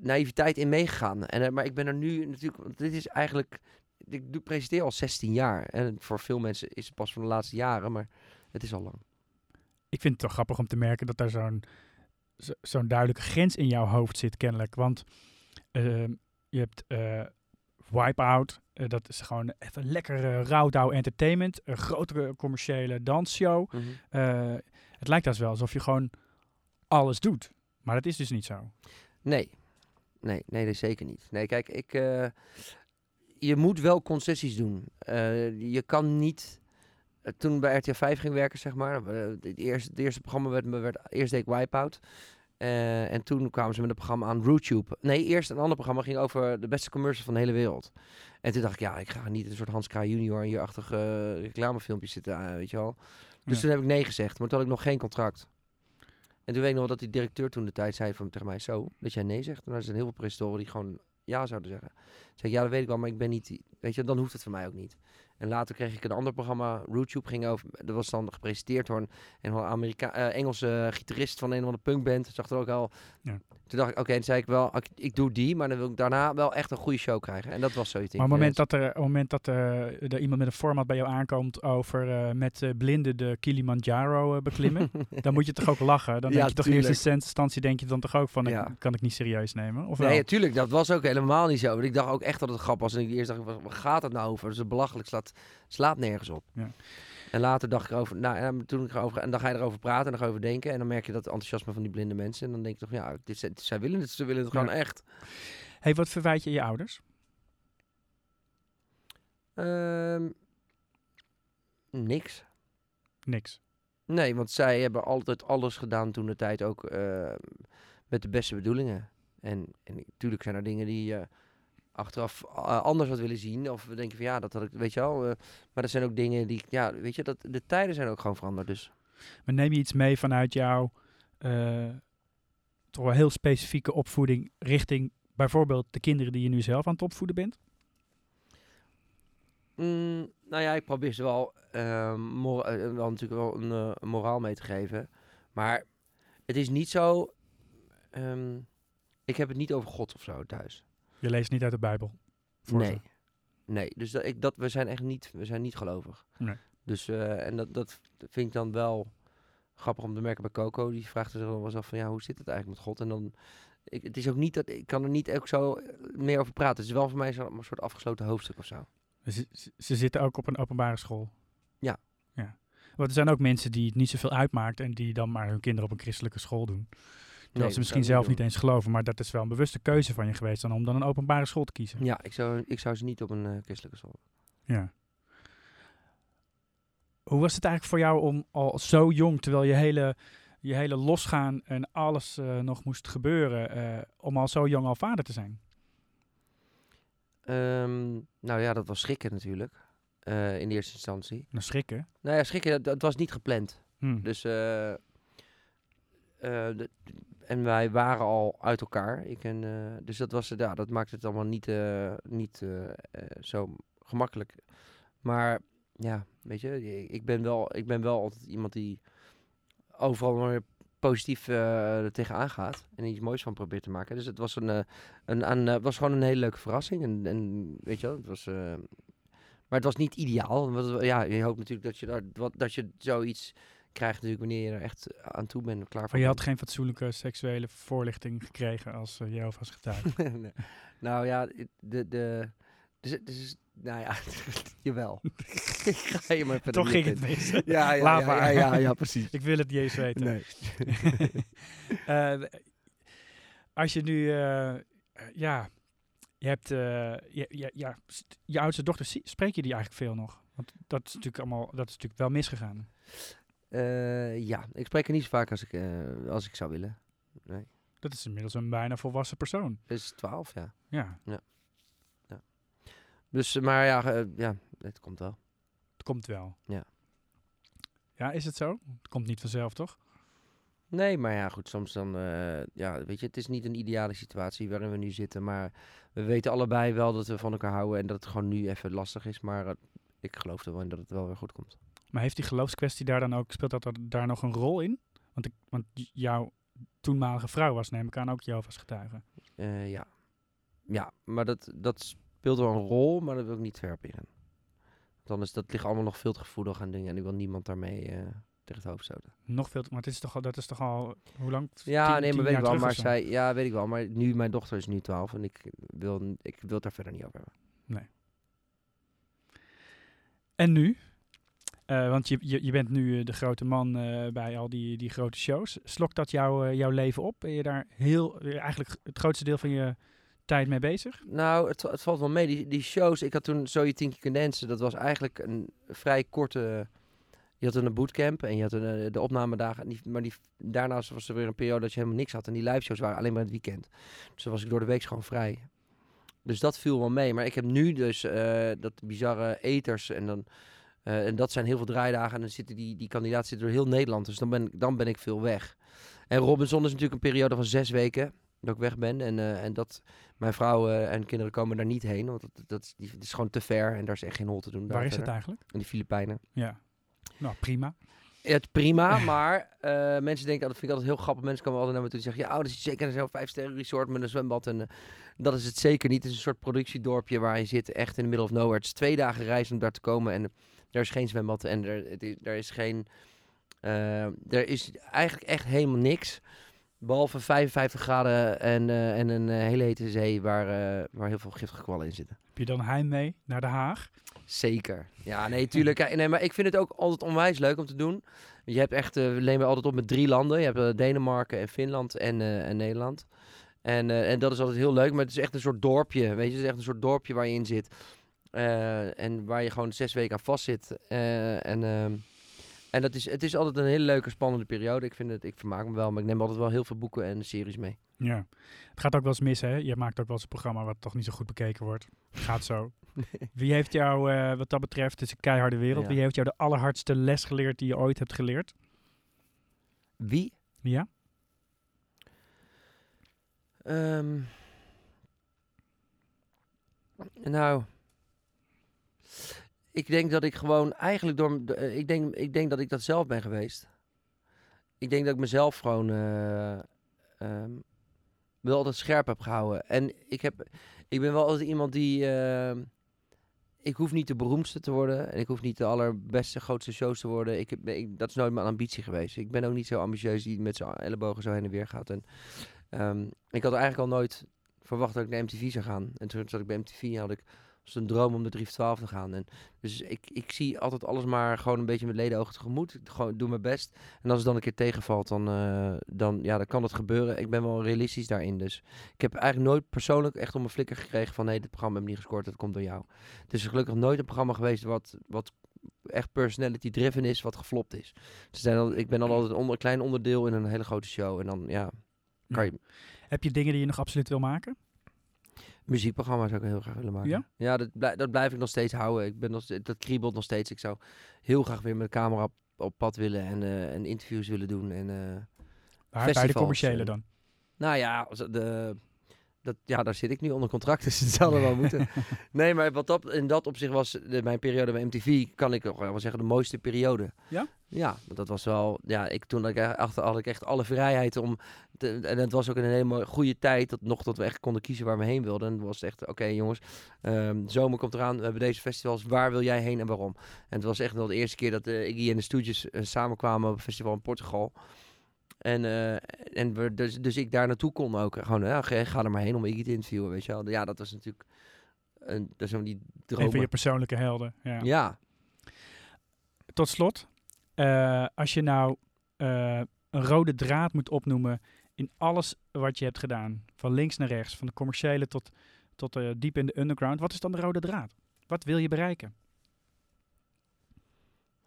naïviteit in meegegaan. En, maar ik ben er nu natuurlijk. want Dit is eigenlijk. Ik doe, presenteer al 16 jaar. En voor veel mensen is het pas van de laatste jaren, maar het is al lang. Ik vind het toch grappig om te merken dat daar zo'n zo- zo'n duidelijke grens in jouw hoofd zit, kennelijk. Want ehm, Je hebt eh, Wipeout. eh, dat is gewoon even lekkere rouwdouw entertainment. Een grotere commerciële dansshow. Mhm. Eh, het lijkt als wel alsof je gewoon alles doet. Maar dat is dus niet zo. Nee. Nee, nee, dat zeker niet. Nee, kijk, ik, je moet wel concessies doen. Eh, je kan niet... eh, toen bij RTL 5 ging werken, zeg maar. eh, het, eerste, het eerste programma werd, werd eerst deed ik Wipeout. En toen kwamen ze met een programma aan RootTube. Nee, eerst een ander programma ging over de beste commercial van de hele wereld. En toen dacht ik, ja, ik ga niet een soort Hans Kraaij junior hierachtig uh, reclamefilmpjes zitten, weet je wel. Dus Ja. toen heb ik nee gezegd, maar toen had ik nog geen contract. En toen weet ik nog dat die directeur toen de tijd zei van tegen mij, zo, dat jij nee zegt. En er zijn heel veel presentatoren die gewoon ja zouden zeggen. Toen zei ik, ja, dat weet ik wel, maar ik ben niet, weet je, dan hoeft het voor mij ook niet. En later kreeg ik een ander programma, RootTube, ging over, dat was dan gepresenteerd door een, een Amerika eh, Engelse gitarist van een of andere punkband. Zag er ook al. Ja. Toen dacht ik, oké, dan zei ik wel, ik, ik doe die, maar dan wil ik daarna wel echt een goede show krijgen. En dat was zoiets. Maar op het moment dat er, op het moment dat er, er iemand met een format bij jou aankomt over eh, met eh, blinden de Kilimanjaro eh, beklimmen, dan moet je toch ook lachen. Dan Ja, denk je toch in tuurlijk. eerste instantie denk je dan toch ook van, Ja. kan ik niet serieus nemen? Of? Nee, natuurlijk, dat was ook helemaal niet zo. Want ik dacht ook echt dat het grap was. En ik eerst dacht, waar gaat het nou over? Dat is belachelijk, slaat, slaat nergens op. Ja. En later dacht ik erover, nou, en toen ik erover, en dan ga je erover praten en dan ga je over denken. En dan merk je dat enthousiasme van die blinde mensen. En dan denk je toch, ja, dit, zij willen het, ze willen het Ja. gewoon echt. hey, wat verwijt je je ouders? Ehm, niks. Niks. Nee, want zij hebben altijd alles gedaan toen de tijd ook eh, met de beste bedoelingen. En, en natuurlijk zijn er dingen die je achteraf eh, anders had willen zien. Of we denken van ja, dat had ik, weet je wel. eh, maar er zijn ook dingen die, ja, weet je, dat, de tijden zijn ook gewoon veranderd. Dus Maar neem je iets mee vanuit jouw eh, toch wel heel specifieke opvoeding richting bijvoorbeeld de kinderen die je nu zelf aan het opvoeden bent? Mm, nou ja, ik probeer ze wel, mor- eh, wel natuurlijk wel een, een moraal mee te geven. Maar het is niet zo. ehm, ik heb het niet over God of zo thuis. Je leest niet uit de Bijbel. voor Nee. Nee, dus dat, ik, dat, we zijn echt niet, we zijn niet gelovig. Nee. Dus, eh, en dat, dat vind ik dan wel grappig om te merken bij Coco. Die vraagt zich dan wel eens af van, ja, hoe zit het eigenlijk met God? En dan, ik, het is ook niet dat, ik kan er niet ook zo meer over praten. Het is wel voor mij zo'n soort afgesloten hoofdstuk of zo. Ze, ze- ze zitten ook op een openbare school. Ja. ja. Want er zijn ook mensen die het niet zoveel uitmaakt en die dan maar hun kinderen op een christelijke school doen. Terwijl dat ze misschien zelf niet eens geloven, maar dat is wel een bewuste keuze van je geweest dan om dan een openbare school te kiezen. Ja, ik zou, ik zou ze niet op een eh, christelijke school. Ja. Hoe was het eigenlijk voor jou om al zo jong, terwijl je hele, je hele losgaan en alles eh, nog moest gebeuren, eh, om al zo jong al vader te zijn? Ehm, nou ja, dat was schrikken natuurlijk. in de eerste instantie. Nou, schrikken. Nou ja, schrikken, dat, dat was niet gepland. Hm. Dus, en wij waren al uit elkaar. Ik en, eh, dus dat, was, ja, dat maakte het allemaal niet, eh, niet eh, zo gemakkelijk. Maar ja, weet je, ik- ben wel, ik ben wel altijd iemand die overal maar positief er tegenaan gaat. En iets moois van probeert te maken. Dus het was, een, een, was gewoon een hele leuke verrassing. En, en weet je het was... maar het was niet ideaal. Ja, je hoopt natuurlijk dat je, wat, dat je zoiets krijgt natuurlijk wanneer je er echt aan toe bent en klaar voor Maar je had geen fatsoenlijke seksuele voorlichting gekregen als uh, Jehovah's getuige. Nee. Nou ja, de... de dus, dus, nou ja, jawel. Ik ga je maar Toch ging het mis. Ja, ja, ja, ja, ja, ja, precies. Ik wil het niet eens weten. Nee. Eh, als je nu, eh, ja, je hebt, eh, je, je, ja, je oudste dochter, zie- spreek je die eigenlijk veel nog? Want dat is natuurlijk allemaal, dat is natuurlijk wel misgegaan. Eh, ja, ik spreek er niet zo vaak als ik, eh, als ik zou willen. Dat is inmiddels een bijna volwassen persoon. Is 12, ja. Ja, Dus, eh, maar ja, ja, het komt wel. het komt wel. Ja. Ja, is het zo? Het komt niet vanzelf, toch? Nee, maar ja, goed, soms dan, ja, weet je, het is niet een ideale situatie waarin we nu zitten, maar we weten allebei wel dat we van elkaar houden en dat het gewoon nu even lastig is, maar ik geloof er wel in dat het wel weer goed komt. Maar heeft die geloofskwestie daar dan ook, speelt dat er, daar nog een rol in? Want, ik, want jouw toenmalige vrouw was, neem ik aan, ook Jehovah's getuige. Eh, ja. Ja, maar dat, dat speelt wel een rol, maar dat wil ik niet ver op ingaan. Dan is dat ligt allemaal nog veel te gevoelig aan dingen en ik wil niemand daarmee, eh, tegen het hoofd stoten. Nog veel, te- maar het is toch al, dat is toch al, hoe lang? Ja, Tien- nee, maar weet ik wel. Maar zij, ja, weet ik wel. Maar nu, mijn dochter is nu 12 en ik wil, ik wil het daar verder niet over hebben. En nu? Eh, want je, je, je bent nu eh, de grote man eh, bij al die, die grote shows. Slokt dat jou, jouw leven op? Ben je daar heel, eigenlijk het grootste deel van je tijd mee bezig? Nou, het, het valt wel mee. Die, die shows, ik had toen Zo je tien keer kunt dansen. Dat was eigenlijk een vrij korte... Je had een bootcamp en je had een, de opnamedagen. Maar die, daarnaast was er weer een periode dat je helemaal niks had. En die live shows waren alleen maar het weekend. Dus dan was ik door de week gewoon vrij. Dus dat viel wel mee. Maar ik heb nu dus dat bizarre eters en dan... eh, en dat zijn heel veel draaidagen. En dan zitten die, die kandidaten zitten door heel Nederland. Dus dan ben, ik- dan ben ik veel weg. En Robinson is natuurlijk een periode van zes weken dat ik weg ben. En, eh, en dat mijn vrouw en kinderen komen daar niet heen. Want dat, dat, is, die, het is gewoon te ver en daar is echt geen hol te doen. Waar is het eigenlijk? In de Filipijnen. Ja. Nou, prima. Ja, het prima, maar eh, mensen denken, dat vind ik altijd heel grappig. Mensen komen altijd naar me toe en zeggen, ja, oh, dat is zeker zo'n vijf sterren resort met een zwembad. En dat is het zeker niet. Het is een soort productiedorpje waar je zit, echt in the middle of nowhere. Het is twee dagen reis om daar te komen en er is geen zwembad en er, er is geen, eh, er is eigenlijk echt helemaal niks. Behalve 55 graden en, eh, en een eh, hele hete zee waar, waar heel veel giftige kwallen in zitten. Heb je dan heimwee naar Den Haag? Zeker. Ja, nee, tuurlijk. Nee, maar ik vind het ook altijd onwijs leuk om te doen. Je hebt echt, we nemen altijd op met drie landen. Je hebt Denemarken en Finland en, en Nederland. En, en dat is altijd heel leuk, maar het is echt een soort dorpje. Weet je, het is echt een soort dorpje waar je in zit. Eh, en waar je gewoon zes weken aan vast zit. Eh, en ehm, en dat is, het is altijd een hele leuke, spannende periode. Ik, vind het, ik vermaak me wel, maar ik neem altijd wel heel veel boeken en series mee. Ja. Het gaat ook wel eens mis, hè? Je maakt ook wel eens een programma wat toch niet zo goed bekeken wordt. Gaat zo. Wie heeft jou, eh, wat dat betreft, het is een keiharde wereld. Ja. Wie heeft jou de allerhardste les geleerd die je ooit hebt geleerd? Wie? Ja? Ehm, nou, ik denk dat ik gewoon eigenlijk door, eh, ik denk, ik denk dat ik dat zelf ben geweest. Ik denk dat ik mezelf gewoon ehm, wel altijd scherp heb gehouden. En ik heb, ik ben wel altijd iemand die, ehm, ik hoef niet de beroemdste te worden en ik hoef niet de allerbeste, grootste shows te worden. Ik heb, dat is nooit mijn ambitie geweest. Ik ben ook niet zo ambitieus die met zijn ellebogen zo heen en weer gaat. En Ehm, ik had eigenlijk al nooit verwacht dat ik naar MTV zou gaan. En toen zat ik bij MTV had ik was het een droom om de 3 voor 12 te gaan. En dus ik, ik zie altijd alles maar gewoon een beetje met ledenogen tegemoet. Ik gewoon doe mijn best. En als het dan een keer tegenvalt, dan, eh, dan, ja, dan kan het gebeuren. Ik ben wel realistisch daarin. Dus ik heb eigenlijk nooit persoonlijk echt om mijn flikker gekregen van... nee, dit programma heb ik niet gescoord, dat komt door jou. Het is gelukkig nooit een programma geweest wat, wat echt personality driven is, wat geflopt is. Dus zijn al, ik ben al altijd een onder, klein onderdeel in een hele grote show. En dan, ja, kan je, Heb je dingen die je nog absoluut wil maken? Muziekprogramma zou ik heel graag willen maken. Ja? dat, blij- dat blijf ik nog steeds houden. Ik ben nog, dat kriebelt nog steeds. Ik zou heel graag weer met de camera op, op pad willen en, eh, en interviews willen doen. En, Waar, bij de commerciële dan? nou ja, de, dat, ja, daar zit ik nu onder contract, dus het zal er wel moeten. Nee, maar wat dat, in dat opzicht was de, mijn periode bij MTV, kan ik wel zeggen, de mooiste periode. Ja? Ja, want dat was wel, ja, ik, toen had ik, echt- achter, had ik echt alle vrijheid om, te- en het was ook een hele mooie, goede tijd, dat, nog dat we echt konden kiezen waar we heen wilden. En het was echt, oké jongens, ehm, zomer komt eraan, we hebben deze festivals, waar wil jij heen en waarom? En het was echt wel de eerste keer dat uh, Iggy en de Stooges eh, samenkwamen op een festival in Portugal. En, eh, en we, dus, dus ik daar naartoe kon ook. Gewoon, ja, ga, er maar heen om Iggy te interviewen, weet je wel. Ja, dat was natuurlijk, een, dat is die Een dromen. van je persoonlijke helden. Ja. Ja, Tot slot, eh, als je nou eh, een rode draad moet opnoemen in alles wat je hebt gedaan, van links naar rechts, van de commerciële tot, tot eh, diep in de underground, wat is dan de rode draad? Wat wil je bereiken?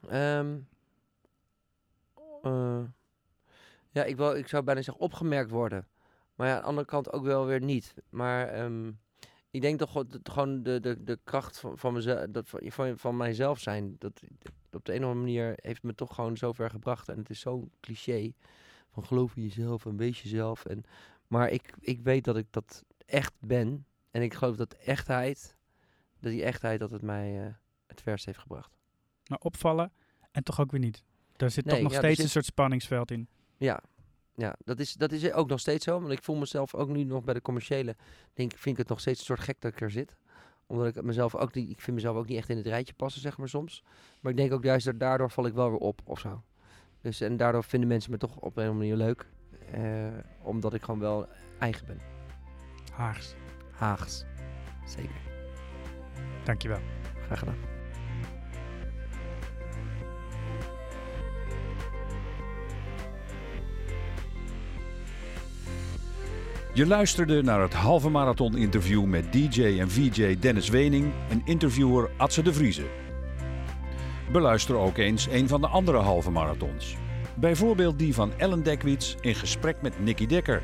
Ehm, eh, ja, ik, wil, ik zou bijna zeggen opgemerkt worden. Maar ja, aan de andere kant ook wel weer niet. Maar ehm, ik denk toch gewoon- dat gewoon de, de, de kracht van, van, mezelf, dat, van, van, van mijzelf zijn. Dat, op de een of andere manier heeft me toch gewoon zo ver gebracht. En het is zo'n cliché van geloof in jezelf en wees jezelf. En, maar ik, ik weet dat ik dat echt ben. En ik geloof dat echtheid, dat die echtheid dat het mij eh, het verst heeft gebracht. Nou, opvallen en toch ook weer niet. Daar zit Nee, toch nog ja, steeds een soort spanningsveld in. Ja, ja dat, is, dat is ook nog steeds zo. Want ik voel mezelf ook nu nog bij de commerciële. Denk, ik, vind ik het nog steeds een soort gek dat ik er zit. Omdat ik mezelf ook niet, ik vind mezelf ook niet echt in het rijtje passen, zeg maar soms. Maar ik denk ook juist dat daardoor val ik wel weer op of zo. Dus, en daardoor vinden mensen me toch op een of andere manier leuk. Eh, omdat ik gewoon wel eigen ben. Haags. Haags. Zeker. Dankjewel. Graag gedaan. Je luisterde naar het halve marathon interview met DJ en VJ Dennis Wening en interviewer Atze de Vriezen. Beluister ook eens een van de andere halve marathons. Bijvoorbeeld die van Ellen Dekwits in gesprek met Nicky Dekker